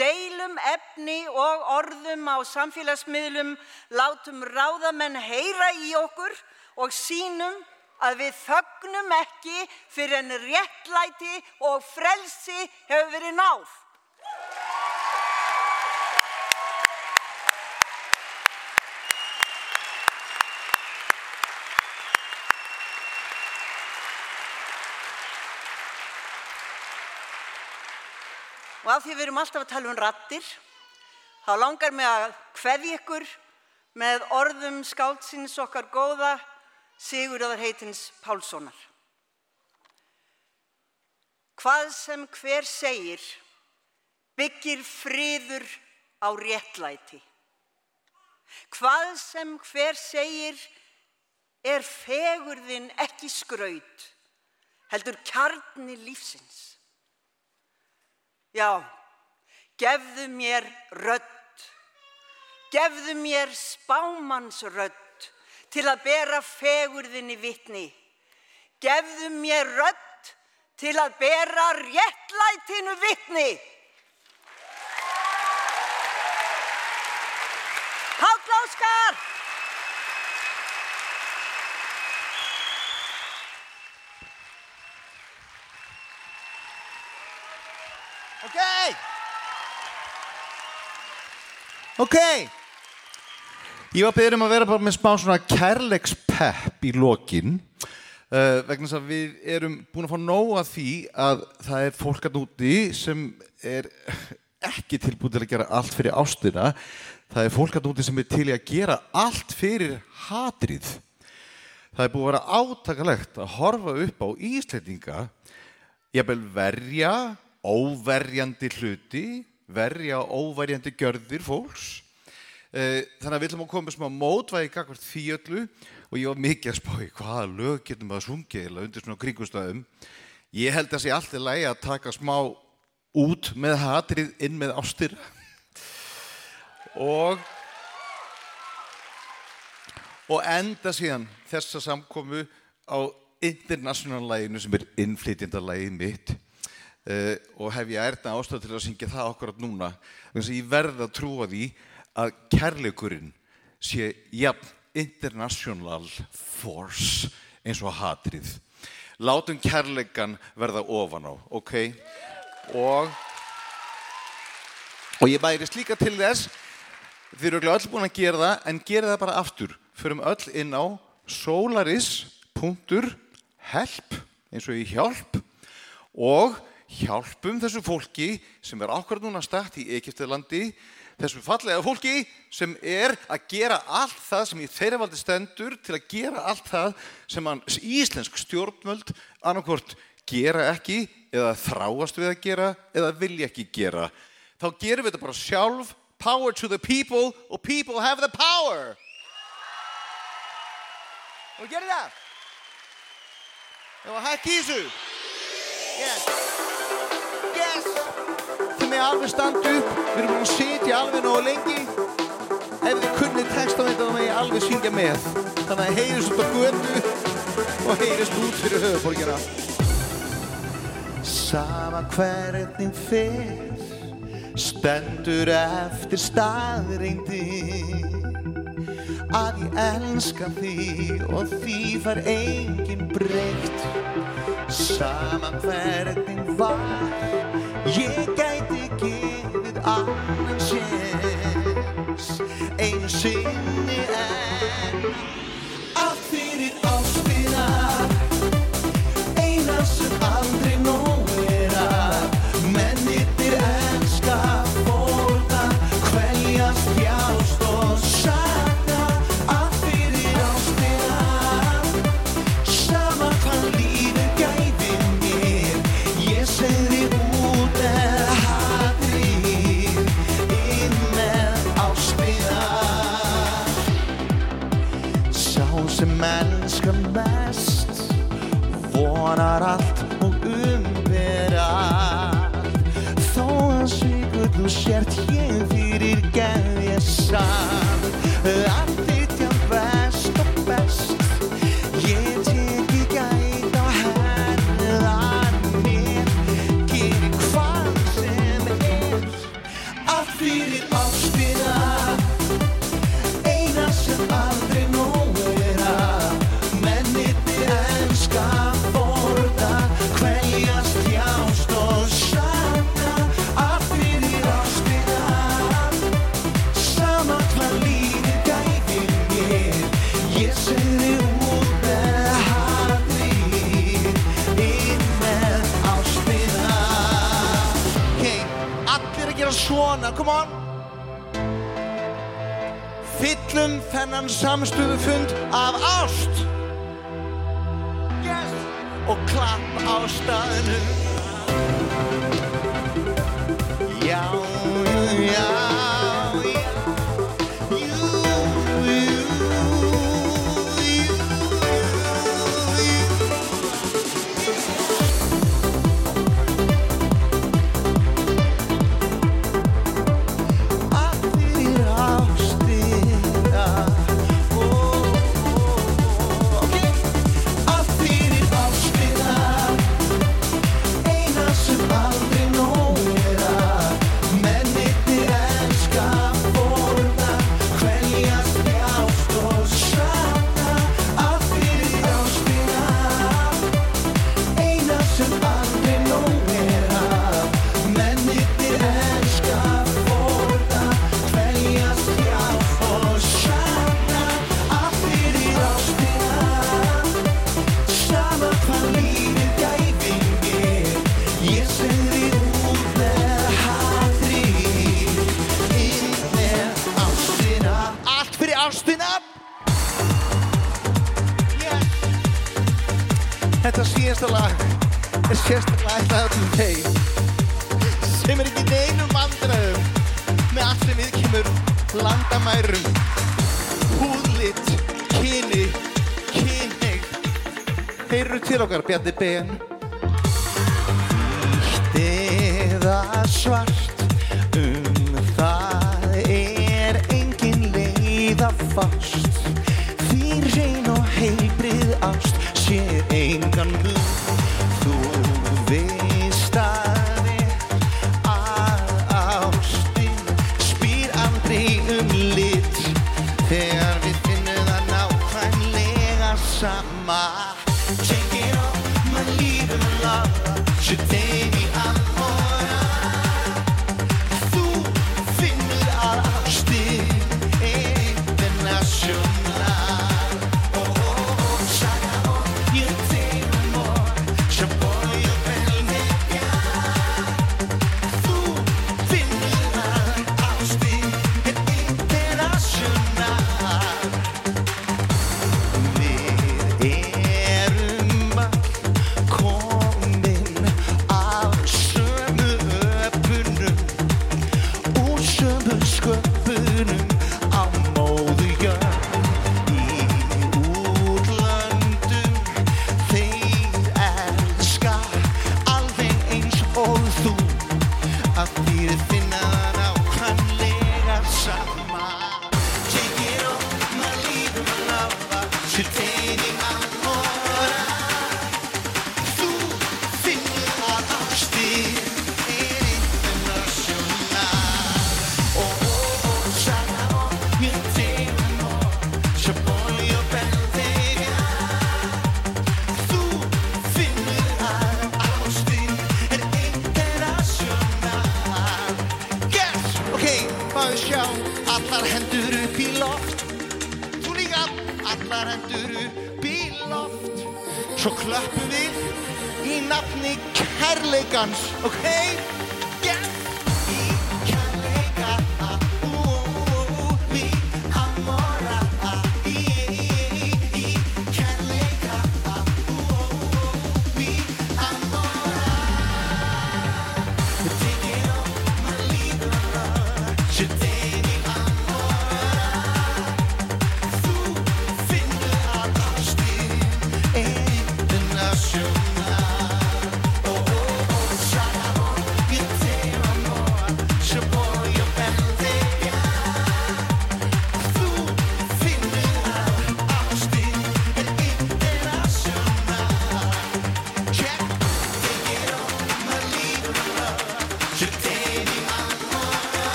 deilum efni og orðum á samfélagsmiðlum, látum ráðamenn heyra í okkur og sínum að við þögnum ekki fyrir en réttlæti og frelsi hefur verið náð. Og af því við erum alltaf að tala um rattir, þá langar mig að hveði ykkur með orðum skáldsins okkar góða Sigurðar heitins Pálssonar. Hvað sem hver segir byggir friður á réttlæti. Hvað sem hver segir er fegurðin ekki skraut, heldur kjarni lífsins. Já, gefðu mér rödd, gefðu mér spámannsrödd til að bera fegurðinni vittni. Gefðu mér rödd til að bera réttlætinu vittni. Páll Óskar! Ok. Ok. Ég var beður um að vera bara með smá svona kærleikspepp í lokin uh, vegna þess að við erum búin að fá nóg að því að það er fólk að úti sem er ekki tilbúin til að gera allt fyrir ástina. Það er fólk að úti sem er til að gera allt fyrir hatrið. Það er búin að vera átakalegt að horfa upp á íslendinga, jafnvel verja óverjandi hluti, verja óverjandi gjörðir fólks. Eh, þannig að við ætlum að koma smá mótvægi gagvart því öllu og ég var mikið að spá í hvaða lög getum við að sungja eða undir svona kringustöðum. Ég held að sé alltaf lægi að taka smá út með hatrið inn með ástir og og enda síðan þessa samkomu á internationallæginu sem er innflytjandallægið mitt uh, og hef ég erna ástæð til að syngja það okkur átt núna þannig að ég verða að trúa því að kærleikurinn sé jafn international force eins og hatrið. Látum kærleikan verða ofan á ok? Og og ég bærist líka til þess þið eru öll búin að gera það en gera það bara aftur. Förum öll inn á solaris.help eins og í hjálp og hjálpum þessu fólki sem er ákvæður núna stætt í Egiptilandi þessu fallega fólki sem er að gera allt það sem í þeirra valdi stendur til að gera allt það sem íslensk stjórnmöld annarkvort gera ekki eða þráast við að gera eða vilja ekki gera. Þá gerum við þetta bara sjálf power to the people og people have the power. Og gerir það? Það var hægt í þessu? Yes yes. Þið með alveg standu við erum búin að sitja alveg nógu lengi. Ef þið kunnið texta þetta þá með ég alveg syngja með. Þannig að heyrist út á götu og heyrist út fyrir höfuborgina sama hvernig fer stendur eftir staðreindi að ég elska því og því far engin breytt sama hvernig var ég gæti gefið annan séns einu sinni en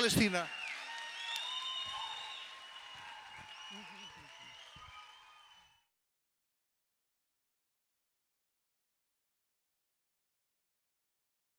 Frjáls Palestína.